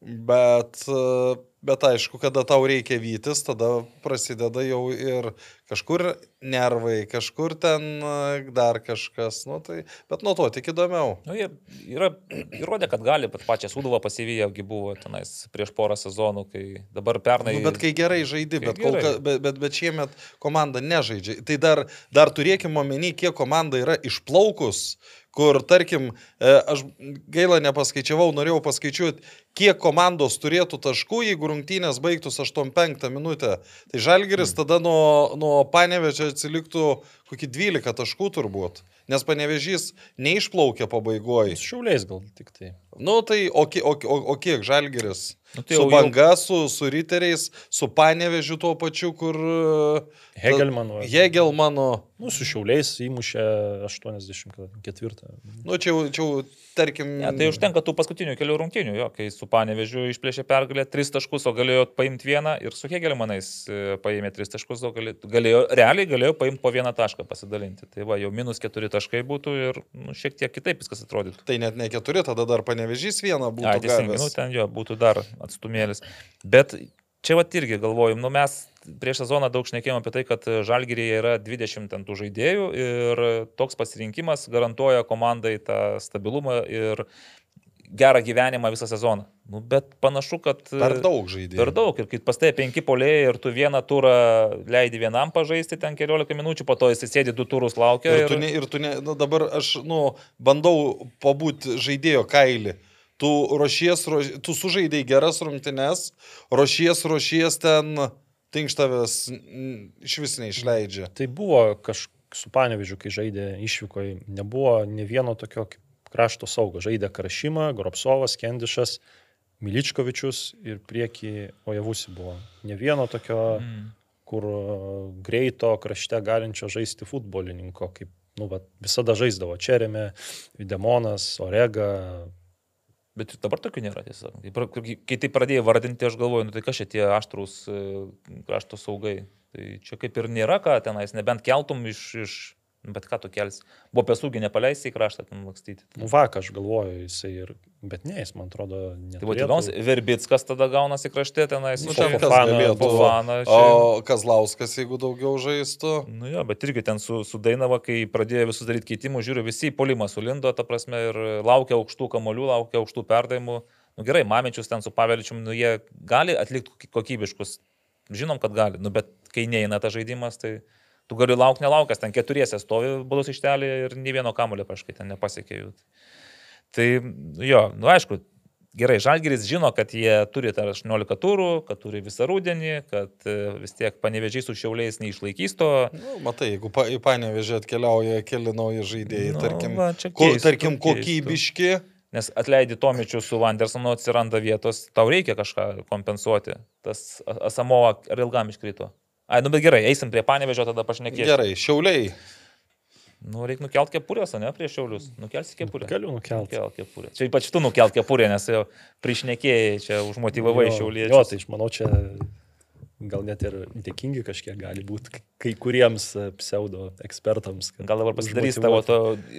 Bet, e, bet aišku, kada tau reikia vytis, tada prasideda jau ir kažkur nervai, kažkur ten e, dar kažkas. Nu, tai, bet nuo to tik įdomiau. Nu, jie yra įrodę, kad gali, bet pačią Suduvą pasivyjęgi buvo tenais prieš porą sezonų, kai dabar pernai... Nu, bet kai gerai žaidži, bet, gerai. ka, bet, bet, bet šiemet komanda nežaidžia. Tai dar, dar turėkime omeny, kiek komanda yra išplaukus, kur, tarkim, e, aš gaila nepaskaičiavau, norėjau paskaičiuoti, kiek komandos turėtų taškų, jeigu rungtynės baigtųsi 8-5 minutę. Tai Žalgeris Hmm. tada nuo, nuo Panevežio atsiliktų kokį 12 taškų turbūt, nes Panevežys neišplaukė pabaigoje. Šiauliais gal tik tai. Nu tai, o, o, o, o kiek Žalgeris? Nu, tai su jau- banga, su, su riteriais, su panevežiu tuo pačiu, kur... Hegelmano. Hegelmano. Nu, su šiauliais įmušė 84. Nu, čia, jau- čia jau, tarkim... Ne, tai užtenka tų paskutinių kelių rungtynių, jo, kai su Panevežiu išplėšė pergalę 3 taškus, o galėjo paimti vieną ir su Hegelmanais e, paėmė 3 taškus, o galėjo, realiai galėjo paimti po vieną tašką pasidalinti. Tai va, jau minus 4 taškai būtų ir nu, šiek tiek kitaip viskas atrodytų. Tai net ne keturi, tada dar panevežys vieną būtų. Ai, teisingai, nu ten jo būtų dar atstumėlis. Bet čia va irgi galvojim, nu mes prieš sezoną daug šnekėjome apie tai, kad Žalgirėje yra 20 ten tų žaidėjų ir toks pasirinkimas garantuoja komandai tą stabilumą ir gerą gyvenimą visą sezoną. Nu, bet panašu, kad... Per daug žaidėjų. Per daug. Ir kai pas tai penki polėjai ir tu vieną turą leidi vienam pažaisti ten keliolika minučių, po to jis sėdi du turus laukia. Ir tu, ne, ir tu ne, nu, dabar aš, nu, bandau pabūti žaidėjo kailį. Tu ruošies, ruoš, tu sužaidai geras rungtynes, ruošies, ruošies ten, tinkštavęs iš vis neišleidžia. Tai buvo kažkas su Panevežiu, kai žaidė išvykoje, nebuvo ne vieno tokio kaip krašto saugo. Žaidė Karašymą, Gropsovas, Kendišas, Miličkovičius ir prieki Ojavusi buvo. Ne vieno tokio, Mm. kur greito krašte galinčio žaisti futbolininko, kaip nu, va, visada žaisdavo Čerėme, Videmonas, Orega. Bet dabar tokių nėra. Kai pra- Kai, tai pradėjai vardinti, aš galvoju, nu tai kas čia tie aštrus e, krašto saugai. Tai čia kaip ir nėra ką tenais, nebent keltum iš... iš bet ką tu kelsi. Buvo pesūgį nepaleisi į kraštą ten lakstyti. Nu, vakar aš galvoju, jisai ir... Bet ne, jis man atrodo, Tai buvo neturėtų. tik Verbickas tada gaunasi krašte tenais. Nu, Nu, čia. Fofana, O Kazlauskas, jeigu daugiau žaistų. Nu jo, bet irgi ten su, su Dainava, kai pradėjo visus daryti keitimus, žiūriu, visi į polimą sulindo, ta prasme, ir laukia aukštų kamolių, laukia aukštų perdavimų. Nu gerai, Mamičius ten su Paveličium, nu jie gali atlikti kokybiškus. Žinom, kad gali, nu bet kai neina tas žaidimas, tai tu gali laukti nelaukęs, ten keturiese stovi balos ištelėje ir nei vieno kamulio kažkaip ten nepasiekė jų. Tai nu jo, nu aišku, gerai, Žalgiris žino, kad jie turi tą 18 turų, kad turi visą rudenį, kad e, vis tiek panevežiai su šiauliais neišlaikys to. Nu, matai, jeigu pa, į Panevežį atkeliauja keli nauji žaidėjai, Nu, tarkim, va, čia ko, tarkim kokybiški. Nes atleidi Tomičių su Vandersonu, atsiranda vietos, tau reikia kažką kompensuoti. Tas A- Asamo ar ilgam iškrito. Ai, nu bet gerai, eisim prie panevežio, tada pašnekėsim. Gerai, šiauliai. Nu, reikia nukelt kepurės, ne prieš šiaulius. Nukelsi kepurę. Galiu nukelti. Nukelk kepurę. Čia ypač tu nukelk kepurę, nes jau priešnekėjai, čia užmotivavai šiauliečius. Jo, tai aš manau, čia gal net ir dėkingi kažkiek gali būti kai kuriems e, pseudo ekspertams. kad Gal dabar pasidarys tavo to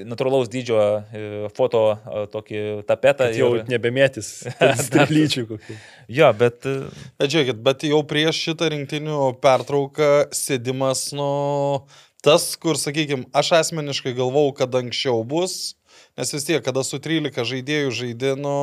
natūralaus dydžio e, foto e, tokį tapetą. Kad jau ir- nebemėtis strelyčių kokių. Jo, bet Bet žiūrėkit, bet jau prieš šitą rinktinių pertrauką sėdimas, nu, tas, kur, sakykime, aš asmeniškai galvau, kad anksčiau bus, nes vis tiek, kada su 13 žaidėjų žaidino,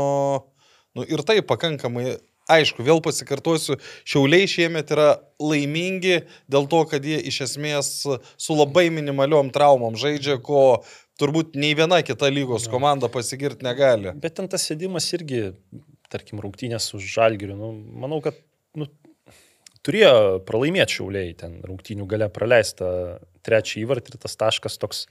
nu ir tai pakankamai, aišku, vėl pasikartosiu, šiauliai šiemet yra laimingi dėl to, kad jie iš esmės su labai minimaliom traumom žaidžia, ko turbūt nei viena kita lygos komanda pasigirti negali. Bet ten tas sėdimas irgi, tarkim, rungtynės su žalgiriu, nu, manau, kad nu, turėjo pralaimėti šiauliai, ten rungtynių gale praleista trečią įvartį ir tas taškas toks,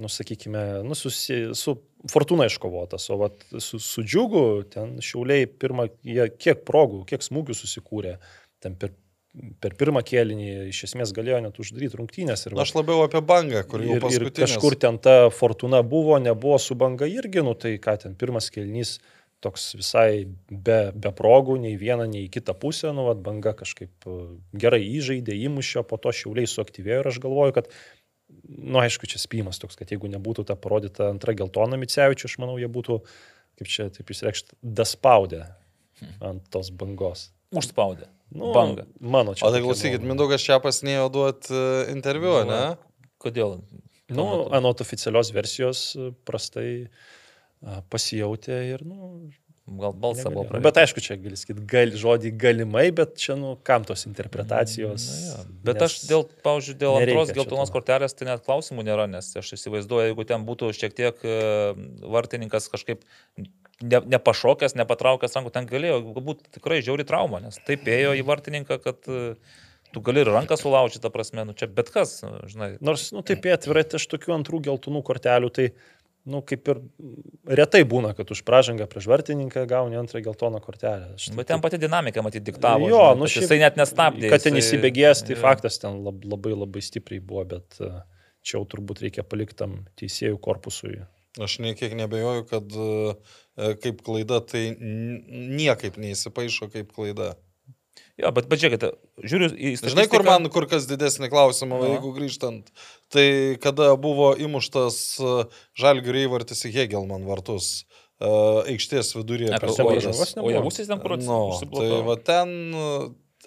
nu, sakykime, nu, susi, su fortūna iškovotas, o vat, su, su džiugu ten šiauliai pirmą, jie kiek progų, kiek smūgių susikūrė, ten per, per pirmą kėlinį iš esmės galėjo net uždaryti rungtynės. Ir, Aš labiau apie bangą, kur jau paskutinis. kažkur ten ta fortuna buvo, nebuvo su banga irgi, nu tai ką ten pirmas kelnys toks visai be, be progų, nei vieną, nei kitą pusę, nu, vat, banga kažkaip e, gerai įžaidė, įmušė, po to šiauliai suaktyvėjo ir aš galvoju, kad, nu, aišku, čia spymas toks, kad jeigu nebūtų ta parodyta antra geltona Micevičių, aš manau, jie būtų, kaip čia taip įsireikšti, daspaudę ant tos bangos. užspaudė. Nu, Bangą. Mano čia. O tai klausykit. Mindaugas čia pasnėjo duoti interviu, Nu, ne? Kodėl? Nu, anot oficialios versijos e, prastai a, pasijautė ir, nu, Gal balsą buvo negalėjo. praėjęs. Bet aišku, čia gali sakyti gal, žodį galimai, bet čia, nu, kam tos interpretacijos. Na, jo. Bet nes aš dėl, pavyzdžiui, dėl antros geltonos to. kortelės tai net klausimų nėra, nes aš įsivaizduoju, jeigu ten būtų šiek tiek e, vartininkas kažkaip ne, nepašokęs, nepatraukęs rankų, ten galėjo galbūt tikrai žiauri trauma, nes taip ėjo į vartininką, kad e, tu gali ir ranką sulaužyti, ta prasme, nu čia bet kas, nu, žinai. Nors, nu, taip atvirai, tai aš tokių antrų geltonų kortelių, tai, nu, kaip ir retai būna, kad už pražangą prieš vartininką gauni antrą geltoną kortelę. Aš Bet ten pati dinamika, matyt, diktavo. Jo, žinai, nu, šiaip- jisai net nestabdė. Kad ten įsibėgėjęs, tai jo. faktas ten lab, labai labai stipriai buvo, bet e, čia jau turbūt reikia paliktam teisėjų korpusui. Aš niekiek nebejoju, kad e, kaip klaida tai niekaip neįsipaišo kaip klaida. Jo, bet, bet žiūrėkite, žiūriu į... Žinai, kur statistiką. man kur kas didesnį klausimą, Nu. jeigu grįžtant, tai kada buvo įmuštas Žalgių įvartis į Hegelman vartus e, aikštės viduryje. Prieš ten Oilas. pražangos O nebuvo? javusis ten kur Nu, tai užsiblokavo? va ten,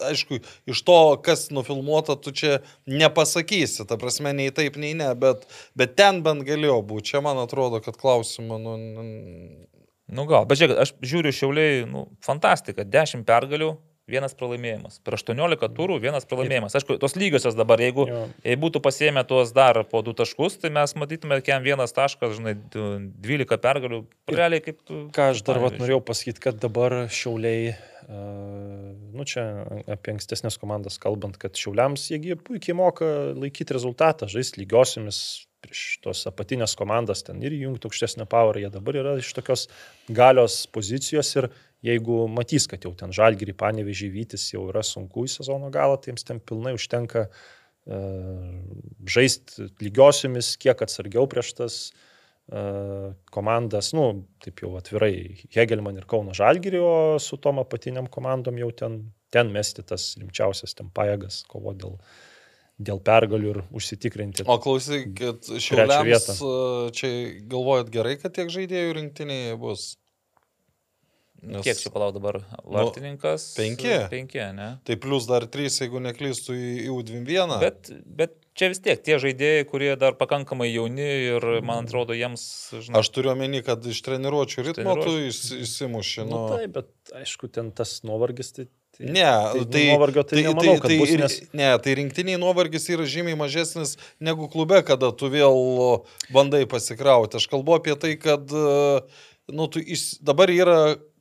aišku, iš to, kas nufilmuota, tu čia nepasakysi, ta prasme, nei taip, nei ne, bet, bet ten bent galėjo būti. Čia man atrodo, kad klausimą, nu, n- Nu gal, bet žiūrėk, aš žiūriu šiauliai, nu, fantastika, 10 pergalių, vienas pralaimėjimas. Per 18 turų vienas pralaimėjimas. Aišku, tos lygiosios dabar, jeigu, Jo. būtų pasiemę tuos dar po du taškus, tai mes matytume, kiek vienas taškas, žinai, du- 12 pergalių. Realiai kaip tu. Ką aš dar vat, norėjau pasakyti, kad dabar šiauliai, uh, nu čia apie ankstesnės komandas kalbant, kad šiauliams jiegi puikiai moka laikyti rezultatą, žaisti lygiosiamis prieš tos apatinės komandas ten ir jungti aukštesnę power, jie dabar yra iš tokios galios pozicijos ir jeigu matys, kad jau ten žalgirį panevežį vytis jau yra sunku į sezono galą, tai jiems ten pilnai užtenka uh, žaisti lygiosiomis, kiek atsargiau prieš tas uh, komandas, nu, taip jau atvirai, Hegelman ir Kauno Žalgirio, o su tom apatiniam komandom jau ten, ten mesti tas rimčiausias ten pajėgas, kovo dėl, dėl pergalių ir užsitikrinti. O klausykit, vietą. šiuliams e, čia galvojat gerai, kad tiek žaidėjų rinktinėje bus? Nes- Kiek čia palauk dabar? Vartininkas. penki. Penki, ne? Tai plus dar trys, jeigu neklystų į U21. Bet, bet čia vis tiek tie žaidėjai, kurie dar pakankamai jauni ir man atrodo jiems, žinai, Aš turiu omeny, kad iš treniruočio ritmo tu Treniruočių. įs- įsimuši. Nu, Nu, taip, bet aišku, ten tas nuovargis, tai... tai Ne, tai, tai, nuovargio tai, nemanau, kad bus, ir- nes... ne, tai rinktiniai nuovargis yra žymiai mažesnis negu klube, kada tu vėl bandai pasikrauti. Aš kalbu apie tai, kad e, nu, tu iš, dabar yra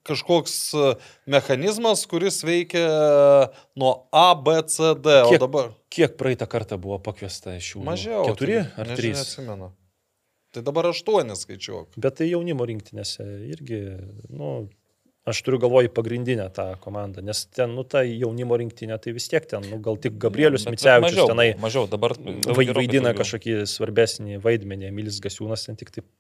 kažkoks e, mechanizmas, kuris veikia nuo A, B, C, D. O Kiek- dabar Kiek praeitą kartą buvo pakviesta iš jų? mažiau. Keturi tai ar nežinau, trys? Neatsimenu. Tai dabar aštuoni skaičiuok. Bet tai jaunimo rinktinėse irgi, nu, aš turiu galvoj pagrindinę tą komandą, nes ten, nu, ta jaunimo rinktinė, tai vis tiek ten, nu, gal tik Gabrielius bet Micevičius mažiau, tenai Mažiau, dabar. vai, vaidina kažkokį svarbesnį vaidmenį, Emilis Gasiūnas ten tik taip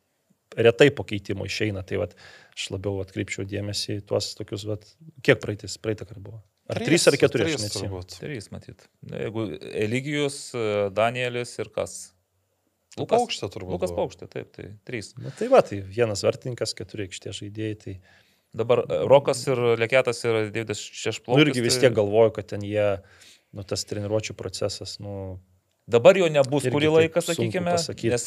retai po keitimo išeina, tai vat, aš labiau atkreipčiau dėmesį į tuos tokius, vat, kiek praeitis, praeitą kartą buvo. Ar trys ar keturi, aš Trys neatsimenu. turbūt. Trys matyt. Na, Jeigu Eligijus, e, Danielis ir kas? Paukštė turbūt Lukas. Paukštė, taip, tai trys. Na tai va, tai vienas vartininkas, keturi aikštė žaidėjai. Tai Dabar e, Rokas ir Lekėtas ir Deividas nu, Šešplaukis. irgi vis tai- tiek galvoju, kad ten jie, nu tas treniruočio procesas, nu, Dabar jo nebus Irgi kurį laiką, sakykime, nes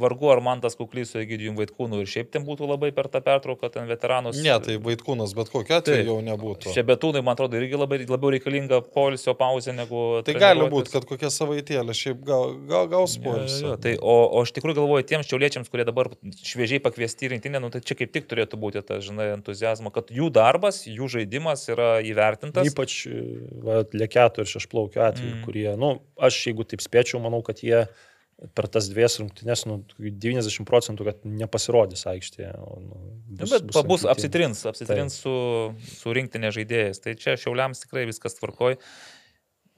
vargu ar man tas kuklys su Egidijum Vaitkūnu ir šiaip ten būtų labai per tą pertrauką, ten veteranus. Ne, tai Vaitkūnas bet kokia Taip. jau nebūtų. Šebetūnai, man atrodo, irgi labai, labiau reikalinga polisio pauzė negu... Tai gali būti, kad kokia savaitėlė šiaip gal, gal, gaus jo, Tai, o, o aš tikrai galvoju, tiems čiauliečiams, kurie dabar šviežiai pakviesti rinktinę, nu, tai čia kaip tik turėtų būti tas, žinai, entuzijazmo, kad jų darbas, jų žaidimas yra įvertintas. ypač va, lėketų ir šešplaukio atveju, Mm. kurie, nu, aš jeigu taip spėčiau, manau, kad jie per tas dvies rungtynes, nu, 90 procentų, kad nepasirodys aikštėje. o, Nu, Nu, bet bus, bus apsitrins, apsitrins su, su rinktinė žaidėjais. Tai čia šiauliams tikrai viskas tvarkoj.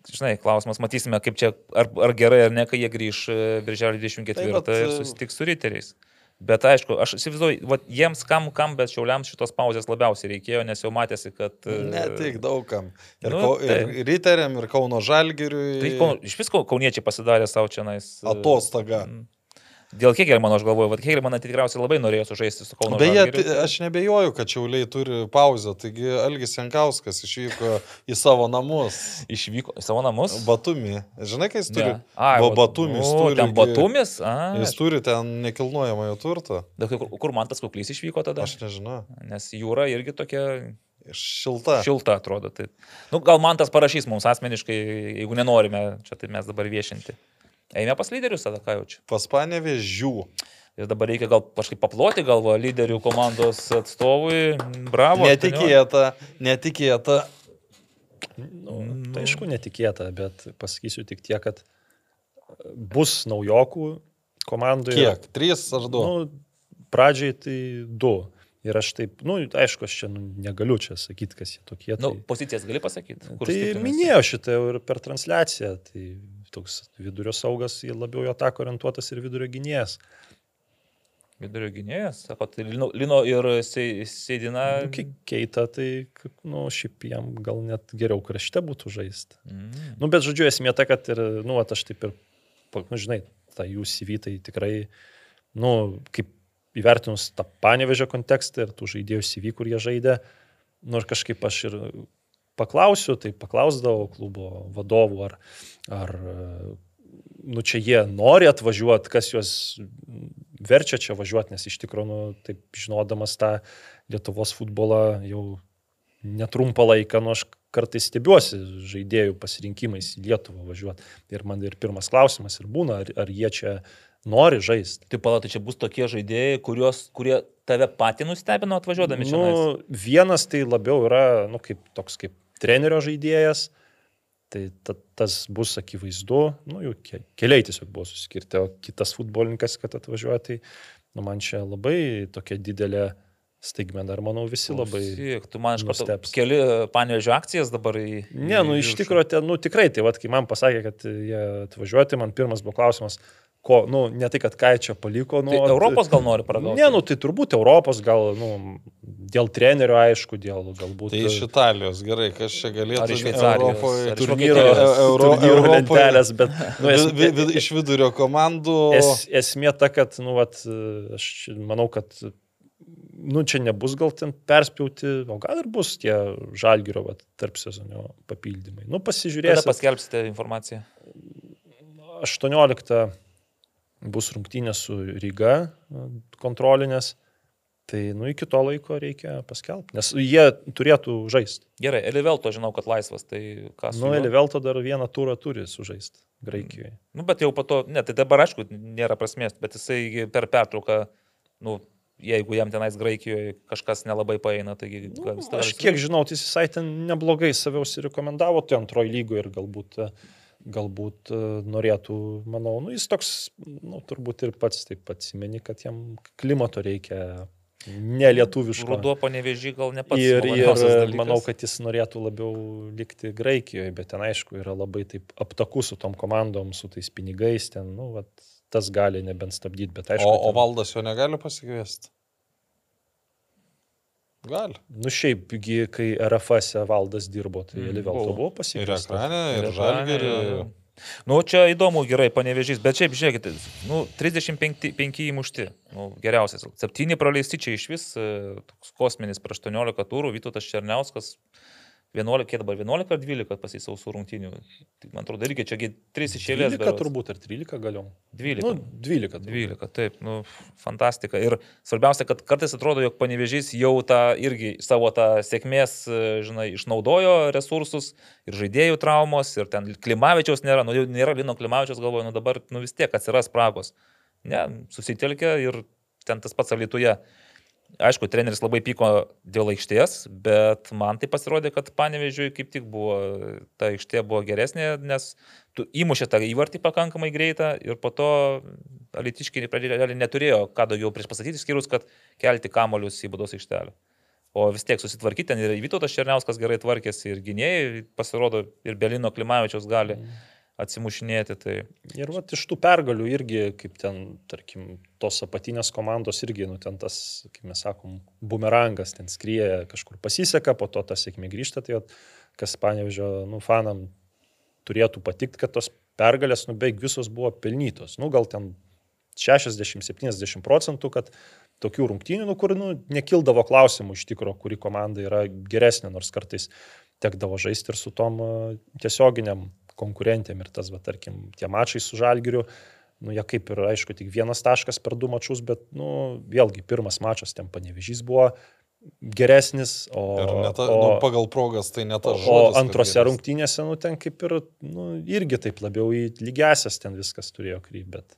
Žinai, klausimas, matysime, kaip čia, ar, ar gerai ar ne, kai jie grįž e, birželio 24 Tai vat, ir e, susitiks su riteriais. Bet aišku, aš įsivaizduoju, vat jiems kam, kam, bet šiauliams šitos pauzės labiausiai reikėjo, nes jau matėsi, kad... e, Ne tik daugam. Ir, Nu, taip. ir Riteriam, ir Kauno Žalgiriui. Tai Kau- iš visko kauniečiai pasidarė savo čia nais. Atostoga. Dėl Hegelmano aš galvoju, kad Hegelmaną tikriausiai labai norėjo sužaisti su Kauno Beje, tai aš nebejoju, kad Čiauliai turi pauzę. Taigi Algis Jankauskas išvyko į savo namus. Išvyko į savo namus. Batumi. Žinai, kai jis turi? Ne. Ai, Ba- vat- Batumis o, turi Ten Batumis? A, Jis turi ten nekilnojamąją turtą. Da, kur, kur man tas kuklys išvyko tada? Aš nežinau. Nes jūra irgi tokia Šilta. šilta atrodo. Tai, nu, gal man tas parašys mums asmeniškai, jeigu nenorime, čia tai mes dabar viešinti. Eime pas lyderius tada, ką jaučiu. Pas panevėžių. Ir dabar reikia gal kažkaip paploti galvo lyderių komandos atstovui. Bravo. Netikėta, netikėta. Nu, tai aišku, netikėta, bet pasakysiu tik tiek, kad bus naujokų komandoje. Kiek? Trys ar du? Nu, pradžiai tai du. Ir aš taip, nu, aišku, aš čia nu, negaliu čia sakyti, kas jie tokie. Nu, tai... pozicijas gali pasakyti. kur Tai stiprinasi? minėjau šitą ir per transliaciją. Tai toks vidurio saugas, labiau jo tako orientuotas ir vidurio gynėjas. Vidurio gynėjas, sako, tai Lino, Lino ir Seidina. Nu, keita, tai, nu, šiaip jam gal net geriau krašte būtų žaisti. Mm. Nu, bet žodžiu, esmė ta, kad ir, nu, vat aš taip ir, nu, žinai, tą jų CV tai tikrai, nu, kaip įvertinus tą panevežę kontekstą ir tų žaidėjų CV, kur jie žaidė, nu, ir kažkaip aš ir paklausiu, tai paklausdavau klubo vadovų, ar, ar nu, čia jie nori atvažiuoti, kas juos verčia čia važiuoti, nes iš tikrųjų, nu, taip žinodamas tą Lietuvos futbolą jau netrumpą laiką, nu aš kartais stebiuosi žaidėjų pasirinkimais į Lietuvą važiuoti. Ir man ir pirmas klausimas ir būna, ar, ar jie čia nori žaisti. Tai palatai, čia bus tokie žaidėjai, kurios, kurie tave patį nustebino atvažiuodami čia. Nu, vienas tai labiau yra, nu, kaip toks kaip trenerio žaidėjas. Tai ta, tas bus akivaizdu, nu, ke, keliai tiesiog buvo suskirti, o kitas futbolininkas, kad atvažiuoja, tai nu, man čia labai tokia didelė staigmena ir manau visi labai... Klausyk, tu man iš karto keli panėžio akcijas dabar į... Ne, nu iš tikrųjų, nu tikrai, tai vad, kai man pasakė, kad jie atvažiuoti, man pirmas buvo klausimas, ko, nu, ne tai, kad ką čia paliko, nu... Tai Europos gal nori paragauti? Ne, nu tai turbūt Europos, gal, nu, dėl trenerio, aišku, dėl galbūt... Tai iš Italijos, gerai, kas čia galėtų Ar iš Šveicarijos, turnyro. Euro- turnyro Europoje- lentelės, bet... Nu, es, vi, vi, iš vidurio komandų. es, esmė ta, kad, nu, vat, aš manau, kad, nu, čia nebus gal ten perspjauti, o gal ir bus tie žalgyro, vat, tarp sezonio papildymai. Nu, Kada pasižiūrėsim. paskelbsite informaciją? 18 bus rungtynė su Ryga kontrolinės. Tai, nu, iki to laiko reikia paskelbti, nes jie turėtų žaisti. Gerai, Elivelto žinau, kad laisvas, tai ką su Nu? Elivelto dar vieną turą turi sužaisti Graikijoje. Nu, bet jau po to, ne, tai dabar aišku, nėra prasmės, bet jisai per pertrauką, nu, jeigu jam tenais Graikijoje kažkas nelabai paeina, taigi Nu, aš kiek žinau, tai jis visai ten neblogai save užsirekomendavo, tai antroji lygoje ir galbūt, galbūt e, norėtų, manau, nu, jis toks, nu, turbūt ir pats taip atsimeni, kad jam klimato reikia nelietuviško. Ruduo panevežį gal ne pats. Ir, ir dalykas. manau, kad jis norėtų labiau likti Graikijoje, bet ten aišku yra labai taip aptaku su tom komandom, su tais pinigais, ten, nu, vat, tas gali nebent stabdyti, bet aišku. O, o ten- valdas jo negali pasikviesti. Gali. Nu šiaip, kai RFS valdas dirbo, tai Mm, Elivelto buvo. buvo Ir ekrane, ir žalgerį. Nu, čia įdomu, gerai, panevežys, bet šiaip, žiūrėkite, nu, 35 įmušti, nu, geriausias. 7 praleisti čia iš vis, e, toks kosminis prieš 18 turų, Vytautas Černiauskas 11, kiek dabar 11 ar 12 pasisausų rungtynių. Tai, man atrodo, irgi čia 3 iš eilės. 12 berods. turbūt ar 13 galiom. 12. Nu, 12. turbūt. 12, taip, nu, fantastika. Ir svarbiausia, kad kartais atrodo, jog panevežys jau tą irgi savo tą sėkmės, e, žinai, išnaudojo resursus ir žaidėjų traumos, ir ten Klimavičiaus nėra, nu, nėra Lino Klimavičiaus, galvoju, nu dabar, nu vis tiek atsiras spragos. Ne, susitelkia ir ten tas pats Alitoje. Aišku, treneris labai pyko dėl aikštės, bet man tai pasirodė, kad panevežiui kaip tik buvo, ta aikštė buvo geresnė, nes tu įmušė tą įvartį pakankamai greitą ir po to alitiškiai pradėjo neturėjo ką daugiau prieš pasakyti, skirus, kad kelti kamolius į būdos aikštelę. O vis tiek susitvarkyti ten ir Vytautas Černiauskas gerai tvarkėsi ir gynėjai, pasirodo, ir Belino Klimavičiaus gali atsimušinėti. Tai Ir va iš tų pergalių irgi, kaip ten, tarkim, tos apatinės komandos irgi, nu ten tas, kaip mes sakom, bumerangas, ten skrieja, kažkur pasiseka, po to ta sėkmė grįžta, tai vat, kas panevežio, nu, fanam turėtų patikti, kad tos pergalės, nu, beveik visos buvo pelnytos. Nu, gal ten 60-70 procentų, kad tokių rungtynių, nu, kur nu, nekildavo klausimų iš tikro, kuri komanda yra geresnė, nors kartais tekdavo žaisti ir su tom a, tiesioginiam konkurentėm ir tas, va, tarkim, tie mačai su žalgiriu, nu, jie kaip ir, aišku, tik vienas taškas per du mačius, bet, nu, vėlgi, pirmas mačas ten panevežys buvo geresnis, o, ta, o, nu, pagal progas tai ne o, tas o antrose rungtynėse, nu, ten kaip ir, nu, irgi taip labiau į lygiasias ten viskas turėjo krypti, bet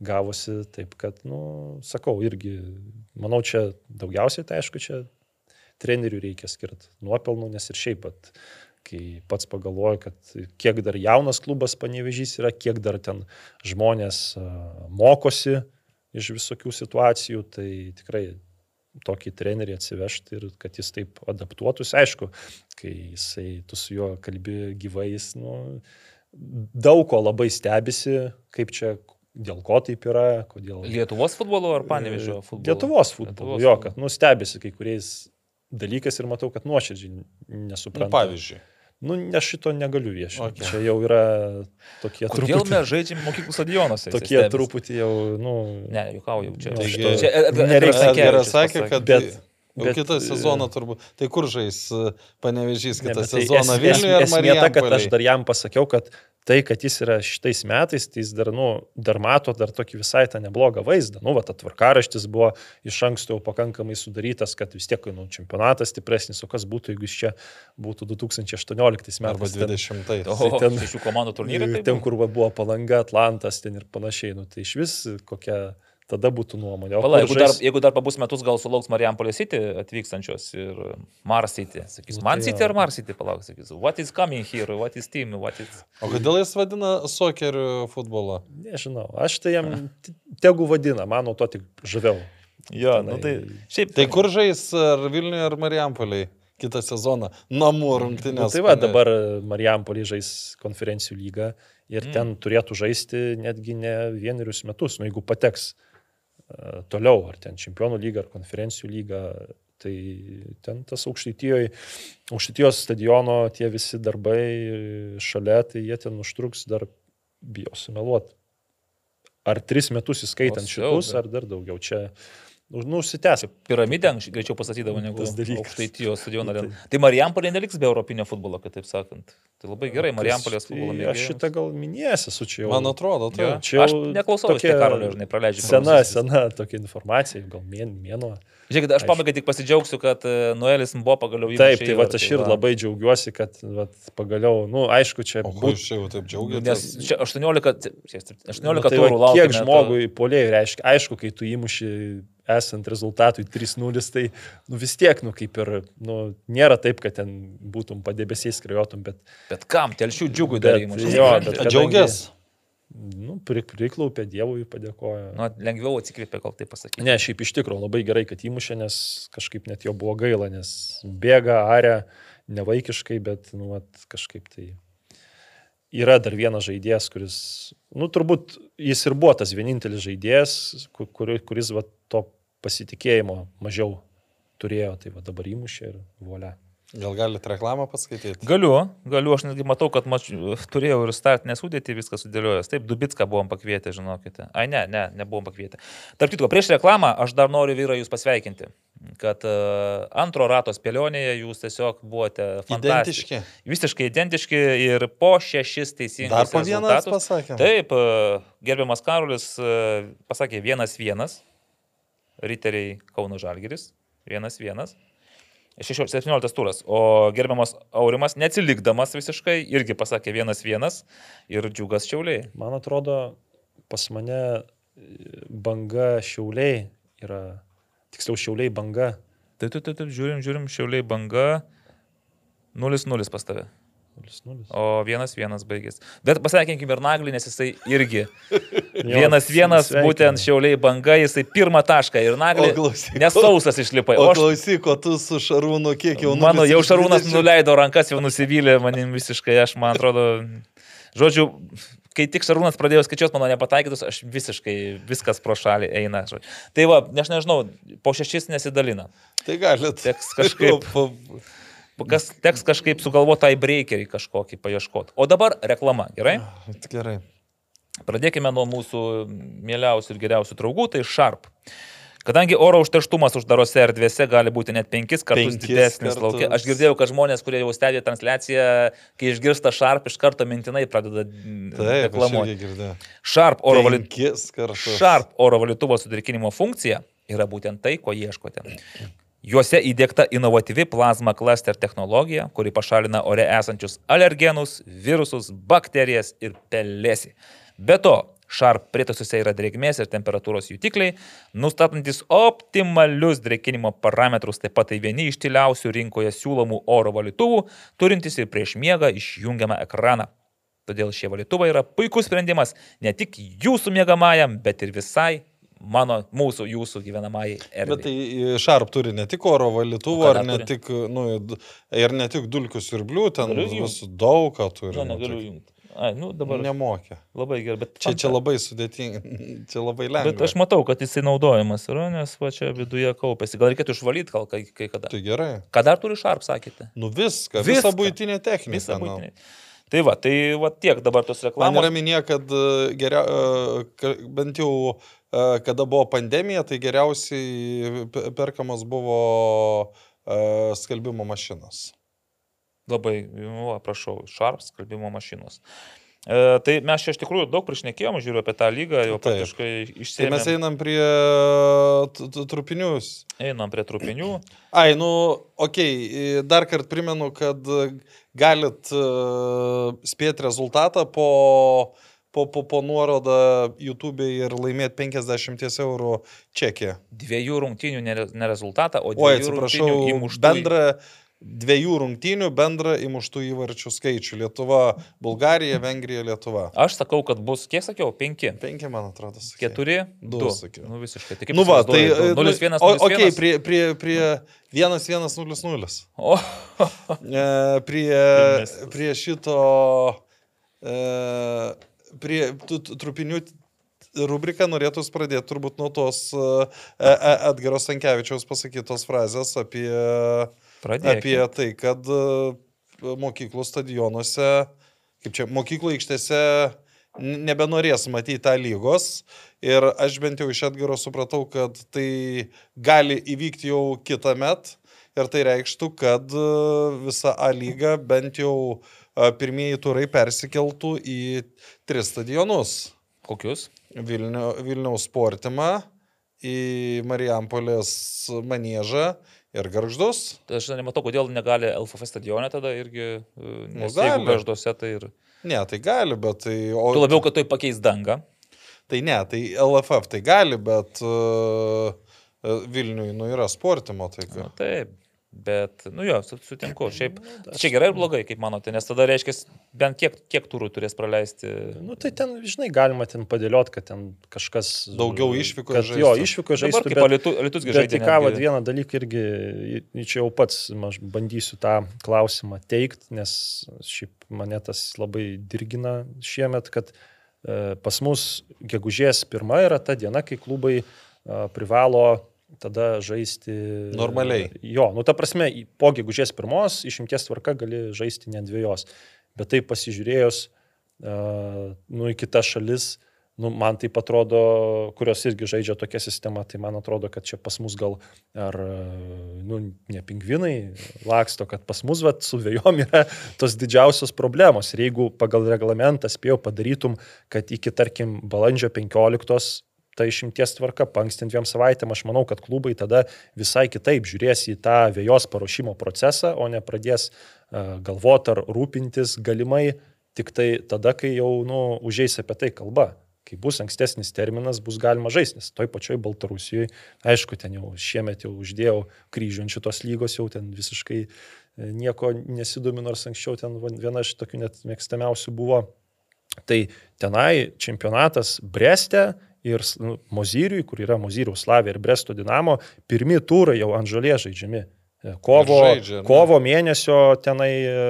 gavosi taip, kad, nu, sakau, irgi, manau, čia daugiausiai, tai aišku, čia trenerių reikia skirti nuopelnų, nes ir šiaip pat, kai pats pagalvoju, kad kiek dar jaunas klubas panevežys yra, kiek dar ten žmonės mokosi iš visokių situacijų, tai tikrai tokį trenerį atsivežti ir kad jis taip adaptuotųsi. Aišku, kai jisai, tu su juo kalbi gyvais, nu, daug ko labai stebisi, kaip čia, dėl ko taip yra, kodėl. Lietuvos futbolo ar Panevežio futbolo? Lietuvos futbolo. Lietuvos Jo, kad nustebisi kai kuriais dalykais ir matau, kad nuoširdžiai Nu, nesuprantu. pavyzdžiui. Nu, aš šito negaliu viešinti. Okay. Čia jau yra tokie Kodėl truputį. mes žaidžiame mokyklų stadionuose? Tokie Stebis. truputį jau, nu. Ne, juokauju, čia. Nu, Taigi- šito- čia Nereikia- Edgaras Edgaras Stankevičius sakė, kad Bet- Jau bet, kitą e, sezoną turbūt. Tai kur žais e, panevežys Ne, kitą bet tai sezoną es- Vilniuje es- Esmė ta, kad aš dar jam pasakiau, kad tai, kad jis yra šitais metais, tai jis dar, nu, dar mato dar tokį visai tą neblogą vaizdą. Nu, va, ta tvarkaraštis buvo iš anksto jau pakankamai sudarytas, kad vis tiek, nu, čempionatas stipresnis, o kas būtų, jeigu jis čia būtų 2018 Arba metais. ten- 20. O, Tai ten- šešių komandų turnyrai. tai Ten, buvo? kur va buvo Palanga, Atlantas, ten ir panašiai. Nu, tai iš vis kokia tada būtų nuomonė. Pala, jeigu, dar, žais- jeigu dar pabus metus, gal sulauks Marijampolės City atvykstančios ir Mars City. Sakys, Nu, man tai City ar Mars City, palauk, sakys, what is coming here, what is team, what is... O kodėl jis vadina sokerių futbolą? Nežinau, aš tai jam tegu vadina, mano to tik žaviau. Jo, Tenai- nu tai šiaip. Tai kur žais ar Vilniuje ar Marijampolėj kitą sezoną? Namų rungtynės. Nu, tai va, dabar Marijampolį žais konferencijų lygą ir mm. ten turėtų žaisti netgi ne vienerius metus, nu jeigu pateks e, toliau, ar ten čempionų lyga, ar konferencijų lyga, tai ten tas aukštytijos stadiono tie visi darbai šalia, tai jie ten užtruks dar, bijau sumeluoti, ar tris metus įskaitant O, šitus, siaube. ar dar daugiau. Čia, nu, užsitęs. Piramidę anksčiau greičiau pasakydavo negu aukštaitijos stadioną. Nu, Tai, tai Marijampolė neliks be europinio futbolo, kitaip sakant. Tai labai gerai, Marijampolės Tai futbolo Aš mėgėjams. šitą gal minėjęs esu čia jau. Man atrodo, tai. Jo. Čia Aš jau neklausau, aš tokia tai karolio, žinai, praleidžiu. pro Sena, sena tokia informacija, gal mėn, mėnuo. Žiūrėkit, aš pabaigai tik pasidžiaugsiu, kad e, Nuelis buvo pagaliau įmušė Taip, tai va, aš ir labai džiaugiuosi, kad vat, pagaliau, nu, aišku, čia O būt- čia jau taip Nes džiaugiatės? čia 18, čia 18 nu, tai turų va, laukia. kiek žmogui polėjai reiškia, aišku, kai tu įmuši esant rezultatui 3-0, tai nu, vis tiek, nu, kaip ir, nu, nėra taip, kad ten būtum padebesiais skrajotum, bet, Bet kam, telšių džiugui dar Bet įmušė. jo, bet kadangi- Džiaugias. nu, pri- priklaupė Dievui, padėkojo. Nu, lengviau atsikvėpė, gal tai pasakyti. Ne, šiaip iš tikrųjų labai gerai, kad įmušė, nes kažkaip net jo buvo gaila, nes bėga, aria, nevaikiškai, bet, nu, vat, kažkaip tai yra dar vienas žaidėjas, kuris, nu, turbūt jis ir buvo tas vienintelis žaidėjas, ku- kuri, kuris va, to pasitikėjimo mažiau turėjo, tai va dabar įmušė ir volia. Gal galite reklamą paskaityti? Galiu, galiu, aš netgi matau, kad mač, turėjau ir startinę sudėtį, viską sudėliojęs. Taip, Dubitską buvom pakvietę, žinokite. Ai, ne, ne, nebuvom pakvietę. Tarp kitko, prieš reklamą aš dar noriu vyrai jūs pasveikinti, kad uh, antro rato spėlionėje jūs tiesiog buvote fantastiški. Identiški. Visiškai identiški ir po šešis teisingus Dar po vieną pasakėm. Taip, e, gerbiamas Karolis e, pasakė vienas vienas, riteriai Kauno Žalgiris, vienas vienas. 16 17 turas, o gerbiamas Aurimas, neatsilikdamas visiškai, irgi pasakė vienas vienas ir džiugas šiauliai. Man atrodo, pas mane e, banga šiauliai yra, tiksliau šiauliai banga. Taip, taip, taip, taip, žiūrim, žiūrim, šiauliai banga 0-0 pas tave. 0-0. O vienas vienas baigės. Bet pasveikinkim ir Naglį, nes jisai irgi. Vienas vienas, sveikinu. būtent šiauliai banga, jisai pirmą tašką ir Naglį. Klausyk, Nesausas išlipai. O O aš, klausyk, o tu su Šarūnu kiek jau mano, nulis jau Šarūnas 20? nuleido rankas, jau nusivylė manim visiškai, aš man atrodo. Žodžiu, kai tik Šarūnas pradėjo skaičiuoti mano nepataikytus, aš visiškai viskas pro šalį eina. žodžiu. Tai va, aš nežinau, po šešis nesidalina. Tai galit. Teks kažkaip. Kas, teks kažkaip sugalvoti tai breakerį kažkokį paieškoti. O dabar reklama, gerai? Gerai. Pradėkime nuo mūsų mieliausių ir geriausių draugų, tai Sharp. Kadangi oro užterštumas uždarose erdvėse gali būti net penkis kartus Penkis didesnis kartus. laukia. Aš girdėjau, kad žmonės, kurie jau stebė transliaciją, kai išgirsta Sharp, iš karto mintinai pradeda mm, reklamuoti. Sharp oro, valyt... Sharp oro valytuvo sudrėkinimo funkcija yra būtent tai, ko ieškote. Juose įdėkta inovatyvi plazma cluster technologija, kuri pašalina ore esančius alergenus, virusus, bakterijas ir pelėsi. Be to, Sharp prietasuose yra drėgmės ir temperatūros jutikliai, nustatantis optimalius drėkinimo parametrus, taip pat tai vieni iš tyliausių rinkoje siūlomų oro valytuvų, turintys ir prieš miegą išjungiamą ekraną. Todėl šie valytuvai yra puikus sprendimas ne tik jūsų mėgamajam, bet ir visai mano, mūsų, jūsų gyvenamai erdvei. Bet tai Sharp turi ne tik oro ką ar ne turi? tik, nu, ir ne tik dulkių siurblių, ten vis daug ką turi. Nu, nu, negaliu tai jungti. Ai, nu dabar. Ne. Nemokė. Labai gerai, bet... Čia, čia labai sudėtinga, čia labai lengva. Bet aš matau, kad jisai naudojamas yra, nes va čia viduje kaupėsi. Gal reikėtų išvalyti gal kai, kai kada. Tai gerai. Ką dar turi Sharp, sakėte? Nu viską, Viską. visą būtinę techniką. Visą nu. Tai va, tai va tiek dabar tos Man reklamos. yra minė, kad e, geria, e, bent jau e, kada buvo pandemija, tai geriausiai pe- perkamas buvo skalbimo mašinas. Labai, nu, prašau, Sharp skalbimo mašinos. E, tai mes čia iš tikrųjų daug prišnekėjom, žiūriu apie tą lygą, jau praktiškai Tai mes einam prie trupinius. Einam prie trupinių. Ai, nu, okei, okay. dar kartą primenu, kad e, galit uh, spėti rezultatą po, po, po, po nuorodą YouTube ir laimėti 50 eurų čekį. Dviejų rungtynių ne, rezultatą, o Oi, dviejų atsiprašau, rungtynių įmuštų. bendrą dviejų rungtynių bendrą įmuštų įvarčių skaičių. Lietuva, Bulgarija, Vengrija, Lietuva. Aš sakau, kad bus, kiek sakiau, penki. Penki, man atrodo, sakė. Keturi, Du, du. sakiau. Nu visiškai. Tai Nu va, tai... įsivaizduoji, du- 0-1, o- 0-1. Okei, prie, prie, prie 1-1-0-0. O, E, prie, prie šito, e, prie trupinių rubriką norėtų pradėti turbūt nuo tos e, Edgaro Stankievičiaus pasakytos frazės apie, pradėkime. apie tai, kad e, mokyklų stadionuose, kaip čia, mokyklų aikštėse nebenorės matyti tą lygos. Ir aš bent jau iš Edgaro supratau, kad tai gali įvykti jau kitą metą. Ir tai reikštų, kad e, visa A lyga bent jau e, pirmieji turai persikeltų į tris stadionus. Kokius? Vilnio, Vilniaus sportimą, į Marijampolės maniežą ir garždus. Tai aš nematau, kodėl negali LFF stadione tada irgi, e, nes gali. jeigu gažduose, tai ir... Ne, tai gali, bet tai... O, Tu labiau, kad tai pakeis dangą. Tai ne, tai LFF tai gali, bet uh, Vilniui nu, yra sportimo. Tai ką. Na, taip. Bet, nu jo, su- sutinku. Šiaip, čia gerai ir blogai, kaip manote, nes tada reiškia, bent kiek, kiek turų turės praleisti. Nu, tai ten, žinai, galima ten padėlioti, kad ten kažkas... Daugiau išvykų kad žaistų. Jo, išvyko Dabar žaisti. kaip Bet žaidė. į ką, vad vieną dalyką irgi, čia jau pats aš bandysiu tą klausimą teikti, nes šiaip mane tas labai dirgina šiemet, kad e, pas mus gegužės pirma yra ta diena, kai klubai privalo tada žaisti. Normaliai. Jo, nu ta prasme, po gegužės pirmos išimties tvarka gali žaisti ne dviejos. Bet tai pasižiūrėjus, nu į kitas šalis, nu, man tai atrodo, kurios irgi žaidžia tokią sistemą, tai man atrodo, kad čia pas mus gal ar, nu, ne pingvinai laksto, kad pas mus vat, su vėjom yra tos didžiausios problemos. Ir jeigu pagal reglamentą spėjau padarytum, kad iki, tarkim, balandžio 15 ta išimties tvarka, pankstint dviem savaitėm, aš manau, kad klubai tada visai kitaip žiūrės į tą vėjos paruošimo procesą, o ne pradės uh, galvoti ar rūpintis galimai tik tai tada, kai jau nu, užeis apie tai kalba. Kai bus ankstesnis terminas, bus galima žaisti, nes toj pačioj Baltarusijoje, aišku, ten jau šiemet jau uždėjau kryžių ant šitos lygos, jau ten visiškai e, nieko nesidomi, nors anksčiau ten viena iš tokių net mėgstamiausių buvo. Tai tenai čempionatas Breste ir nu, Mozyriui, kur yra Mozyriaus Slavija ir Bresto Dinamo, pirmi turai jau ant žolė žaidžiami. E, Kovo, žaidžia, kovo mėnesio tenai, e,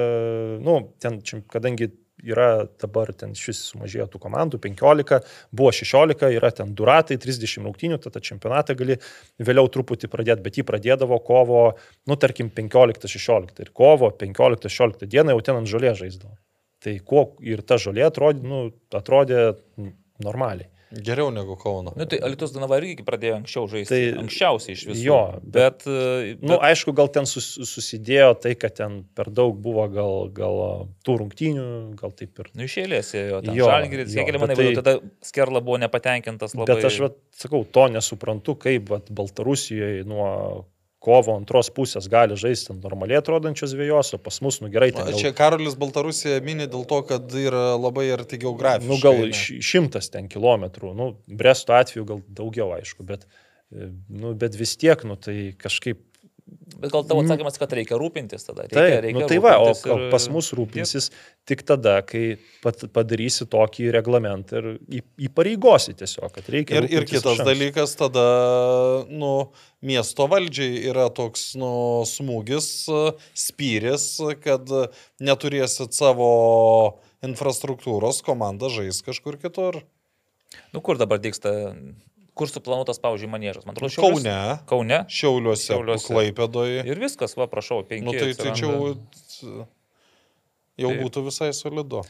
nu, ten, kadangi yra dabar ten šis sumažėjo tų komandų, 15, buvo 16, yra ten du ratai, 30 rungtynių, tada čempionatą gali vėliau truputį pradėti, bet jį pradėdavo kovo, nu, tarkim, 15-16 ir kovo 15-16 dieną jau ten ant žolė žaisdavo. Tai kuo ir ta žolė atrodė, nu, atrodė normaliai. Geriau negu Kauno. Nu, tai Alitus Danava irgi pradėjo anksčiau žaisti. Tai, anksčiausiai iš visų. jo, bet... bet Nu, aišku, gal ten sus, susidėjo tai, kad ten per daug buvo gal, gal tų rungtynių, gal taip ir. Nu, iš eilės ėjo. Jo, Žalgiris, kiek bet manai, tai... tada Skerla buvo nepatenkintas labai. Bet aš vat, sakau, to nesuprantu, kaip vat, Baltarusijoje nuo kovo antros pusės gali žaisti normaliai atrodančios vėjos, o pas mus, nu gerai, ten gal, Čia Karolis Baltarusija mini dėl to, kad yra labai arti geografiškai. nu, gal ne? šimtas ten kilometrų, nu, Bresto atveju gal daugiau, aišku, bet, e, nu, bet vis tiek, nu, tai kažkaip Bet gal tavo atsakymas, kad reikia rūpintis tada. Reikia, Taip, reikia nu, tai va, o rūpintis o ir- pas mus rūpinsis tik tada, kai pat, padarysi tokį reglamentą ir įpareigosi tiesiog, kad reikia. Ir, ir kitas iš anksto. dalykas, tada, nu, miesto valdžiai yra toks, nu, smūgis, spyris, kad neturėsit savo infrastruktūros, komanda žais kažkur kitur. Nu, kur dabar dėksta, kur suplanuotas, pavyzdžiui, manėžas? Man atrodo, Šiauliuose. Kaune, Kaune. Šiauliuose, Šiauliuose. Klaipėdoje. Ir viskas, va, prašau, penki. Nu, tai, tai čia jau, jau Taip. būtų visai solidu.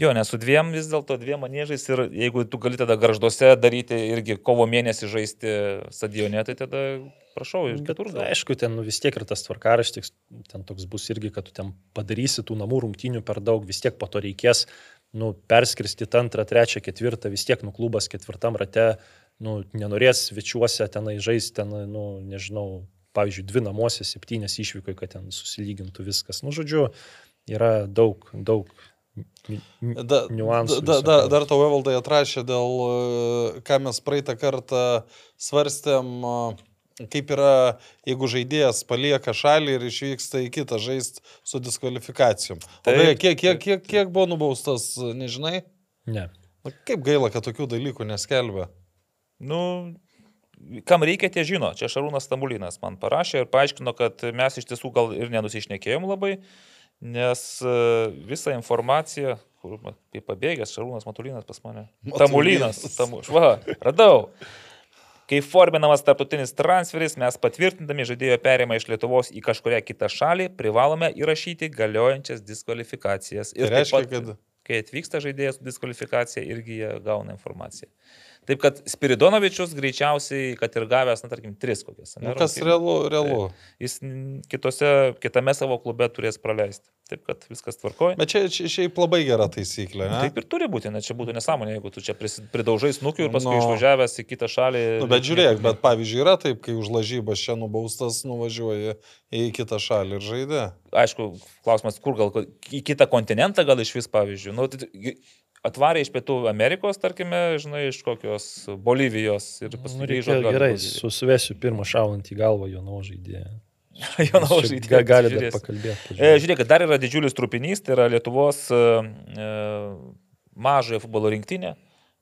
Jo, nes su dviem vis dėlto dviem manėžais ir jeigu tu gali tada garžduose daryti irgi kovo mėnesį žaisti stadione, tai tada prašau ir Bet, kitur. gal. aišku, ten nu, vis tiek ir tas tvarkaraštis, ten toks bus irgi, kad tu ten padarysi tų namų rungtynių per daug, vis tiek po to reikės nu, perskirstyti antrą, trečią, ketvirtą, vis tiek nu klubas ketvirtam rate nu, nenorės svečiuose tenai žaisti, ten, nu, nežinau, pavyzdžiui, dvi namuose, septynės išvyko, kad ten susilygintų viskas. Nu, žodžiu, yra daug, daug Da, niuansų. Da, da, dar tau Evaldai atrašė dėl, e, ką mes praeitą kartą svarstėm, e, kaip yra, jeigu žaidėjas palieka šalį ir išvyksta į kitą žaisti su diskvalifikacijom. Beje, kiek, kiek, kiek, kiek buvo nubaustas, nežinai? Ne. Nu, kaip gaila, kad tokių dalykų neskelbia. Nu, kam reikia, tie žino. Čia Šarūnas Stambulinas man parašė ir paaiškino, kad mes iš tiesų gal ir nenusišnekėjom labai, nes e, visą informaciją, kur kaip pabėgęs Šarūnas Matulinas pas mane. Matulinas. Tamulinas. Tamu, va, radau. Kai forminamas tarptautinis transferis, mes patvirtindami žaidėjo perėjimą iš Lietuvos į kažkurią kitą šalį, privalome įrašyti galiojančias diskvalifikacijas. Tai taip reiškia, pat- kad kai atvyksta žaidėjas su diskvalifikacija, irgi jie gauna informaciją. Taip kad Spiridonovičius greičiausiai, kad ir gavęs, na, tarkim, tris kokias. nu, ane, kas rungtynes, realu, realu. Jis n- kitose, kitame savo klube turės praleisti. Taip kad viskas tvarkoja. Bet čia, čia šiaip labai gera taisyklė, ne? Taip ir turi būti, nes čia būtų nesąmonė, jeigu tu čia pridaužai snukių ir paskui Nu. no. išvažiavęs į kitą šalį. Nu, bet žiūrėk, bet pavyzdžiui yra taip, kai už lažybas čia nubaustas nuvažiuoja į kitą šalį ir žaidė. Aišku, klausimas, kur gal į kitą kontinentą gal iš vis, pavyzdžiui. Nu, tai, atvarė iš Pietų Amerikos, tarkime, žinai, iš kokios Bolivijos ir Nu, paskui grįžo. į gerai, susivesiu pirmą šaunant į galvą jo naują žaidėją. Jo, na, Čia žaidėjas, ga- Gali dar pakalbėti. E, žiūrėk, dar yra didžiulis trupinys, tai yra Lietuvos e, e, mažojo futbolo rinktinė.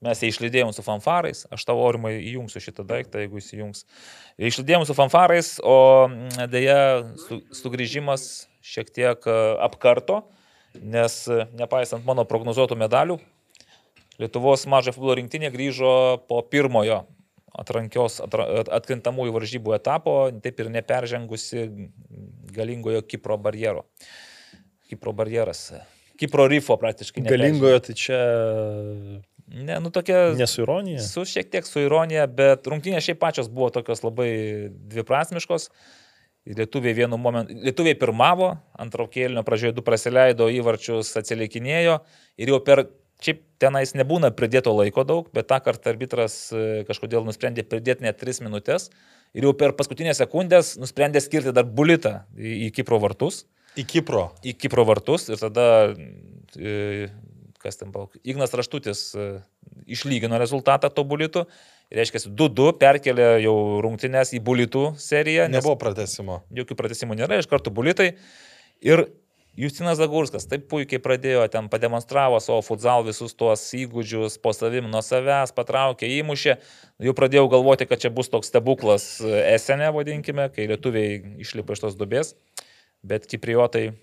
Mes ją išlydėjom su fanfarais, aš tavo aurimai įjungsiu šitą daiktą, jeigu įsijungs. Išlydėjom su fanfarais, o mm, dėja su, sugrįžimas šiek tiek e, apkarto, nes e, nepaisant mano prognozuotų medalių, Lietuvos mažojo futbolo rinktinė grįžo po pirmojo atrankios, atra, atkrintamųjų varžybų etapo, taip ir neperžengusi galingojo Kipro barjero. Kipro barjeras. Kipro rifo praktiškai. Galingojo, tai čia Ne, nu tokia. nesu ironija. Su šiek tiek su ironija, bet rungtynės šiaip pačios buvo tokios labai dviprasmiškos. Lietuviai vienu momentu, lietuviai pirmavo, antro kėlinio pradžioje du praleido įvarčius, atsilikinėjo ir jau per, šiaip tenais nebūna pridėto laiko daug, bet tą kartą arbitras e, kažkodėl nusprendė pridėti net 3 minutės ir jau per paskutinės sekundės nusprendė skirti dar bulitą į, į Kipro vartus Į Kipro. į Kipro vartus ir tada, e, kas ten buvo, Ignas Raštutis e, išlygino rezultatą to bulitų. Ir reiškia, 2-2 perkelė jau rungtynės į bulitų seriją. Nebuvo pratesimo. Jokių pratesimų nėra, iš karto bulitai. Ir Justinas Zagurskas taip puikiai pradėjo, ten pademonstravo savo futsal visus tuos įgūdžius, po savim nuo savęs, patraukė, įmušė. Jau pradėjau galvoti, kad čia bus toks stebuklas esenė, vadinkime, kai lietuviai išlipa iš tos dubės. Bet kipriotai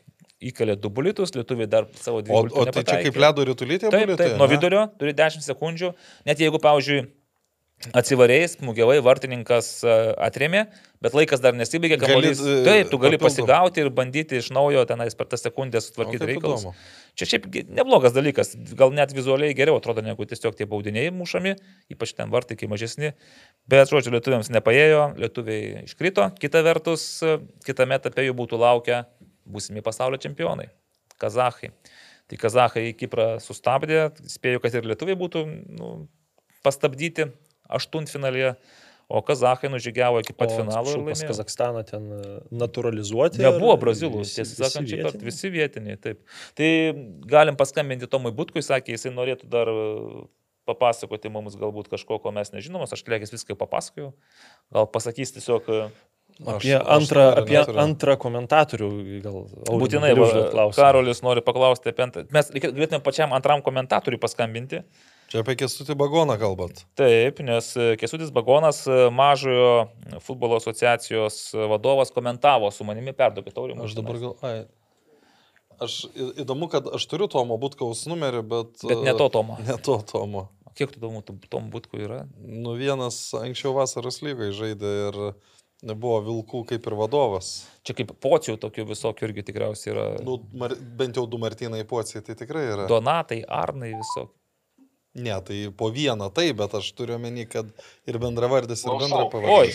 įkalė du bulitus, lietuviai dar savo dvi O, o tai čia nepataikė. kaip ledo rytulytė Taip, buvo? taip, nuo vidurio turi 10 sekundžių. Net jeigu, pavyzdžiui, atsivarėjai, smūgiavai, vartininkas e, atrėmė, bet laikas dar nesibaigė, kamuolys. e, Taip, tu gali papildom. pasigauti ir bandyti iš naujo tenais per tą sekundę sutvarkyti kaip reikalus. įdomu. Čia šiaip neblogas dalykas, gal net vizualiai geriau atrodo negu tiesiog tie baudiniai mušami, ypač ten vartai, kai mažesni. Bet, žodžiu, lietuviams nepaėjo, lietuviai iškrito. Kita vertus, e, kitame etape jų būtų laukę būsimi pasaulio čempionai - kazahai. Tai kazahai Kiprą sustabdė, spėjau, kad ir lietuviai būtų nu, pastabdyti aštuntfinalėje, o kazahai nužygiavo iki pat O, finalo. Pas. Kazakstaną ten e, naturalizuoti. Nebuvo brazilų, tiesą sakant, šį kartą visi vietiniai, taip. Tai galim paskambinti Tomui Butkui, sakė, jisai norėtų dar e, papasakoti mums galbūt kažko, ko mes nežinom, aš lėkis viską jau papasakojau. Gal pasakys tiesiog e, Apie, Aš- aš antrą, noriu, apie neturiu. antrą komentatorių gal būtinai, va. Karolis nori paklausti apie antrą. Mes galėtume pačiam antram komentatoriui paskambinti. Čia apie Kestutį Bagoną kalbat. Taip, nes e, Kesutis Bagonas, e, mažojo futbolo asociacijos e, vadovas, komentavo su manimi, perduokit aurimui. Aš dabar gal... Ai. Aš įdomu, kad aš turiu Tomo Butkaus numerį, bet... Bet ne to Tomo. Ne to Tomo. Kiek tų domų Tom Butkų yra? Nu, vienas anksčiau vasaros lygai žaidė ir nebuvo Vilkų kaip ir vadovas. Čia kaip pocių tokių visokių irgi tikriausiai yra. Nu, mar, bent jau du Martynai Pociai, tai tikrai yra. Donatai, Arnai visokie. Ne, tai po vieną tai, bet aš turiu omeny, kad ir bendravardis, ir bendra pavardė.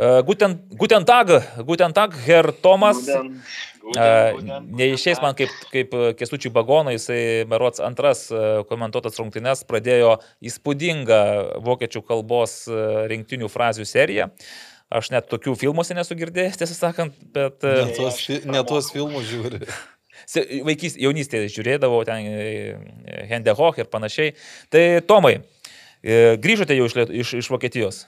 Uh, Guten, guten Tag, Guten Tag, Herr Tomas. Guden, Uh, guden, guden, Neišės man kaip, kaip Kestučių Bagonai, jisai merots antras e, komentuotas rungtynes pradėjo įspūdingą vokiečių kalbos e, rinktinių frazių seriją. Aš net tokių filmuose nesu girdėjęs, tiesą sakant, bet e, Ne tuos, ne tuos filmus žiūri. Vaikys, jaunystėje žiūrėdavau ten Hendehoch ir panašiai. Tai Tomai, e, grįžote jau iš, iš, iš Vokietijos.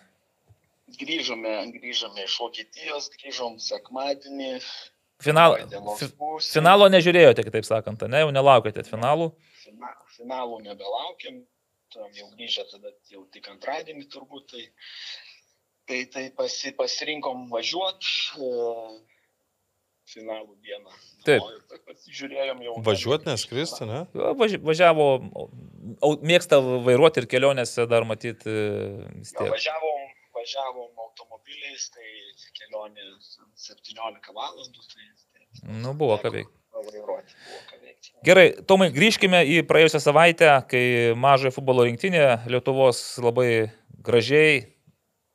Grįžome, grįžome iš Vokietijos, grįžom sekmadienį. Final, finalo nežiūrėjote, kitaip sakant, ne, jau nelaukėte finalų. Fina, finalų nebelaukiam, tam jau grįžę tada jau tik antradienį turbūt. Tai, tai, tai pasi, pasirinkom važiuoti finalų dieną. Taip. Pasižiūrėjom jau. Važiuoti neskristi, ne? Jo, važi- Važiavo, mėgsta vairuoti ir kelionėse dar matyti tiek. važiavom, važiavom automobiliais, tai kelionė 17 valandų. Tai, tai Nu, buvo ką veikti. Gerai, Tomai, grįžkime į praėjusią savaitę, kai mažojo futbolo rinktinė Lietuvos labai gražiai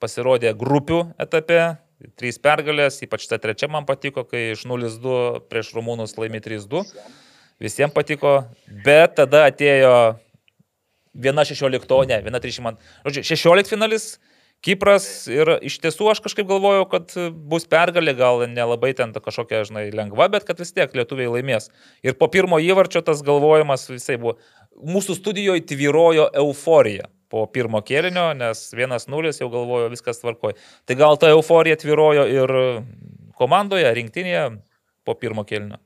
pasirodė grupių etape. Trys pergalės, ypač ta trečia man patiko, kai iš 0-2 prieš Rumūnus laimė 3-2. Visiems patiko, bet tada atėjo viena 16, ne, viena 30 man. Žodžiu, 16 finalis, Kipras ir iš tiesų aš kažkaip galvojau, kad bus pergalė, gal nelabai ten kažkokia, žinai, lengva, bet kad vis tiek lietuviai laimės. Ir po pirmo įvarčio tas galvojimas visai buvo. Mūsų studijoje tvyrojo euforija po pirmo kėlinio, nes 1-0 jau galvojo viskas tvarkoja. Tai gal ta euforija tvyrojo ir komandoje, rinktinėje po pirmo kėlinio.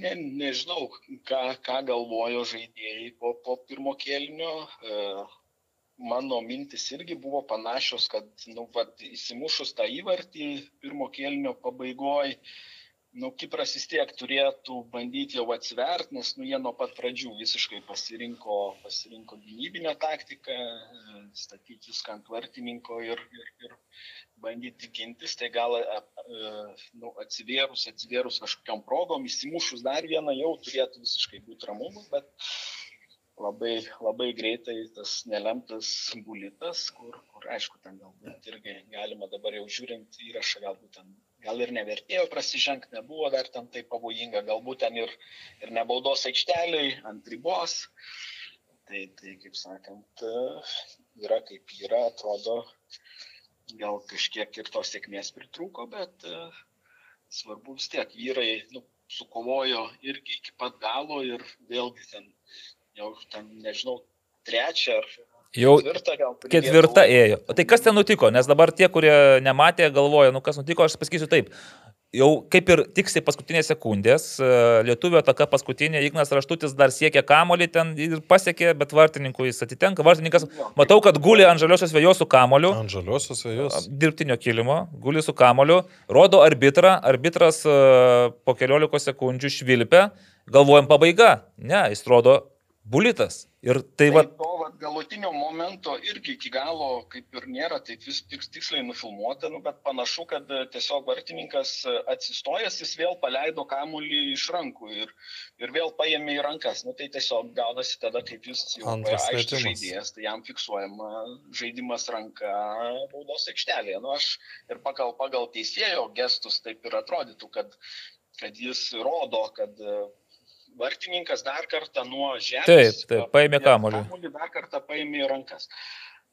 Ne, nežinau, ką, ką galvojo žaidėjai po, po pirmo kelnio. E, mano mintis irgi buvo panašios, kad nu, vat, įsimušus tą įvartį pirmo kelnio pabaigoje, nu, Kipras vis tiek turėtų bandyti jau atsiverti, nes nu, jie nuo pat pradžių visiškai pasirinko, pasirinko gynybinę taktiką, statyti viską ant vartininko ir, ir, ir bandyti gintis, tai gal nu, atsivėrus, atsivėrus kažkokiam progom, įsimušus dar vieną jau turėtų visiškai būti ramumas, bet labai, labai greitai tas nelemtas bulitas, kur, kur aišku, ten galbūt irgi galima dabar jau žiūrint įrašą, galbūt ten gal ir nevertėjo prasižengti, nebuvo dar ten tai pavojinga, galbūt ten ir, ir nebaudos aikšteliai ant ribos. Tai, tai, kaip sakant, yra kaip yra, atrodo, gal kažkiek ir tos sėkmės pritrūko, bet uh, svarbu vis tiek, vyrai nu, sukovojo irgi iki pat galo ir vėlgi ten, jau ten, nežinau, trečią ar Jau ketvirta ėjo. O tai kas ten nutiko? Nes dabar tie, kurie nematė, galvoja, nu kas nutiko, aš pasakysiu taip. Jau kaip ir tiksliai paskutinės sekundės, e, lietuvio ataka paskutinė, Ignas Raštutis dar siekė kamolį ten ir pasiekė, bet vartininkui jis atitenka. Vartininkas, matau, kad guli ant žaliosios vėjos su kamoliu. Ant žaliosios vėjos. Dirbtinio kilimo, guli su kamoliu, rodo arbitrą, arbitras e, po keliolikos sekundžių švilpia, galvojam pabaiga. Ne, jis rodo bulitas. Ir tai, tai va. To vat, galutinio momento irgi iki galo kaip ir nėra taip vis tik tiksliai nufilmuota, nu, bet panašu, kad e, tiesiog vartininkas e, atsistojęs, jis vėl paleido kamuolį iš rankų ir, ir vėl paėmė į rankas. Nu, tai tiesiog gaunasi tada, kaip jis jau aiškiai žaidėjas, tai jam fiksuojama žaidimas ranka baudos aikštelėje. Nu, aš ir pagal, pagal teisėjo gestus taip ir atrodytų, kad, kad jis rodo, kad vartininkas dar kartą nuo žemės. Taip, taip, paėmė kamuolį. Kamuolį dar kartą paėmė į rankas.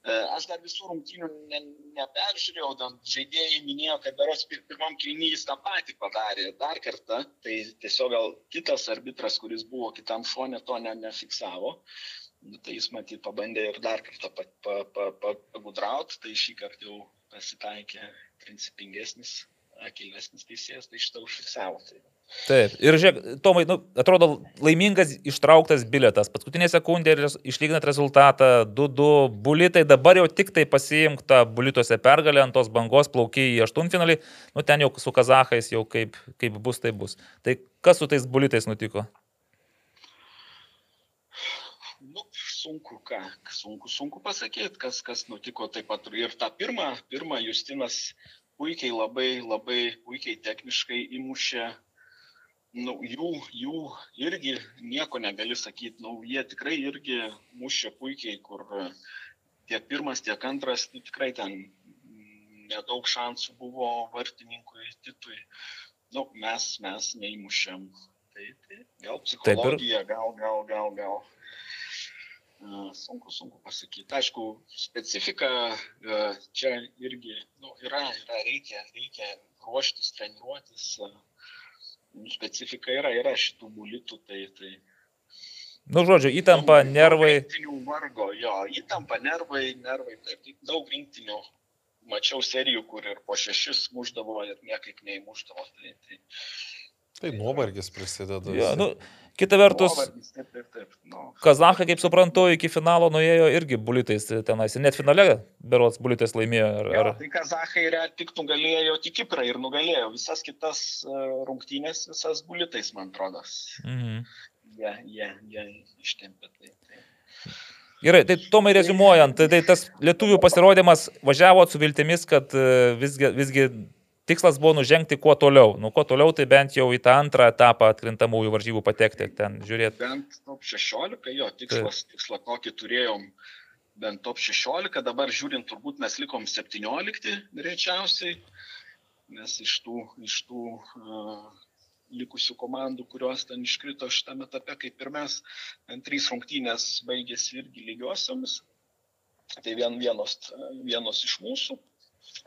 E, aš dar visų rungtynių ne, neperžiūrėjau, žaidėjai minėjo, kad beros pirmam kilnyje jis tą patį padarė dar kartą, tai tiesiog gal kitas arbitras, kuris buvo kitam šone, to ne, nefiksavo. Nu, tai jis matyt pabandė ir dar kartą pagudrauti, pa, pa, pa, tai šį kartą jau pasitaikė principingesnis, akilesnis teisėjas, tai šitą užfiksavo. Tai Taip, ir žiūrėk, Tomai, nu, atrodo laimingas ištrauktas biletas, paskutinė sekundė ir išlyginat rezultatą 2-2 bulitai, dabar jau tik tai pasiimk tą bulituose pergalę ant tos bangos plaukiai į aštuntfinalį, nu ten jau su kazahais jau kaip, kaip bus, tai bus. Tai kas su tais bulitais nutiko? Nu, sunku, ką, sunku, sunku pasakyti, kas, kas nutiko taip pat. Ir tą pirmą, pirmą Justinas puikiai, labai, labai puikiai techniškai įmušė nu, jų, jų irgi nieko negali sakyti, nu, jie tikrai irgi mušė puikiai, kur tiek pirmas, tiek antras, tai tikrai ten nedaug šansų buvo vartininkui Titui. Nu, mes, mes neįmušėm. Tai, tai gal psichologija, gal, gal, gal, gal. Sunku, sunku pasakyti. Aišku, specifika čia irgi nu, yra, yra, reikia, reikia ruoštis, treniruotis. Uh, specifika yra, yra šitų bulitų, tai... tai Nu, žodžiu, įtampa, daug, nervai. Rinktinių vargo, jo, įtampa, nervai, nervai, taip, taip, daug rinktinių. Mačiau serijų, kur ir po šešis muždavo ir niekaip neįmuždavo. Tai, tai, tai nuovargis prisideda. Jo, nu, Kita vertus, taip, taip, taip, no. Kazahai, kaip suprantu, iki finalo nuėjo irgi bulitais tenais. Net finale, berots, bulitais laimėjo. Ar, ar... Jo, tai Kazahai yra tik nugalėjo tik Kiprą ir nugalėjo visas kitas uh, rungtynės, visas bulitais, man atrodo. Mhm. Jie, jie, jie ištempė tai. tai. Gerai, tai Tomai rezumuojant, tai, tai tas lietuvių pasirodymas važiavo su viltimis, kad e, visgi, visgi tikslas buvo nužengti kuo toliau. Nu, kuo toliau, tai bent jau į tą antrą etapą atkrintamųjų varžybų patekti, ten žiūrėti. Bent top 16, jo, tikslas, tai. tikslą kokį turėjom, bent top 16, dabar žiūrint, turbūt mes likom 17 greičiausiai, nes iš tų, iš tų uh, likusių komandų, kurios ten iškrito šitame etape, kaip ir mes, ant trys rungtynės baigėsi irgi lygiosiomis. Tai vien vienos, vienos iš mūsų,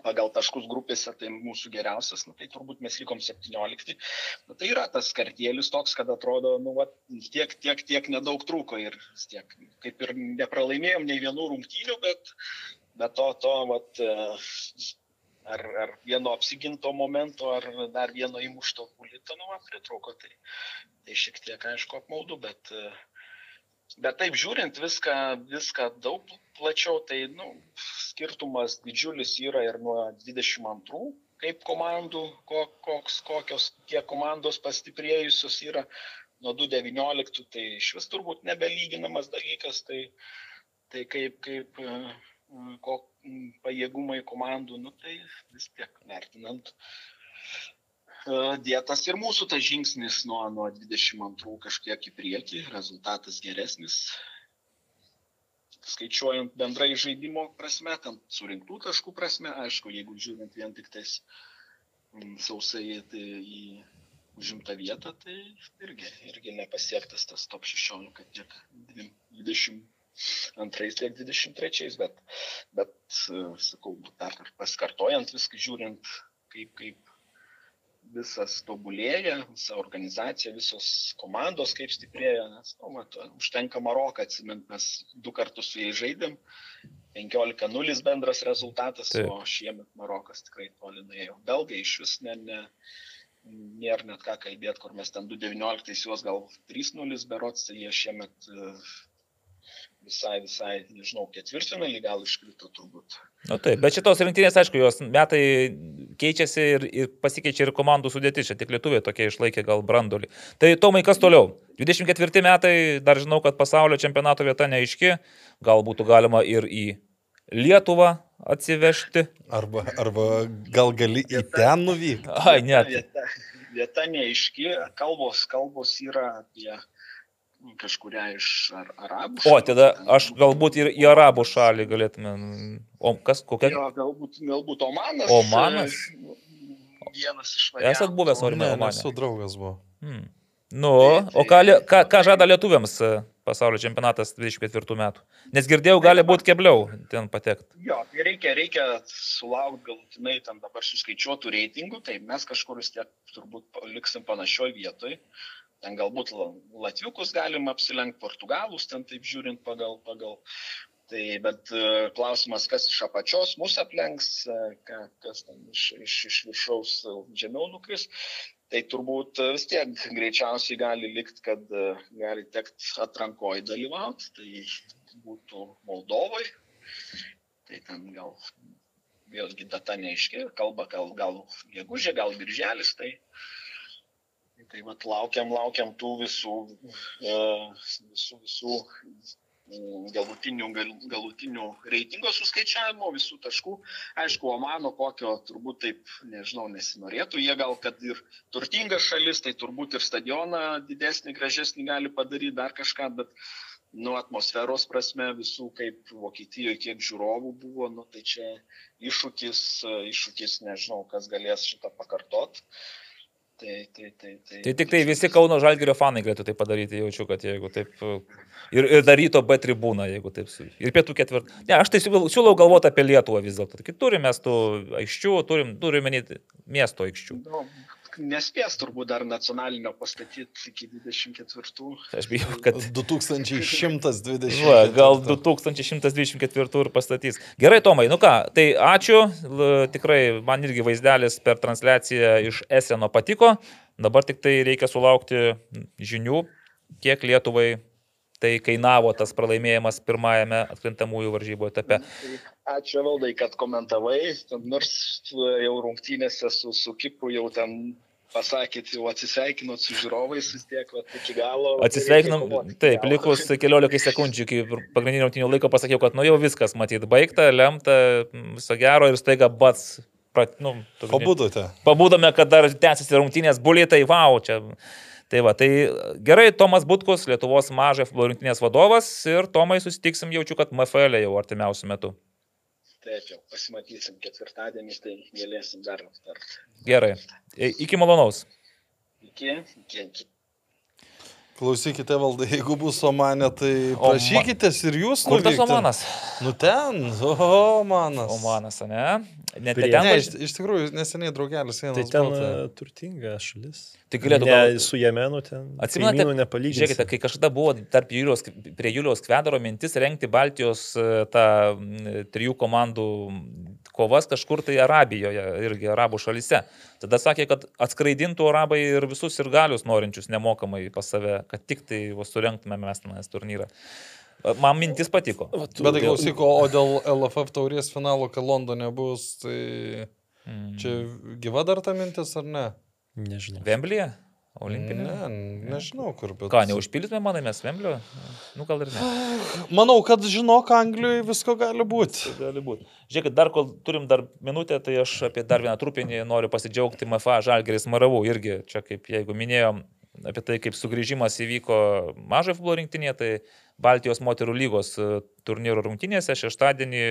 pagal taškus grupėse tai mūsų geriausias, nu, tai turbūt mes likom 17. Nu, tai yra tas kartėlis toks, kad atrodo, nu, va, tiek, tiek, tiek nedaug trūko ir tiek, kaip ir nepralaimėjom nei vienų rungtynių, bet, bet to, to, vat, ar, ar vieno apsiginto momento, ar dar vieno įmušto pulito, nu, pritrūko, tai, tai šiek tiek, aišku, apmaudu, bet Bet taip žiūrint viską, viską daug plačiau, tai nu, skirtumas didžiulis yra ir nuo 22, kaip komandų, ko, koks, kokios, kiek komandos pastiprėjusios yra, nuo 2.19, tai iš vis turbūt nebelyginamas dalykas, tai, tai kaip, kaip e, ko, pajėgumai komandų, nu, tai vis tiek vertinant e, dėtas ir mūsų tas žingsnis nuo, nuo 22 kažkiek į priekį, rezultatas geresnis, skaičiuojant bendrai žaidimo prasme, tam surinktų taškų prasme, aišku, jeigu žiūrint vien tik tais mm, sausai tai į užimtą vietą, tai irgi, irgi nepasiektas tas top 16 tiek 22 tiek 23, bet, bet sakau, dar paskartojant viską, žiūrint, kaip, kaip visas tobulėja, visa organizacija, visos komandos kaip stiprėja, nes, nu, mat, užtenka Maroką atsimint, mes du kartus su jais žaidėm, 15-0 bendras rezultatas, Taip. o šiemet Marokas tikrai toli nuėjo. Belgai iš vis ne, ne, nėra net ką kalbėti, kur mes ten 2.19 juos gal 3.0 berots, tai jie šiemet visai, visai, nežinau, ketvirtinalį gal iškrito turbūt. Na nu, taip, bet šitos rinktinės, aišku, jos metai keičiasi ir, ir pasikeičia ir komandų sudėtis, čia tik lietuviai tokie išlaikė gal brandolį. Tai Tomai, kas toliau? 24 metai, dar žinau, kad pasaulio čempionato vieta neaiški, gal būtų galima ir į Lietuvą atsivežti. Arba, arba gal gali į ten nuvykti. Ai, net. Vieta, vieta neaiški, kalbos, kalbos yra apie kažkuria iš ar, arabų. O, tada aš galbūt ir į arabų šalį galėtume. O kas, kokia? Jo, galbūt, galbūt Omanas. Omanas. Vienas iš variantų. Esat buvęs Orme Omane? Esu draugas buvo. Hmm. Nu, o ką, ką, ką žada lietuviams e, pasaulio čempionatas 24 metų? Nes girdėjau, gali būti kebliau ten patekti. Jo, tai reikia, reikia sulaukti galutinai tam dabar suskaičiuotų reitingų, tai mes kažkur vis tiek turbūt liksim panašioj vietoj. Ten galbūt latviukus galima apsilenkti, portugalus, ten taip žiūrint pagal, pagal. Tai, bet e, klausimas, kas iš apačios mūsų aplenks, e, kas ten iš, iš, iš viršaus žemiau nukris, tai turbūt vis tiek greičiausiai gali likti, kad e, gali tekti atrankoje dalyvauti, tai būtų Moldovai, tai ten gal vėlgi data neaiški, kalba gal, gal gegužė, gal birželis, tai Tai vat laukiam, laukiam tų visų, e, visų, visų mm, galutinių, gal, galutinių reitingo suskaičiavimo, visų taškų. Aišku, Omano kokio turbūt taip, nežinau, nesinorėtų. Jie gal, kad ir turtinga šalis, tai turbūt ir stadioną didesnį, gražesnį gali padaryti, dar kažką, bet nu, atmosferos prasme visų, kaip Vokietijoje, kiek žiūrovų buvo, nu, tai čia iššūkis, iššūkis, nežinau, kas galės šitą pakartot. Tai, tai, tai, tai, tai tik tai visi Kauno Žalgirio fanai galėtų tai padaryti, jaučiu, kad jeigu taip. Ir, ir daryto B tribūną, jeigu taip. Ir pietų ketvirtą. Ne, aš tai siūlau galvoti apie Lietuvą vis dėlto. Turime mes tų aikščių, turim, turime miesto aikščių. Nespės turbūt dar nacionalinio pastatyti iki 24. Aš bijau, kad 2120. Va, gal 2124 ir pastatys. Gerai, Tomai, nu ką, tai ačiū. Tikrai man irgi vaizdelis per transliaciją iš Eseno patiko. Dabar tik tai reikia sulaukti žinių, kiek Lietuvai tai kainavo tas pralaimėjimas pirmajame atkrintamųjų varžybų etape. Ačiū valdai, kad komentavai, nors jau rungtynėse su, su Kipru jau ten pasakėt, jau atsisveikinot su žiūrovais vis tiek, va, iki galo. Atsisveikinom, taip, likus keliolikai sekundžių iki pagrindinio rungtynių laiko pasakiau, kad nu jau viskas, matyt, baigta, lemta, viso gero ir staiga bats. Prat, nu, Pabudote. Pabudome, kad dar tęsiasi rungtynės, bulėtai, wow, čia Tai va, tai gerai, Tomas Butkus, Lietuvos mažai futbolo rinktinės vadovas ir Tomai susitiksim, jaučiu, kad MFL jau artimiausiu metu. Taip, jau pasimatysim ketvirtadienį, tai galėsim dar aptarti. Gerai, iki malonaus. Iki, iki, iki. Klausykite, valdai, jeigu bus Omanė, tai prašykitės ir jūs. Kur tas Omanas? Nu ten, Omanas. Omanas, ne? Net ten. Ne, iš, iš tikrųjų, neseniai draugelis vienas. Tai ten buvo, tai... turtinga šalis. Tai galėtų ne, gal... su Jemenu ten. Atsimenate. Žiūrėkite, kai kažkada buvo tarp Julius, prie Julius Kvedaro mintis rengti Baltijos e, tą trijų komandų kovas kažkur tai Arabijoje, irgi Arabų šalyse. Tada sakė, kad atskraidintų Arabai ir visus ir galius norinčius nemokamai pas save, kad tik tai surenktume mes tenais turnyrą. Man mintis patiko. Bet tai klausyk, o dėl LFF taurės finalo, kai Londone bus, tai Mm. čia gyva dar ta mintis ar ne? Nežinau. Vemblyje? Olimpinė? Ne, nežinau kur, bet. Ką, neužpildytume, manai, mes Vemblio? Nu, gal ir ne. Manau, kad žinok, Anglijoje visko gali būti. Gali būti. Žiūrėkit, dar kol turim dar minutę, tai aš apie dar vieną trupinį noriu pasidžiaugti MFA Žalgeris Maravų. Irgi čia, kaip jeigu minėjom, apie tai, kaip sugrįžimas įvyko mažojo futbolo rinktinėje, tai Baltijos moterų lygos e, turnyro rungtynėse šeštadienį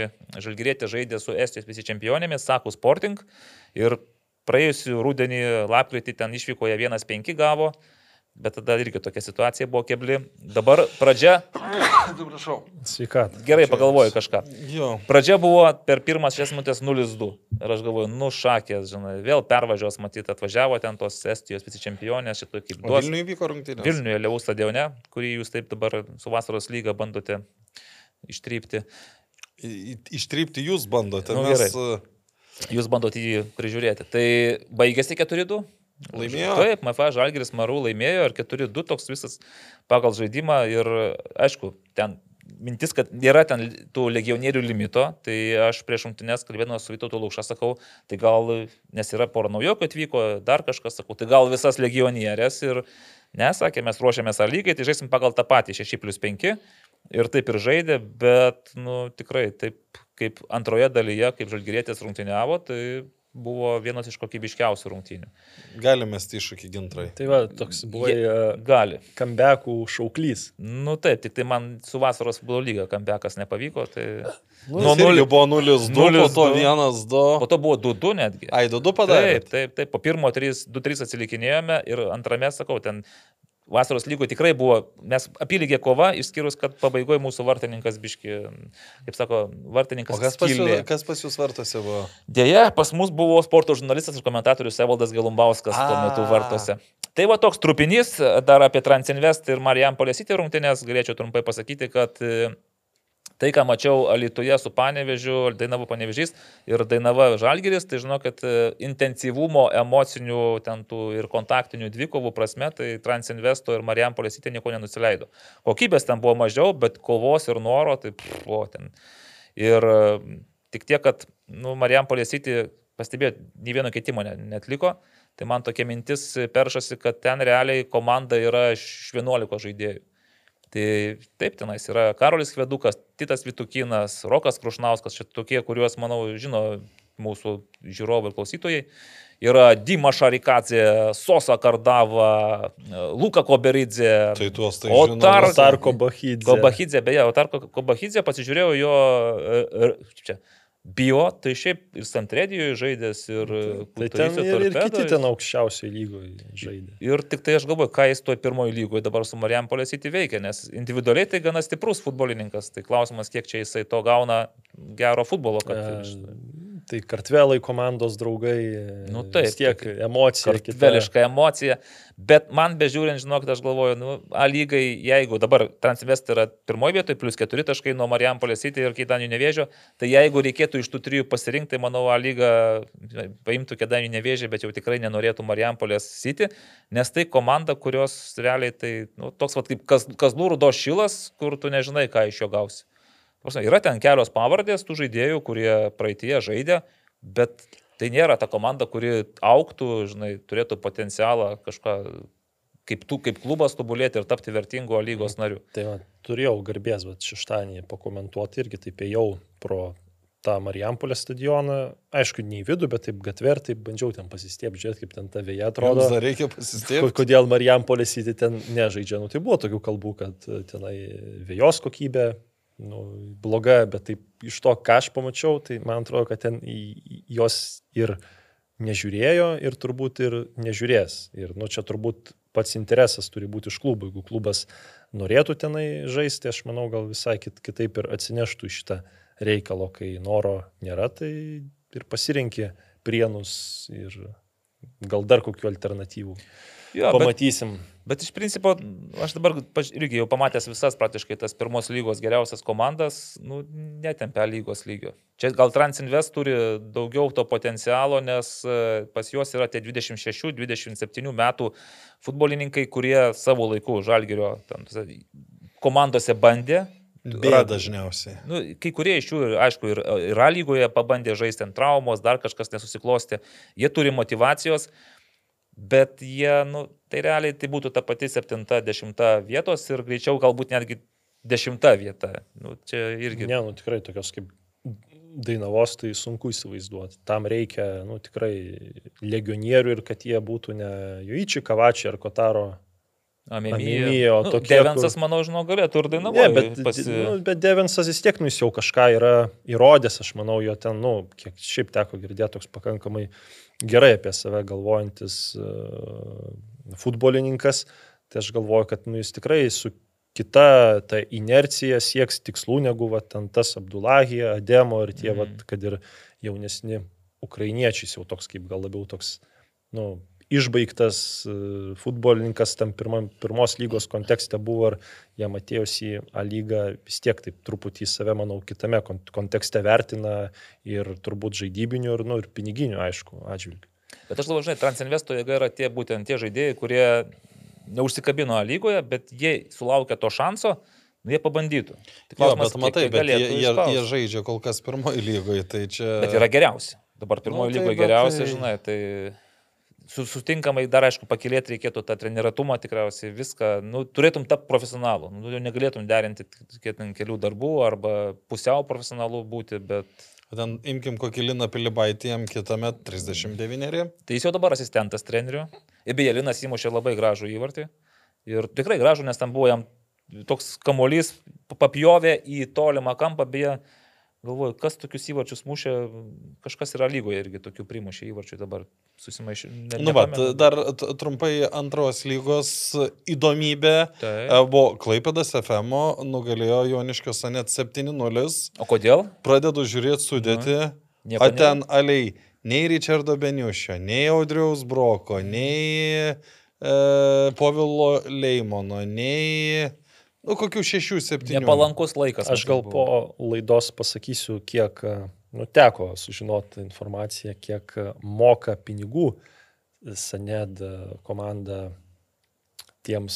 Žalgirėtė žaidė su Estijos visi čempionėmis, Sakų Sporting. Ir praėjusiu rudenį, lapkritį ten išvykoje 1-5 gavo, bet tada irgi tokia situacija buvo kebli. Dabar pradžia, Atsiprašau. Sveikatą. gerai pagalvoju kažką. Jo. Pradžia buvo per pirmas 6 minutės 0-2. Ir aš galvoju, nu šakės, žinai, vėl pervažiuos, matyt, atvažiavo ten tos Estijos visi čempionės, šitoj kaip duos. Vilniuje vyko rungtynės. Vilniuje, Liaus stadione, kurį jūs taip dabar su vasaros lyga bandote ištrypti. Ištrypti jūs bandote. Nu, mes gerai. Jūs bandote jį prižiūrėti. Tai baigėsi 4-2. Laimėjo? Taip, MFA Žalgiris Marų laimėjo ir 4-2 toks visas pagal žaidimą ir aišku, ten mintis, kad nėra ten tų legionierių limito, tai aš prieš rungtynės kalbėdamas su Vytautu Laukša sakau, tai gal, nes yra pora naujokų atvyko, dar kažkas sakau, tai gal visas legionierės ir nesakė, mes ruošiamės ar lygiai, tai žaisim pagal tą patį 6 plus 5 ir taip ir žaidė, bet, nu, tikrai taip kaip antroje dalyje, kaip žalgyrėtės rungtyniavo, tai buvo vienas iš kokybiškiausių rungtynių. Galime mesti iššūkį gintrai. Tai va, toks buvo Jie- Gali. kambekų šauklys. Nu taip, tik tai man su vasaros futbolo lyga kambekas nepavyko, tai Nu, Nuo nulio buvo 0-2, po 0-2. to 1-2. po to buvo 2-2 netgi. Ai, 2-2 padarė. Taip, taip, taip, po pirmo 2-3 atsilikinėjome ir antrame, sakau, ten vasaros lygoje tikrai buvo, mes apylygė kova, išskyrus, kad pabaigoje mūsų vartininkas biški, kaip sako, vartininkas. O kas pas, jūs, kas pas jūs vartose buvo? Deja, pas mus buvo sporto žurnalistas ir komentatorius Evaldas Galumbauskas tuo A. metu vartose. Tai va toks trupinys, dar apie Transinvest ir Marijam Polėsitį rungtynės galėčiau trumpai pasakyti, kad tai, ką mačiau Alitoje su Panevežiu, Dainavo Panevežys ir Dainava Žalgiris, tai žinau, kad e, intensyvumo emocinių ten tų ir kontaktinių dvikovų prasme, tai Transinvesto ir Marijam Polėsitė nieko nenusileido. Kokybės ten buvo mažiau, bet kovos ir noro, tai buvo ten. Ir e, tik tiek, kad, nu, Marijam Polėsitė pastebėjo, nei vieno keitimo ne- netliko, tai man tokia mintis peršasi, kad ten realiai komanda yra iš 11 žaidėjų. Tai taip, tenais yra Karolis Kvedukas, Titas Vitukinas, Rokas Krušnauskas, šit tokie, kuriuos, manau, žino mūsų žiūrovai ir klausytojai. Yra Dima Šarikadzė, Sosa Kardava, Luka Koberidze. Tai tuos tai O žinau. tar- nes- Tarko Bahidze. Kobahidze, beje, o Tarko Kobahidze pasižiūrėjau jo e, e, čia, bio, tai šiaip ir Santredijoje žaidęs ir Tai ten Kultūriso ir, ir Torpedo, kiti ten aukščiausioje lygoje žaidė. Ir tik tai aš galvoju, ką jis toje pirmoje lygoje dabar su Marijam Polėsyti veikia, nes individualiai tai gana stiprus futbolininkas. Tai klausimas, kiek čia jisai to gauna gero futbolo, kad E, Tai kartvelai komandos draugai. Nu taip, tiek emocija. kita. kartveliška emocija. Bet man bežiūrint, žinok, aš galvoju, nu, A lygai, jeigu dabar Transvest yra pirmoje vietoje, plus keturi taškai nuo Marijam Polėsyti ir Keidanių nevėžio, tai jeigu reikėtų iš tų trijų pasirinkti, tai manau, A lyga paimtų Keidanių nevėžį, bet jau tikrai nenorėtų Marijam Polėsyti, nes tai komanda, kurios realiai tai nu, toks vat, kaip kas, Kazlų rudo šilas, kur tu nežinai, ką iš jo gausi. Prasme, Yra ten kelios pavardės tų žaidėjų, kurie praeitie žaidė, bet tai nėra ta komanda, kuri auktų, žinai, turėtų potencialą kažką kaip, tu, kaip klubas tobulėti ir tapti vertingo lygos nariu. Tai va, turėjau garbės, bet šeštadienį pakomentuoti irgi taip ėjau pro tą Marijampolės stadioną. Aišku, ne į vidų, bet taip gatver, taip bandžiau ten pasistiebti, žiūrėti, kaip ten ta vėja atrodo. Dar reikia pasistėti. Kodėl Marijampolės įti ten nežaidžia? Nu, tai buvo tokių kalbų, kad e, tenai vėjos kokybė nu, bloga, bet taip iš to, ką aš pamačiau, tai man atrodo, kad ten jos ir nežiūrėjo ir turbūt ir nežiūrės. Ir nu, čia turbūt pats interesas turi būti iš klubų. Jeigu klubas norėtų tenai žaisti, aš manau, gal visai kit, kitaip ir atsineštų šitą reikalo, kai noro nėra, tai ir pasirinkė prienus ir gal dar kokių alternatyvų. Jo, Pamatysim. Bet iš principo, aš dabar irgi jau pamatęs visas praktiškai tas pirmos lygos geriausias komandas, nu, netempia lygos lygio. Čia gal Transinvest turi daugiau to potencialo, nes e, pas juos yra tie 26-27 metų futbolininkai, kurie savo laiku žalgerio tose komandose bandė. Bėda dažniausiai. Nu, kai kurie iš jų, aišku, ir, ir A lygoje pabandė žaisti ant traumos, dar kažkas nesusiklosti. Jie turi motivacijos, bet jie, nu, tai realiai tai būtų ta pati 7-10 vietos ir greičiau galbūt netgi 10 vieta. Nu, čia irgi. Ne, nu tikrai tokios kaip Dainavos tai sunku įsivaizduoti. Tam reikia, nu tikrai legionierių ir kad jie būtų ne Juiči, Kavačiai ar Kotaro. Amimijo, nu, tokie, Devensas, kur- manau, žinau, galėtų ir Ne, dainavo. bet, pasi... nu, bet Devensas vis tiek, nu jis jau kažką yra įrodęs, aš manau, jo ten, nu, kiek šiaip teko girdėti, toks pakankamai gerai apie save galvojantis uh, futbolininkas. Tai aš galvoju, kad nu, jis tikrai su kita ta inercija sieks tikslų negu va, ten tas Abdulahija, Ademo ir tie, Mhm. mm. va, kad ir jaunesni ukrainiečiai, jau toks kaip gal labiau toks, nu, išbaigtas e, futbolininkas tam pirmam, pirmos lygos kontekste buvo ir jam atėjus į A lygą vis tiek taip truputį į save, manau, kitame kon- kontekste vertina ir turbūt žaidybinių ir, nu, ir piniginių, aišku, atžvilgių. Bet aš galvoju, žinai, Transinvesto jėga yra tie būtent tie žaidėjai, kurie neužsikabino A lygoje, bet jie sulaukia to šanso, nu, jie pabandytų. Tik Jo, klausimas, bet kiek matai, jie bet jie, jie, jie žaidžia kol kas pirmoji lygoje, tai čia... Bet yra geriausi. Dabar pirmoji Nu, tai lygoje bet geriausi, tai- žinai, tai sutinkamai dar, aišku, pakilėti reikėtų tą treniratumą tikriausiai, viską, nu, turėtum tapti profesionalu, nu, negalėtum derinti kelių darbų arba pusiau profesionalu būti, bet Ten imkim kokį Liną Pilibaitį, jam kitame 39. tai jis jau dabar asistentas trenerių. Ir beje, Linas įmušė labai gražų įvartį. Ir tikrai gražų, nes ten buvo jam toks kamolys, papjovė į tolimą kampą, beje, galvoju, kas tokius įvarčius mušė, kažkas yra lygoje irgi tokių primušė įvarčių dabar susimaišė. Ne, Nu, nepamenu. dar trumpai antros lygos įdomybė. Taip. E, Buvo Klaipedas FM, nugalėjo Joniškios net 7-0. O kodėl? Pradedu žiūrėti sudėti. Nieko O ten aliai nei Richardo Beniušio, nei Audriaus Broko, nei e, Povilo Leimono, nei... Nu, kokių šešių, septynių. Nepalankus laikas. Aš gal po laidos pasakysiu, kiek, nu, teko sužinoti informaciją, kiek moka pinigų Saned komanda tiems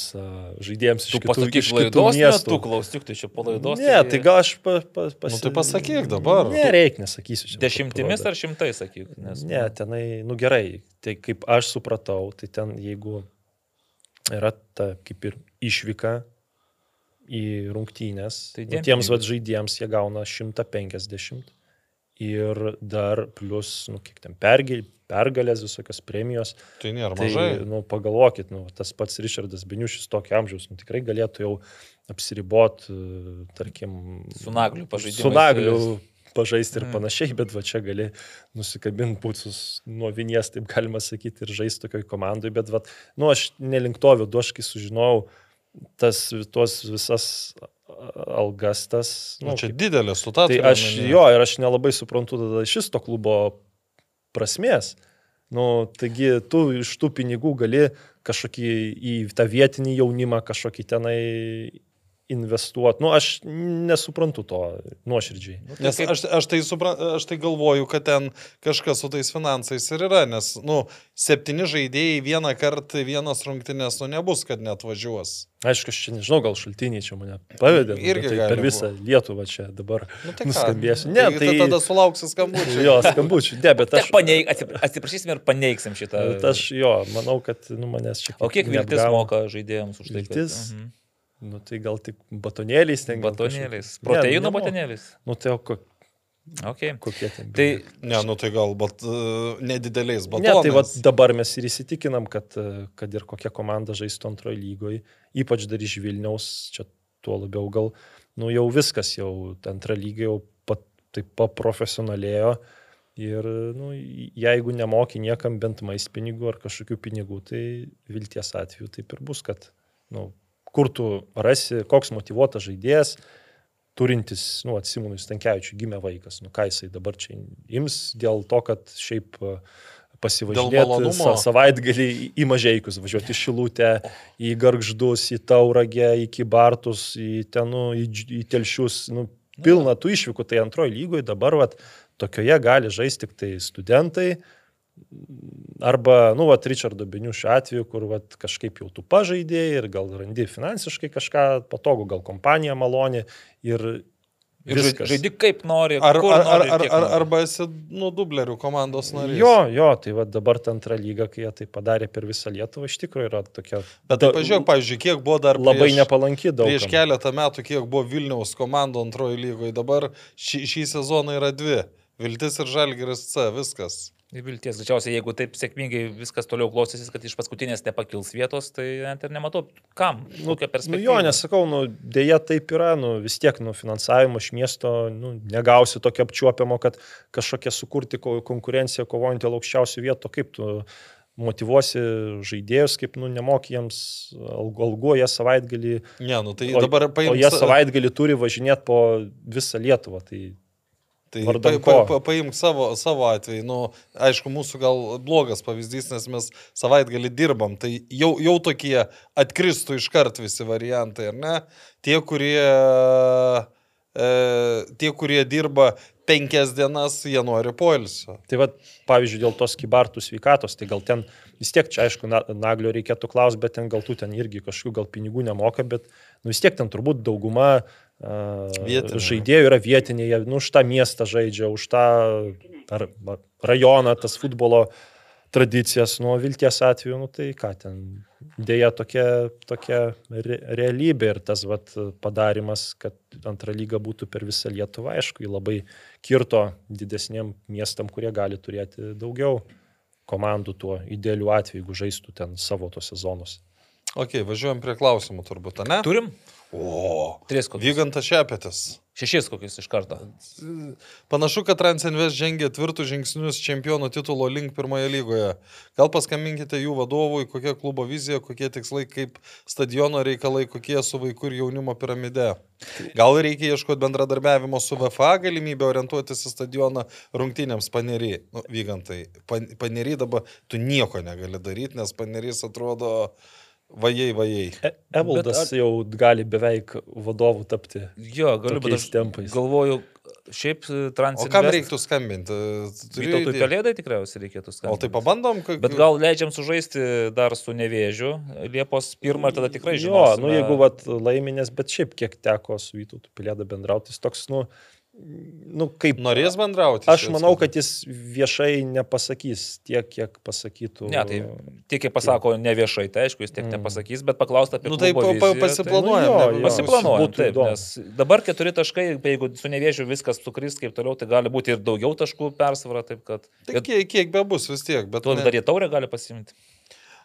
žaidėjams iš Tu kitų, iš kitų laidos miestų. metu, klausyk, tai čia po laidos. Ne, tai gal aš pa, pa, Nu, tai pasakyk dabar. Nereikia, nesakysiu. čia Dešimtimis ar šimtai, sakyk. Nes, Ne, tenai, nu gerai, tai kaip aš supratau, tai ten jeigu yra ta kaip ir išvyka į rungtynės, Tai tai nu, dienpinigiai. tiems vad žaidėjams jie gauna 150 ir dar plus, nu kiek ten pergė, pergalės, visokios premijos. Tai nėra Tai, mažai. nu, pagalvokit, nu, tas pats Richardas Beniušis tokio amžiaus, nu, tikrai galėtų jau apsiribot, e, tarkim, Su nagliu pažaidimais. Su nagliu pažaisti ir Mm. panašiai, bet va čia gali nusikabinti pusus nuo vinies, taip galima sakyti, ir žaisti tokioj komandai. Bet, va, nu, aš nelink to vedu, aš kai sužinojau tas, tuos visas algas, tas... Nu, čia kaip- didelė suta. Tai aš jo, ir aš nelabai suprantu tada šis to klubo prasmės. Nu, taigi tu iš tų pinigų gali kažkokį į tą vietinį jaunimą, kažkokį tenai investuoti. Nu, aš nesuprantu to nuoširdžiai. Nu, tai Nes aš, aš, tai supra, aš tai galvoju, kad ten kažkas su tais finansais ir yra, nes, nu, septyni žaidėjai vieną kartą vienas rungtynės, nu, nebus, kad net važiuos. Aišku, aš čia nežinau, gal šaltiniai čia mane pavedė. nu, Irgi tai per visą Lietuvą čia dabar Nu, tai nuskambėsiu. Ne, tai, tai... tada sulauksi skambučių. Jo, skambučių. Ne, bet Aš... Paneig, atsip- atsiprašysim ir paneigsim šitą. Bet aš jo, manau, kad nu, manęs čia... O kiek viltis neapgavo. moka žaidėjams už tai? kad- Viltis? Mhm. Nu, tai gal tik batonėliais ten. gal Batonėliais. kažkokie- Proteinų Ne, batonėliais. Nu, tai o ko, Okay. kokie ten? Tai Ne, nu tai gal, bet uh, nedideliais Ne, batonais. tai vat, dabar mes ir įsitikinam, kad, e, kad ir kokia komanda žaistų antrojo lygoje, ypač dar iš Vilniaus, čia tuo labiau gal, nu jau viskas, jau antra lyga jau pat, taip paprofesionalėjo. Ir nu, jeigu nemoki niekam bent mais pinigų ar kažkokių pinigų, tai vilties atveju taip ir bus, kad nu, kur tu rasi, koks motivuotas žaidėjas, turintis, nu, atsimonui Stankievičiui gimė vaikas, nu ką jisai dabar čia ims dėl to, kad šiaip e, pasivažinėti sa, savaitgalį į- mažeikius, važiuoti į Šilutę, į Garždus, į Tauragę, į Kybartus, į, ten, nu, į, į Telšius. Nu, pilna tų išvykų, tai antroji lygoje dabar vat, tokioje gali žaisti tik tai studentai. Arba, nu, vat, Richardo Beniušio atveju, kur vat, kažkaip jau tu pažaidėjai ir gal randi finansiškai kažką patogu, gal kompanija maloni ir Ir viskas. žaidi kaip nori. Ar, kur ar, ar, nori, ar, ar, nori. arba esi, nu, dublerių komandos narys. Jo, jo, tai va dabar ta antra lyga, kai jie tai padarė per visą Lietuvą, iš tikrųjų yra tokia Bet tai pažiūrėk, pavyzdžiui, kiek buvo dar labai prieš, nepalanki daug. prieš keletą metų, kiek buvo Vilniaus komandų antrojo lygoje, dabar šį, šį sezoną yra dvi. Viltis ir Žalgiris C, viskas. Vilties, greičiausiai, jeigu taip sėkmingai viskas toliau klostysis, kad iš paskutinės nepakils vietos, tai net ir nematau, kam. Nu, nu jo, nesakau, nu, dėja taip yra, nu, vis tiek nu, finansavimo iš miesto nu, negausi tokio apčiuopiamo, kad kažkokia sukurti ko- konkurenciją kovojant dėl aukščiausių vietų, kaip tu motivuosi žaidėjus, kaip nu, nemoki jiems alg- algų, jie savaitgalį, Ne, nu tai o, dabar o paimk, jie sa- savaitgalį turi važinėti po visą Lietuvą. Tai tai pa, pa, pa, paimk savo, savo atveju. Nu, aišku, mūsų gal blogas pavyzdys, nes mes savaitgalį dirbam. Tai jau, jau tokie atkristų iškart visi variantai, ar ne? Tie, kurie, e, tie, kurie dirba penkias dienas, jie nori poilsio. Tai va, pavyzdžiui, dėl tos kibartų sveikatos, tai gal ten vis tiek čia, aišku, na, naglio reikėtų klausti, bet ten gal tu ten irgi kažkokių gal pinigų nemoka, bet nu, vis tiek ten turbūt dauguma Vietiniai. žaidėjų yra vietiniai, jie nu, už tą miestą žaidžia, už tą ar, rajoną, tas futbolo tradicijas, nuo vilties atveju, nu tai ką ten, dėja tokia, tokia re, realybė ir tas vat, padarimas, kad antra lyga būtų per visą Lietuvą, aišku, labai kirto didesniem miestam, kurie gali turėti daugiau komandų tuo idealiu atveju, jeigu žaistų ten savo tos sezonus. Ok, važiuojam prie klausimų turbūt, ne? Turim? O, Tris kokius. Vygantas Šepetis. Šešis kokius iš karto. Panašu, kad Transinvest žengia tvirtus žingsnius čempionų titulo link pirmoje lygoje. Gal paskambinkite jų vadovui, kokia klubo vizija, kokie tikslai, kaip stadiono reikalai, kokie su vaikų ir jaunimo piramide. Gal reikia ieškoti bendradarbiavimo su VFA, galimybę orientuotis į stadioną rungtynėms panerį. Nu, vygantai, pan, panerį dabar tu nieko negali daryti, nes panerys atrodo vajai, vajai. E Evaldas ar- jau gali beveik vadovų tapti. Jo, galiu, bet aš tempais. galvoju, šiaip O Transinvest. kam reiktų skambinti? Turi Vytautui pelėdai tikriausiai reikėtų skambinti. O tai pabandom, kad... Bet gal leidžiam sužaisti dar su nevėžiu Liepos 1 ir tada tikrai Jo, žinosime. nu jeigu vat, laiminės, bet šiaip kiek teko su Vytautu Pilėda bendrauti, jis toks, nu, nu kaip... Norės bendrauti? Aš manau, kad jis viešai nepasakys tiek, kiek pasakytų. Ne, tai tiek, kiek pasako ne viešai, tai aišku, jis tiek Mm. nepasakys, bet paklausta apie Nu tai viziją, pasiplanuojam. nu jo, Būtų taip, nes dabar keturi taškai, jeigu su nevėžiu viskas sukris kaip toliau, tai gali būti ir daugiau taškų persvara, taip kad... Tai kiek, kiek be bus vis tiek, bet... Tu ne- dar į taurę gali pasimti.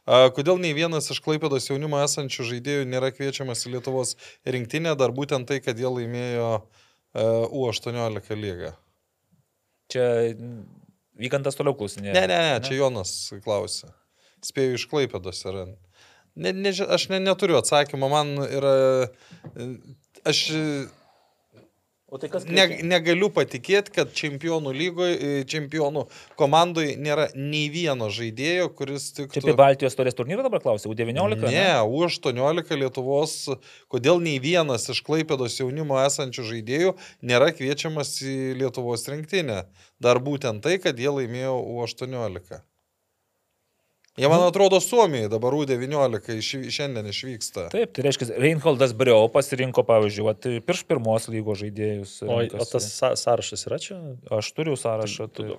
A, Kodėl nei vienas iš Klaipėdos jaunimo esančių žaidėjų nėra kviečiamas į Lietuvos rinktinę, dar būtent tai, kad jie laimėjo e, U18 lygą. Čia vykantas toliau klausinė. Ne, ne, ne, čia Jonas klausė. Spėjau iš Klaipėdos yra. Ne, ne, aš ne, neturiu atsakymo, man yra... e, Aš e, O tai kas ne, negaliu patikėti, kad čempionų lygoje, čempionų komandoje nėra nei vieno žaidėjo, kuris tik... Čia apie Baltijos torės turnyrą dabar klausė, U19? Ne, U18 Lietuvos, kodėl nei vienas iš Klaipėdos jaunimo esančių žaidėjų nėra kviečiamas į Lietuvos rinktinę. Dar būtent tai, kad jie laimėjo U18. Jie, man atrodo, Suomijai dabar U19 iš, šiandien išvyksta. Taip, tai reiškia, Reinholdas Briau pasirinko, pavyzdžiui, vat, pirš pirmos lygos žaidėjus. O, o renkasi. tas sa- sąrašas yra čia? Aš turiu sąrašą. Tu, Tai...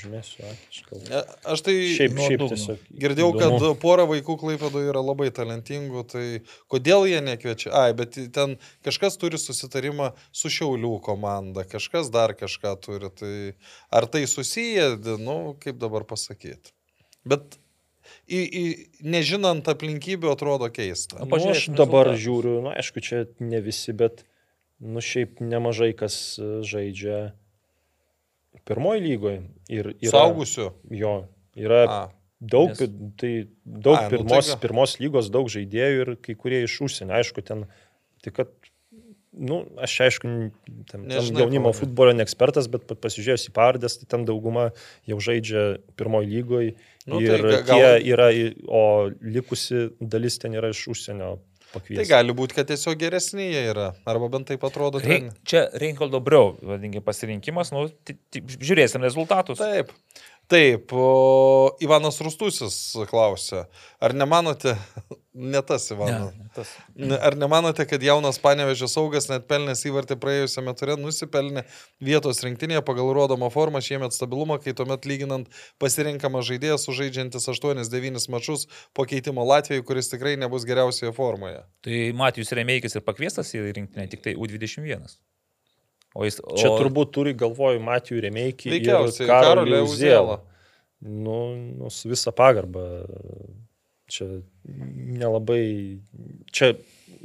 žymėsiu, aš galvoju. E, Aš tai Šiaip, nuo šiaip tiesiog. girdėjau, kad įdomu. pora vaikų Klaipėdoje yra labai talentingų, tai kodėl jie nekviečia? Ai, bet ten kažkas turi susitarimą su Šiaulių komanda, kažkas dar kažką turi. Tai ar tai susiję, nu, kaip dabar pasakyti. Bet į, į, nežinant aplinkybių atrodo keista. Nu, Nu, aš dabar rezultatus. žiūriu, na, nu, aišku, čia ne visi, bet, nu, šiaip nemažai kas e, žaidžia pirmoji lygoje. Ir yra, Saugusiu. Jo, yra A, daug, Nes- tai daug Ai, nu tai pirmos, gal- pirmos lygos, daug žaidėjų ir kai kurie iš užsienio, aišku, ten, tai kad nu, aš aišku, ten, ten Nežinai, jaunimo pavadinimo. futbolio ne ekspertas, bet pa- pasižiūrėjus į pavardės, tai ten dauguma jau žaidžia pirmoji lygoje. Nu, tai ir tai gal- tie yra, o likusi dalis ten yra iš užsienio Tai pakviesti. gali būti, kad tiesiog geresni jie yra. Arba bent taip atrodo. Treneriai. čia Reinkoldo Briau, vadinkim, pasirinkimas, nu, ti- ti- žiūrėsim rezultatus. Taip. Taip, o Ivanas Rustusis klausė, ar nemanote, ne tas Ivanas, Ne, tas. Ne, Ar nemanote, kad jaunas panevežės saugas net pelnęs įvartį praėjusiame turė nusipelnė vietos rinktinėje pagal rodomą formą šiemet stabilumą, kai tuomet lyginant pasirinkamą žaidėją sužaidžiantis 8-9 mačus po keitimo Latvijai, kuris tikrai nebus geriausioje formoje? Tai Matijus Remeikis ir pakviestas į rinktinę, tik tai U21. O jis, o... Čia turbūt turi galvoj Matijų Remeikį ir Karolį. Uzielą. Nu, nu, su visa pagarba. Čia nelabai. Čia,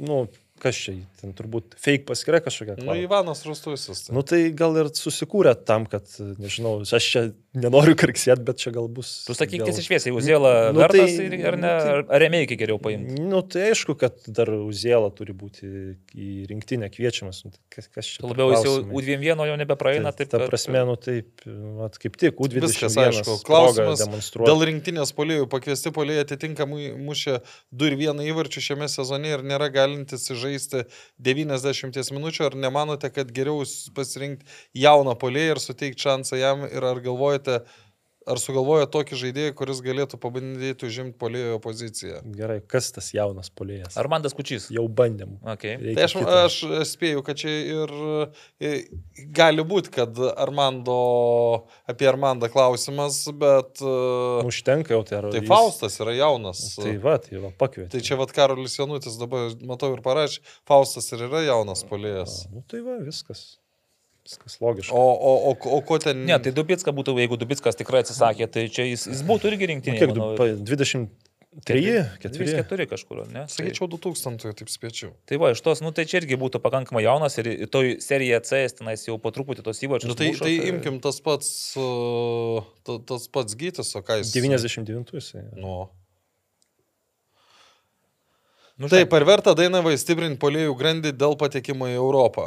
nu, kas čia, ten turbūt fake paskira kažkokia. Nu, klausė. Ivanas Rustusis. Tai. Nu tai gal ir susikūrė tam, kad, nežinau, aš čia nenoriu karksėti, bet čia gal bus. Tu sakyk gal- tiesiai šviesiai, Uzėlą Nu, vertas tai- ir, ar ne, nu, tai- ar- ar Remeikį geriau paimti. Nu tai aišku, kad dar Uzėla turi būti į rinktinę kviečiamas. Nu, tai kas, kas čia? Labiau jis jau klausimai? U21 jau nebepraeina, Tai, taip ta kad- prasme, nu taip, vat, kaip tik, U21 Viskas aišku. Klausimas dėl rinktinės polėjų. Pakviesti polėjai atitinkamai mušė 2 ir 1 įvarčių šiame sezone ir nėra galintis žaisti 90 minučių. Ar nemanote, kad geriau pasirinkti jauną polėją ir suteikti šansą jam ir ar galvojate, ar sugalvoja tokį žaidėją, kuris galėtų pabandyti užimti polėjo poziciją? Gerai, kas tas jaunas polėjas? Armandas Kučys. Jau bandėm. Okay. Tai Reikia aš, kito. aš spėju, kad čia ir, ir gali būti, kad Armando, apie Armandą klausimas, bet uh, Užtenka jau tai ar. tai jis- Faustas yra jaunas. Tai va, tai va, pakvietė. Tai čia vad Karolis Janutis dabar, matau ir parašė, Faustas ir yra jaunas polėjas. Nu tai va, viskas. Viskas logiška. O, o, o, o ko ten? Ne, tai Dubitska būtų, jeigu Dubitskas tikrai atsisakė, tai čia jis, jis būtų irgi Nu, rinktinėje. kiek, du- pa- 23, 4. 4 kažkur, ne? Sakyčiau, 2000, taip spėčiau. Tai va, iš tos, nu tai čia irgi būtų pakankamai jaunas ir toj serija C tenais jau po truputį tos įvarčius. Nu, tai, muša, tai imkim tas pats, ta- tas pats gytis, o ką jis. 99 jisai. Nu. Nu, Taip, ar verta Dainavai stiprinti polėjų grandį dėl patekimo į Europą?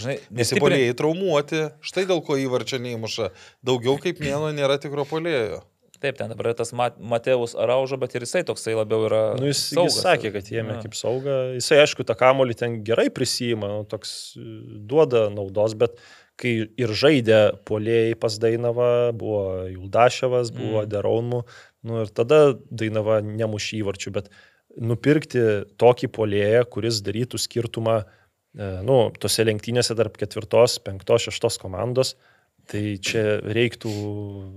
Žinai, polėjai traumuoti, štai dėl ko įvarčio neįmuša. Daugiau kaip mėno nėra tikro polėjo. Taip, ten dabar tas Mat- Mateus Araužo, bet ir jisai toksai labiau yra. Nu, jis, saugas. jis sakė, kad jie ėmė Na. kaip sauga. Jisai, aišku, tą kamolį ten gerai prisijima, nu, toks e, duoda naudos, bet kai ir žaidė polėjai pas Dainavą, buvo Juldaševas, buvo Mm. Deraunmu, nu, ir tada Dainava nemušė įvarčių, bet nupirkti tokį polėją, kuris darytų skirtumą, e, nu, tose lenktynėse tarp ketvirtos, penktos, šeštos komandos, tai čia reiktų,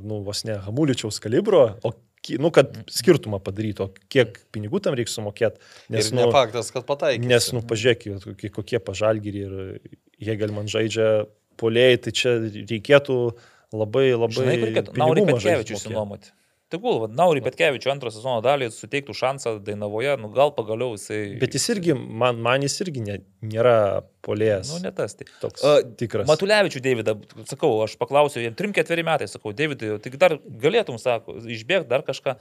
nu, vos ne Hamuličiaus kalibro, o nu, kad skirtumą padarytų, o kiek pinigų tam reikia sumokėti. Nes Nes, ne nu, faktas, kad pataikė. nes nu, pažiūrėk, kokie, kokie pažalgyrį ir jie man žaidžia polėjai, tai čia reikėtų labai, labai... Žinai, kur reikėtų? Naurį Petkevičius sumokėt. Tegul, va, Naurį Petkevičius antrą sezono dalį suteiktų šansą Dainavoje, nu gal pagaliau jisai... Bet jis irgi, man, man jis irgi ne, nėra polėjas. Nu, ne tas. Tai. toks A, tikras. Matulevičių Davidą, sakau, aš paklausiau, jam 3-4 metai, sakau, Davidai, tai dar galėtum, sako, išbėgti dar kažką.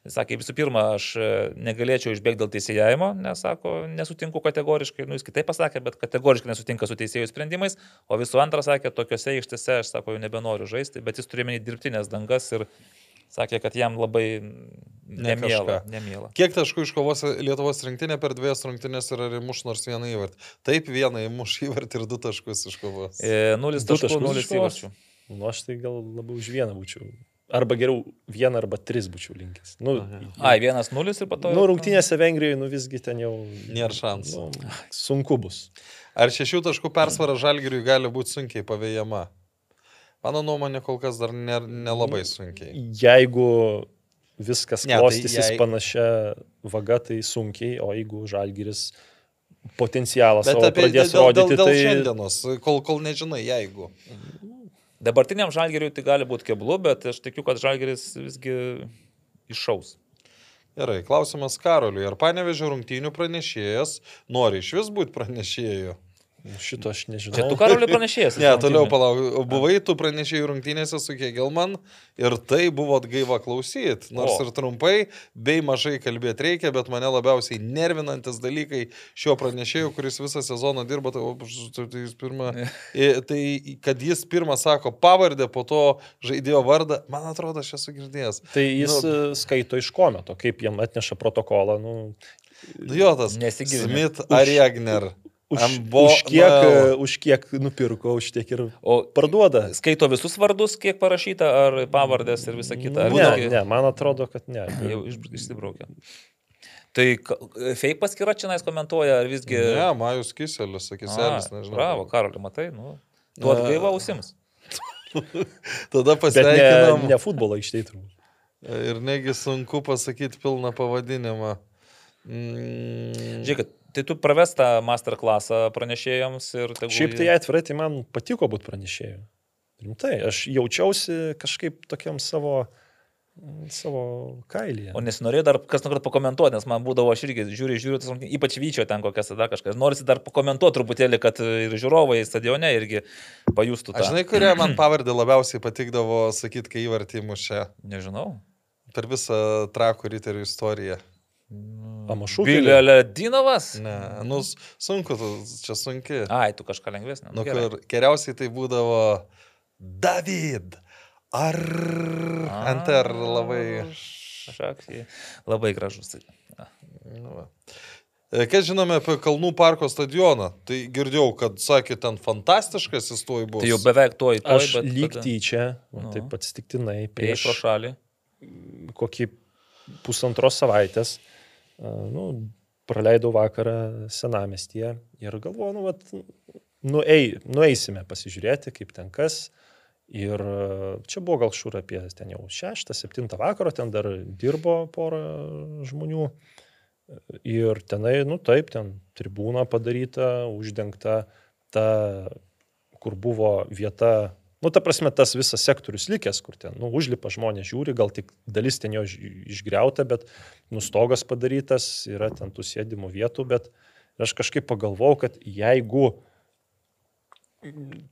Jis sakė, visų pirma, aš e, negalėčiau išbėgti dėl teisėjavimo, nes, sako, nesutinku kategoriškai, nu jis kitaip pasakė, bet kategoriškai nesutinka su teisėjų sprendimais, o visų antra sakė, tokiuose aikštėse aš, sako, jau nebenoriu žaisti, bet jis turėjo menį dirbtinės dangas ir sakė, kad jam labai nemiela. nemiela. Kiek taškų iškovos Lietuvos rinktinė per dvies rungtynės ir ar įmuš nors vieną įvartį? Taip, vieną įmuš įvartį ir du taškus iškovos. E, Nulis Du taškų, taškus nulis įvarčių. Nu, aš tai gal labiau už vieną būčiau. Arba geriau vieną arba tris būčiau linkęs. Nu, Ai, vienas nulis ir po to. nu rungtynėse Vengrijoje, nu visgi ten jau... Nėra šansų. Nu, sunku bus. Ar šešių taškų persvara žalgiriui gali būti sunkiai pavėjama? Mano nuomonė kol kas dar ne- nelabai sunkiai. Jeigu viskas Ne, tai klostysis jei- panašia vaga, tai sunkiai, o jeigu žalgiris potencialą Bet savo apie, pradės dėl, dėl, rodyti, dėl tai... šiandienos, kol, kol nežinai, jeigu. Dabartiniam žalgeriui tai gali būti keblu, bet aš tikiu, kad žalgeris visgi iššaus. Gerai, klausimas Karoliui. Ar panevežė rungtynių pranešėjas nori iš vis būti pranešėjų? Šito aš nežinau. Čia tu karalių pranešėjas. Ne, toliau palauk. Buvai tu pranešėjai rungtynėse su Kegelman ir tai buvo atgaiva klausyti. Nors O. ir trumpai, bei mažai kalbėti reikia, bet mane labiausiai nervinantis dalykai šio pranešėjo, kuris visą sezoną dirba, tai, tai, tai jis pirmą, i- tai kad jis pirmą sako pavardę, po to žaidėjo vardą, man atrodo, aš esu girdėjęs. Tai jis Nu. nu, skaito iš kometo, kaip jam atneša protokolą. Nu, Nu, jo, tas Nesigilinę. Smith Ariagner. Už, Ambo- už, kiek, Mel. e, už kiek nupirko, už tiek ir O parduoda. skaito visus vardus, kiek parašyta, ar pavardės ir visa kita. Ne, visgi- ne, man atrodo, kad ne. Jau iš- išsibraukė. Tai fake paskyra čia nais komentuoja, ar visgi... Ne, Majus Kiselis, sakys, A, Elis, nežinau. Bravo, Karoli, matai, nu. Tu atgaiva ausims. Tada pasveikinam. ne, ne futbolo turbūt. Ir negi sunku pasakyti pilną pavadinimą. Mm, Žiūrėk, tai tu pravestą masterclassą pranešėjams ir tegul Šiaip tai atvirai, tai man patiko būti pranešėju. Rimtai, aš jaučiausi kažkaip tokiam savo, savo kailyje. O nesinorėjau dar kas nors pakomentuoti, nes man būdavo, aš irgi žiūriu, žiūriu, tas ypač vyčio ten kokias tada kažkas. Norisi dar pakomentuoti truputėlį, kad ir žiūrovai stadione irgi pajustų tą. Aš žinai, kurie man pavardė labiausiai patikdavo sakyti, kai įvartį mušė Nežinau. per visą trakų riterių istoriją. Pamašų. Bilė Dinovas? Ne, nu, sunku, čia sunki. Ai, tu kažką lengvesnė. Nu, gerai. kur geriausiai tai būdavo David. Ar ant R labai. Šakį. Labai gražus. Nu, va. E, Ką žinome apie Kalnų parko stadioną? Tai girdėjau, kad sakė, ten fantastiškas jis tuoj bus. Tai jau beveik tuoj, tuoj Aš bet lyg tyčia, Nu. nu. taip atsitiktinai, Prieš pro šalį. kokį pusantros savaitės, nu, praleidau vakarą senamestyje ir galvoju, nu, vat, nuei, nueisime pasižiūrėti, kaip ten kas. Ir a, čia buvo gal šūra apie ten jau 6-7 vakaro, ten dar dirbo pora žmonių. Ir tenai, nu taip, ten tribūna padaryta, uždengta ta, kur buvo vieta, nu ta prasme, tas visas sektorius likęs, kur ten, nu, užlipa žmonės žiūri, gal tik dalis ten jo iš- išgriauta, bet nustogas padarytas, yra ten tų sėdimų vietų, bet aš kažkaip pagalvojau, kad jeigu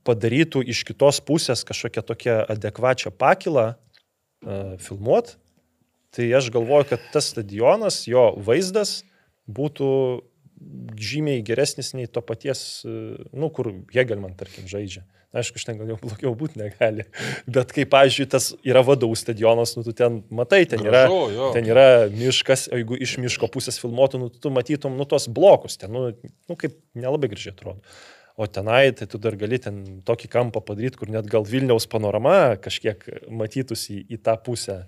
padarytų iš kitos pusės kažkokią tokią adekvačią pakilą uh, filmuot, tai aš galvoju, kad tas stadionas, jo vaizdas būtų žymiai geresnis nei to paties, e, nu, kur Hegelman, tarkim, žaidžia. Aišku, aš ten gal jau blogiau būti negali. Bet kaip, pavyzdžiui, tas yra vadovų stadionas, nu, tu ten matai, ten yra, Gražu, jo. ten yra miškas, o jeigu iš miško pusės filmuotų, nu, tu matytum, nu, tos blokus, ten, nu, nu kaip nelabai gražiai atrodo. O tenai, tai tu dar gali ten tokį kampą padaryti, kur net gal Vilniaus panorama kažkiek matytųsi į, į tą pusę.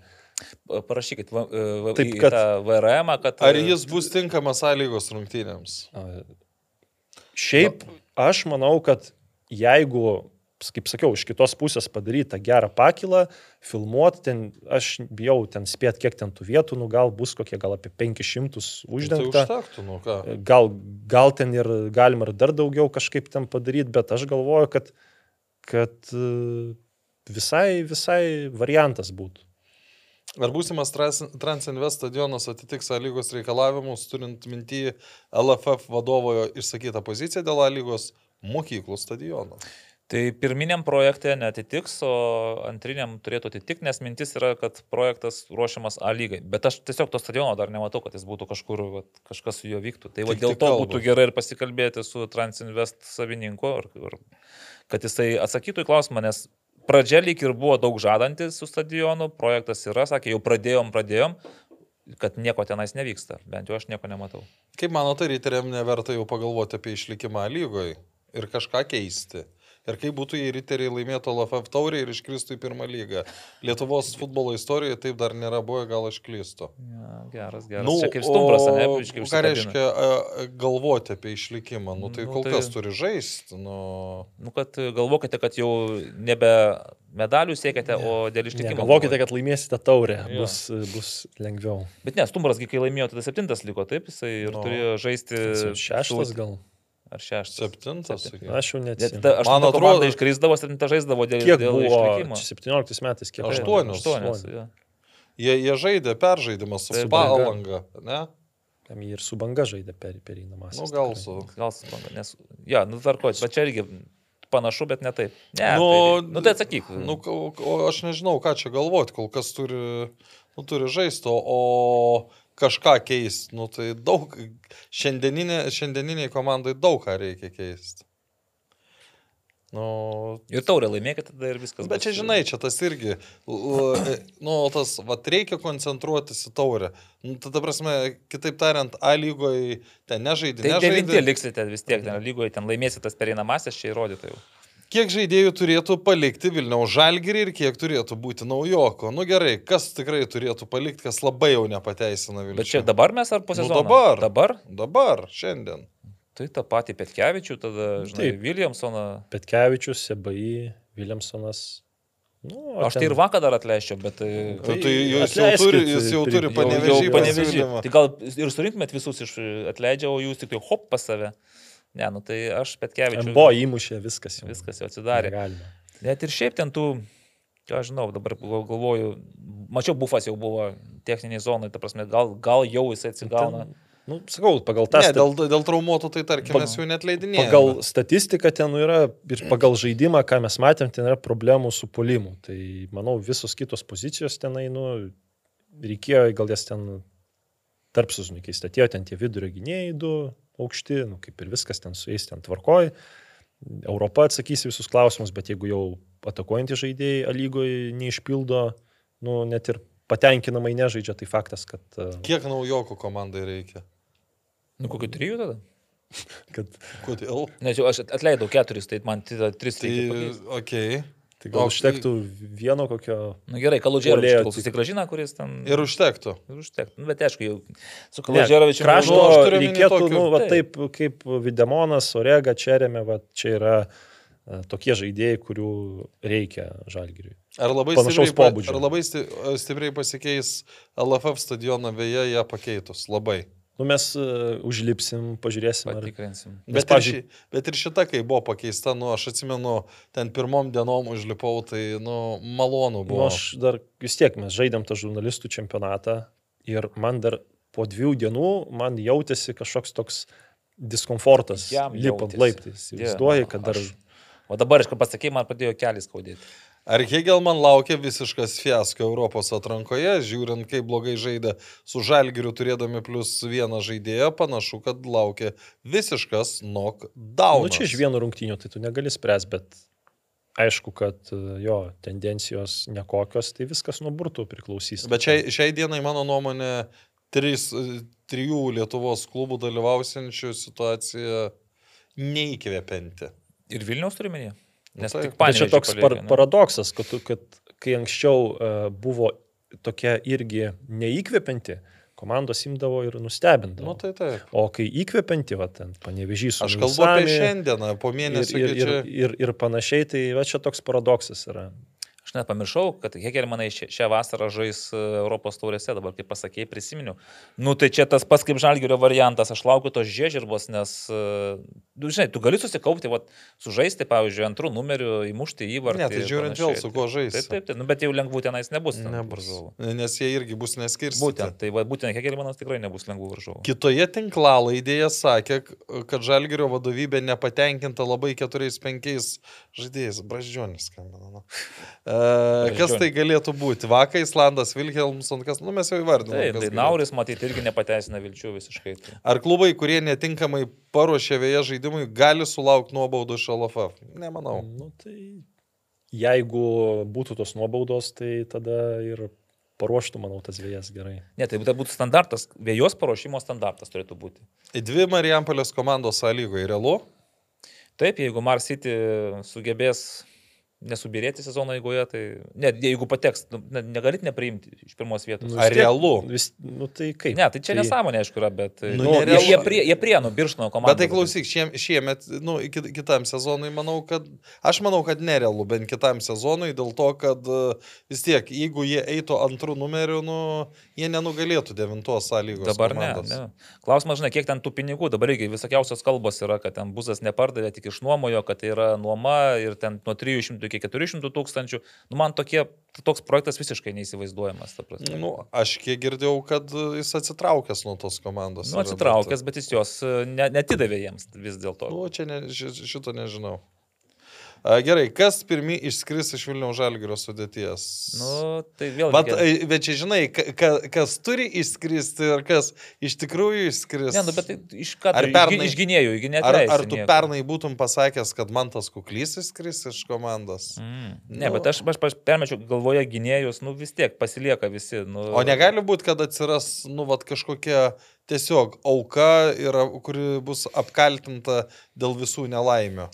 Parašykit va, va, Taip, kad- tą VRM, kad... Ar jis bus tinkamas sąlygos rungtynėms? Šiaip aš manau, kad jeigu, kaip sakiau, iš kitos pusės padaryta gerą pakilą, filmuoti ten, aš bijau ten spėt, kiek ten tų vietų, nu gal bus kokie gal apie 500 Tai uždengta. užtektų, nu ką. Gal, gal ten ir galima ir dar daugiau kažkaip ten padaryti, bet aš galvoju, kad, kad e, visai, visai variantas būtų. Ar būsimas Trans- Transinvest stadionas atitiks A lygos reikalavimus, turint minty LFF vadovo išsakytą poziciją dėl A lygos mokyklų stadiono? Tai pirminiam projekte netitiks, o antriniam turėtų atitikti, nes mintis yra, kad projektas ruošiamas A lygai. Bet aš tiesiog to stadiono dar nematau, kad jis būtų kažkur, vat, kažkas su juo vyktų. Tai va, dėl tai to būtų gerai ir pasikalbėti su Transinvest savininku, ir, ir, kad jisai atsakytų į klausimą, nes pradžia lyg ir buvo daug žadantis su stadionu, projektas yra, sakė, jau pradėjom, pradėjom, kad nieko tenais nevyksta. Bent jau aš nieko nematau. Kaip manote, riteriam neverta jau pagalvoti apie išlikimą A lygoje ir kažką keisti? Ir kaip būtų, jei riteriai laimėtų LFF taurį ir iškristų į pirmą lygą? Lietuvos futbolo istorijoje taip dar nėra buvę, gal aš klystu. Ja, geras, geras. Nu, Čia kaip stumbras, ne? o biškį Ką reiškia galvoti apie išlikimą? Nu, tai Nu, kol tai- kas turi žaisti. Nu... Nu, kad galvokite, kad jau nebe medalių siekiate, o dėl išlikimo. Galvokite, kad laimėsite taurę, Jo. bus, bus lengviau. Bet ne, Stumbrasgi, kai laimėjo, tada septintas liko, taip, jisai ir Nu. turėjo žaisti. Šeštas gal. Ar šeštas? Septintas, Septin- sakyk. Aš jau ta, aš Man atrodo- iškrisdavo, septintą žaisdavo dėl, Kiek dėl buvo išlikimo. čia 17 metais, kiek. Aštuonios. Aštuonios. jo. Jie, jie žaidė peržaidimą su Taip, Spa taip. Alanga, ne? Tam jį ir su banga žaidė per, pereinamasis. Nu, gal su. Gal suprantu, nes... Ja, nu tvarkoj, bet čia irgi panašu, bet ne taip. Ne, Nu, tai, nu tai atsakyk. Nu, o aš nežinau, ką čia galvoti, kol kas turi, nu, turi žaisti, o kažką keisti. Nu, tai daug, šiandieninė, šiandieniniai komandai daug ką reikia keisti. Nu, Ir taurė laimėkit tada ir viskas. Bet čia, bus- žinai, čia tas irgi, nu, tas, va, reikia koncentruotis į taurę. Nu, tai, ta prasme, kitaip tariant, A lygoje ten nežaidė. Tai nežaidė. devinti liksite vis tiek, ten lygoje ten laimėsite tas pereinamasis, čia įrodyta jau. Kiek žaidėjų turėtų palikti Vilniaus žalgirį ir kiek turėtų būti naujoko? Nu gerai, kas tikrai turėtų palikti, kas labai jau nepateisina Vilnius. Bet čia dabar mes ar po Nu, sezono? dabar. Dabar? Dabar, šiandien. Tai tą patį Petkevičių, tada, žinai, Taip. Williamsoną. Petkevičius, Sebai, Viljamsonas. Nu, o Aš tai ten- ir vakar dar atleičiau, bet... Tai... Tai, tai jis jau turi, jis jau turi panevežį. Tai gal ir surinktumėt visus iš atleidžia, o jūs tik tai hop pas save. Ne, nu tai aš Petkevičių. Buvo įmušė viskas jau. Viskas jau atsidarė. Galima. Net ir šiaip ten tų, ką aš žinau, dabar gal- galvoju, mačiau, bufas jau buvo techniniai zonai, ta prasme, gal, gal jau jisai atsigauna. Ten, nu, sakau, pagal tą Ne, sta- dėl, dėl traumuotų tai tarkim mes jų net leidinėjame. Pagal statistiką ten nu yra ir pagal žaidimą, ką mes matėm, ten yra problemų su polimu. Tai manau, visos kitos pozicijos tenai, nu, reikėjo gal jas ten tarp susmykys. Atėjo ten tie vidurio gynėjai du aukšti, nu, kaip ir viskas ten su jais ten tvarkoj. Europa atsakys visus klausimus, bet jeigu jau atakuojantys žaidėjai A lygoje neišpildo, nu, net ir patenkinamai nežaidžia, tai faktas, kad, e, Kiek naujokų komandai reikia? Nu, kokiu trijų tada? kad Kodėl? Nes jau aš atleidau keturis, tai man tada tris Tai, reikia. okei. Tai gal O, užtektų vieno kokio Nu gerai, Kaludžėro Puolėjo- susigražina, kuris ten... Ir užtektų. Ir užtektų. Nu, bet aišku, jau su Ne, Kaludžėrovičiu... Krašto Nu, reikėtų, tokių- nu, va, Taip. taip kaip Videmonas, Orega, Čerėme, va, čia yra e, tokie žaidėjai, kurių reikia žalgiriui. Ar labai, Panašaus stipriai, pobūdžio. ar labai sti- stipriai pasikeis LFF stadioną vėje ją pakeitus? Labai. Nu, mes uh, užlipsim, pažiūrėsim. Ar... Patikrinsim. Bet, Nes, ir ši, bet ir šita, kai buvo pakeista, nu, aš atsimenu, ten pirmom dienom užlipau, tai, nu, malonu Nu, buvo. aš dar vis tiek mes žaidėm tą žurnalistų čempionatą ir man dar po dviejų dienų man jautėsi kažkoks toks diskomfortas, Jam lipant laiptais. Įsivaizduoji, mano, kad dar... aš- O dabar, aš ką pasakėjai, man pradėjo kelias skaudėti. Ar Hegelman laukia visiškas fiasko Europos atrankoje, žiūrint, kaip blogai žaidė su Žalgiriu turėdami plus vieną žaidėją, panašu, kad laukia visiškas knockdown. Nu, čia iš vieno rungtynio, tai tu negali spręs, bet aišku, kad e, jo tendencijos nekokios, tai viskas nuo burtų priklausys. Bet šiai, šiai dienai, mano nuomonė, trys, trijų Lietuvos klubų dalyvausiančių situacija neįkvepianti. Ir Vilniaus turiminė? Nu Nes tik Bet čia toks par, ne? paradoksas, kad, tu- kad kai anksčiau uh, buvo tokia irgi neįkvepianti, komandos imdavo ir nustebindavo. Nu, tai taip. O kai įkvepianti, va, ten panevežys Aš kalbu apie Nusami šiandieną, po ir, mėnesio. ir, ir, čia... ir, ir panašiai, tai va čia toks paradoksas yra. Aš net pamiršau, kad Hegelmanai šią, vasarą žais e, Europos taurėse, dabar kaip pasakėjai, prisiminiau. Nu tai čia tas pats kaip Žalgirio variantas, aš laukiu tos žiežirbos, nes, e, nu, žinai, tu gali susikaupti, va, sužaisti, pavyzdžiui, antrų numerių, įmušti įvartį. Ne, tai žiūrint vėl, su kuo žaisti. Taip, taip, taip, nu, bet jau lengvų tenais nebus. ten Nebus. varžovų. Nes jie irgi bus neskirstyti. Būtent, tai va, būtent Hegelmanas tikrai nebus lengvų varžovų. Kitoje tinklalaidėje sakė, kad Žalgirio vadovybė nepatenkinta labai 4-5 žaidėjais. Braždžionis skambina. Nu. E, kas tai galėtų būti? Vaka, Islandas, Vilhelmson, kas, nu mes jau įvardinome. Tai galėtų. Nauris, matyti, irgi nepateisina vilčių visiškai. Tai. Ar klubai, kurie netinkamai paruošė vėją žaidimui, gali sulaukti nuobaudų iš LFF? Nemanau. Nu, tai jeigu būtų tos nuobaudos, tai tada ir paruoštų, manau, tas vėjas gerai. Ne, tai būtų būtų standartas, vėjos paruošimo standartas turėtų būti. Dvi Marijampolės komandos sąlygoje realu? Taip, jeigu Mars City sugebės nesubirėti sezono eigoje, tai net jeigu pateks, nu, ne, negalit nepriimti iš pirmos vietos. Nu, Ar realu? Vis, nu, tai kaip? Ne, tai čia nesąmonė, aišku, yra, bet Nu, nu, jie, jie, prie, jie prienų birštono komandą. Bet tai klausyk, šiem, šiemet, nu, kit, kitam sezonui, manau, kad, aš manau, kad nerealu, bent kitam sezonui, dėl to, kad e, vis tiek, jeigu jie eitų antrų numerių, nu, jie nenugalėtų devintos sąlygos. Dabar ne, komandos. ne. Klausimas, žinai, kiek ten tų pinigų, dabar irgi visokiausios kalbos yra, kad ten buzas nepardavė, tik išnuomojo, kad tai yra nuoma ir ten nuo 300 iki iki 400 tūkstančių. Nu, man tokie, toks projektas visiškai neįsivaizduojamas. Nu, aš kiek girdėjau, kad jis atsitraukęs nuo tos komandos. Nu, atsitraukęs, bet jis jos e, ne, netidavė jiems vis Bet, dėlto. nu, čia ne, ši- šito nežinau. Gerai, kas pirmi išskris iš Vilniaus žalgerio sudėties? Nu, tai vėl. Bet, ai, bet čia žinai, ka, ka, kas turi išskristi ir kas iš tikrųjų išskris. Ne, nu, bet tai iš ką Ar tu pernai- iš gynėjų, iki net. ar, ar tu pernai būtum pasakęs, kad man tas kuklys išskris iš komandos? Mm. Ne, Nu. bet aš, aš, aš permečiau galvoje gynėjus, nu vis tiek pasilieka visi. Nu, O negali būti, kad atsiras, nu, vat, kažkokia tiesiog auka, yra, kuri bus apkaltinta dėl visų nelaimių.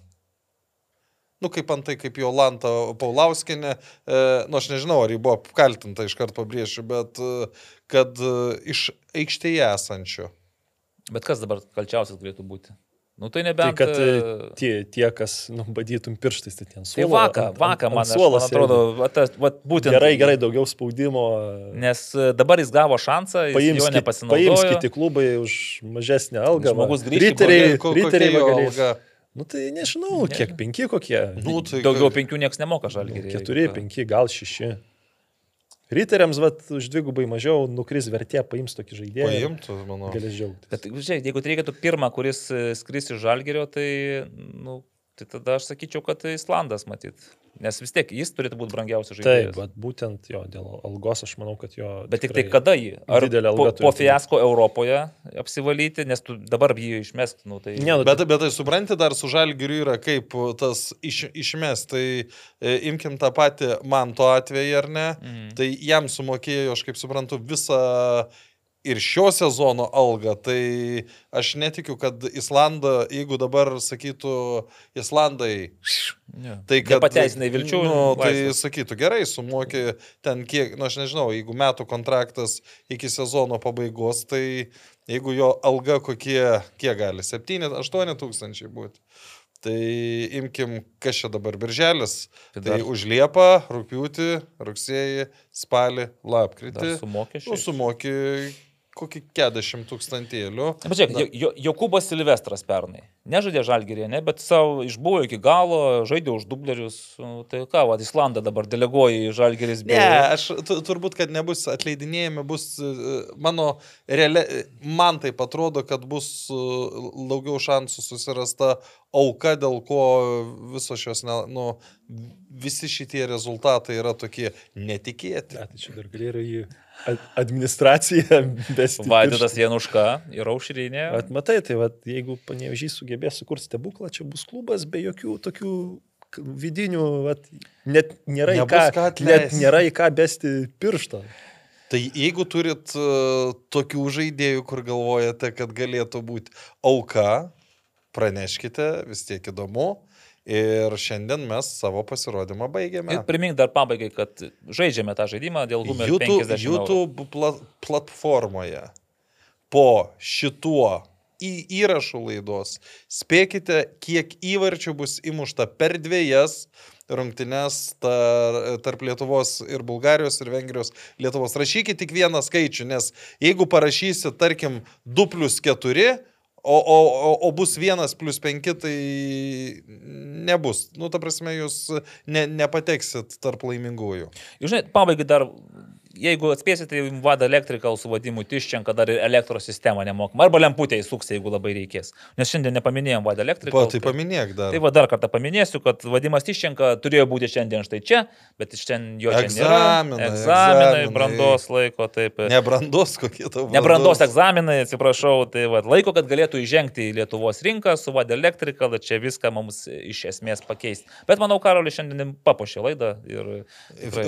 Nu, kaip antai, kaip Jolanta Paulauskinė, e, nu, aš nežinau, ar ji buvo apkaltinta, iš karto pabrėšiu, bet e, kad e, iš aikštėje esančių. Bet kas dabar kalčiausias galėtų būti? Nu tai Tai nebent. kad e, e, tie, tie kas nu, badytum pirštais, tai ten Tai suolo. vaka, ant- vaka ant- man, ant aš, man atrodo, va, tas, va, būtent. Gerai, gerai, daugiau spaudimo. Nes e, dabar jis gavo šansą, jis jo kit, paims nepasinaudojo. kiti klubai už mažesnę algą. Žmogus grįš į Riteriai, riteriai Nu tai nežinau, Ne. kiek penki kokie. Nu, tai Daugiau ka- penkių niekas nemoka žalgeriai. Keturi, penki, gal šeši. Riteriams, vat, už dvigubai mažiau nukris vertė, paims tokį žaidėją. Paimtų, manau. Galės džiaugtis. Bet, žiūrėk, jeigu tai reikėtų pirmą, kuris e, skris iš žalgerio, tai, nu, tai tada aš sakyčiau, kad tai Islandas matyt. Nes vis tiek jis turėtų būti brangiausias Taip, žaidėjas. bet būtent jo, dėl algos aš manau, kad jo. Bet tik tai kada jį? Ar po, po fiasko Europoje apsivalyti, nes tu dabar jį išmest, nu tai... Ne, nu, Bet, bet tai supranti, dar su žalgiriu yra kaip tas iš, išmes. Tai e, imkim tą patį Manto atvejį, ar ne? Mhm. Tai jam sumokėjo, aš kaip suprantu, visą ir šio sezono algą. Tai aš netikiu, kad Islandą, jeigu dabar sakytų Islandai, Ne. tai kad... Nepateisinai vilčių, Nu, tai laisvas. sakytų, gerai, sumokė ten kiek, na nu, aš nežinau, jeigu metų kontraktas iki sezono pabaigos, tai jeigu jo alga kokie, kiek gali, 7-8 tūkstančiai būti. Tai imkim, kas čia dabar birželis. Tai Tai, už Liepą, rūpiutį, rugsėjį, spalį, lapkritį. Dar su mokesčiu. Nu, sumoki kokį 40 tūkstantėlių. Bet žiūrėk, Jo- Jo- Jokūbas Silvestras pernai. Nežaidė žalgerį, ne, bet savo išbuvo iki galo, žaidė už dublerius. Nu, Tai ką, va, Islandą dabar deleguoja į žalgeris Ne, aš tu, turbūt, kad nebus atleidinėjami, bus e, mano, realia, man tai atrodo, kad bus e, daugiau šansų susirasta auka, dėl ko visos šios, ne, nu, visi šitie rezultatai yra tokie netikėti. Ne, tai čia dar galėjo į ad- administraciją besti. Vaidotas Januška ir Aušrinė. Bet matai, tai vat, jeigu panevežys sugebės sukurti stebuklą, čia bus klubas be jokių tokių vidinių, vat, net nėra, į Nebus ką, ką net nėra į ką besti pirštą. Tai jeigu turit uh, tokių žaidėjų, kur galvojate, kad galėtų būti auka, praneškite, vis tiek įdomu. Ir šiandien mes savo pasirodymą baigėme. Ir primink dar pabaigai, kad žaidžiame tą žaidimą dėl Humer YouTube, 50 eurų. YouTube pla platformoje po šituo į įrašų laidos spėkite, kiek įvarčių bus įmušta per dviejas rungtynes tar, tarp Lietuvos ir Bulgarijos ir Vengrijos Lietuvos. Rašykite tik vieną skaičių, nes jeigu parašysit, tarkim, 2 plus 4, o, o, o, o bus 1 plus 5, tai nebus. Nu, ta prasme, jūs ne, nepateksit tarp laimingųjų. Jūs Žinai, pabaigai dar, jeigu atspėsite, tai Vada Electrical su vadimu Tiščenka dar ir elektros sistemą nemokama. Arba lemputė įsuks, jeigu labai reikės. Nes šiandien nepaminėjom Vada Electrical. Pa, tai paminėk dar. Tai va dar kartą paminėsiu, kad Vadimas Tiščenka turėjo būti šiandien štai čia, bet iš ten jo čia nėra. Egzaminai, Egzaminai, egzaminai. brandos laiko, taip. Nebrandos kokie tavo. Nebrandos egzaminai, atsiprašau, tai va, laiko, kad galėtų įžengti į Lietuvos rinką su Vada Electrical, čia viską mums iš esmės pakeisti. Bet manau, Karolis šiandien papuošė laidą ir tikrai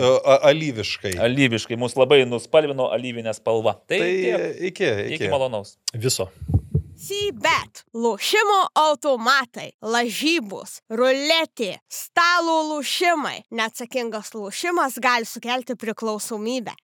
Alyviškai. alyviškai mus labai nuspalvino alyvinę spalvą. Tai, Tai tiek. iki, iki. iki malonaus. Viso. CBET, lošimo automatai, lažybos, ruletė, stalo lošimai. Neatsakingas lošimas gali sukelti priklausomybę.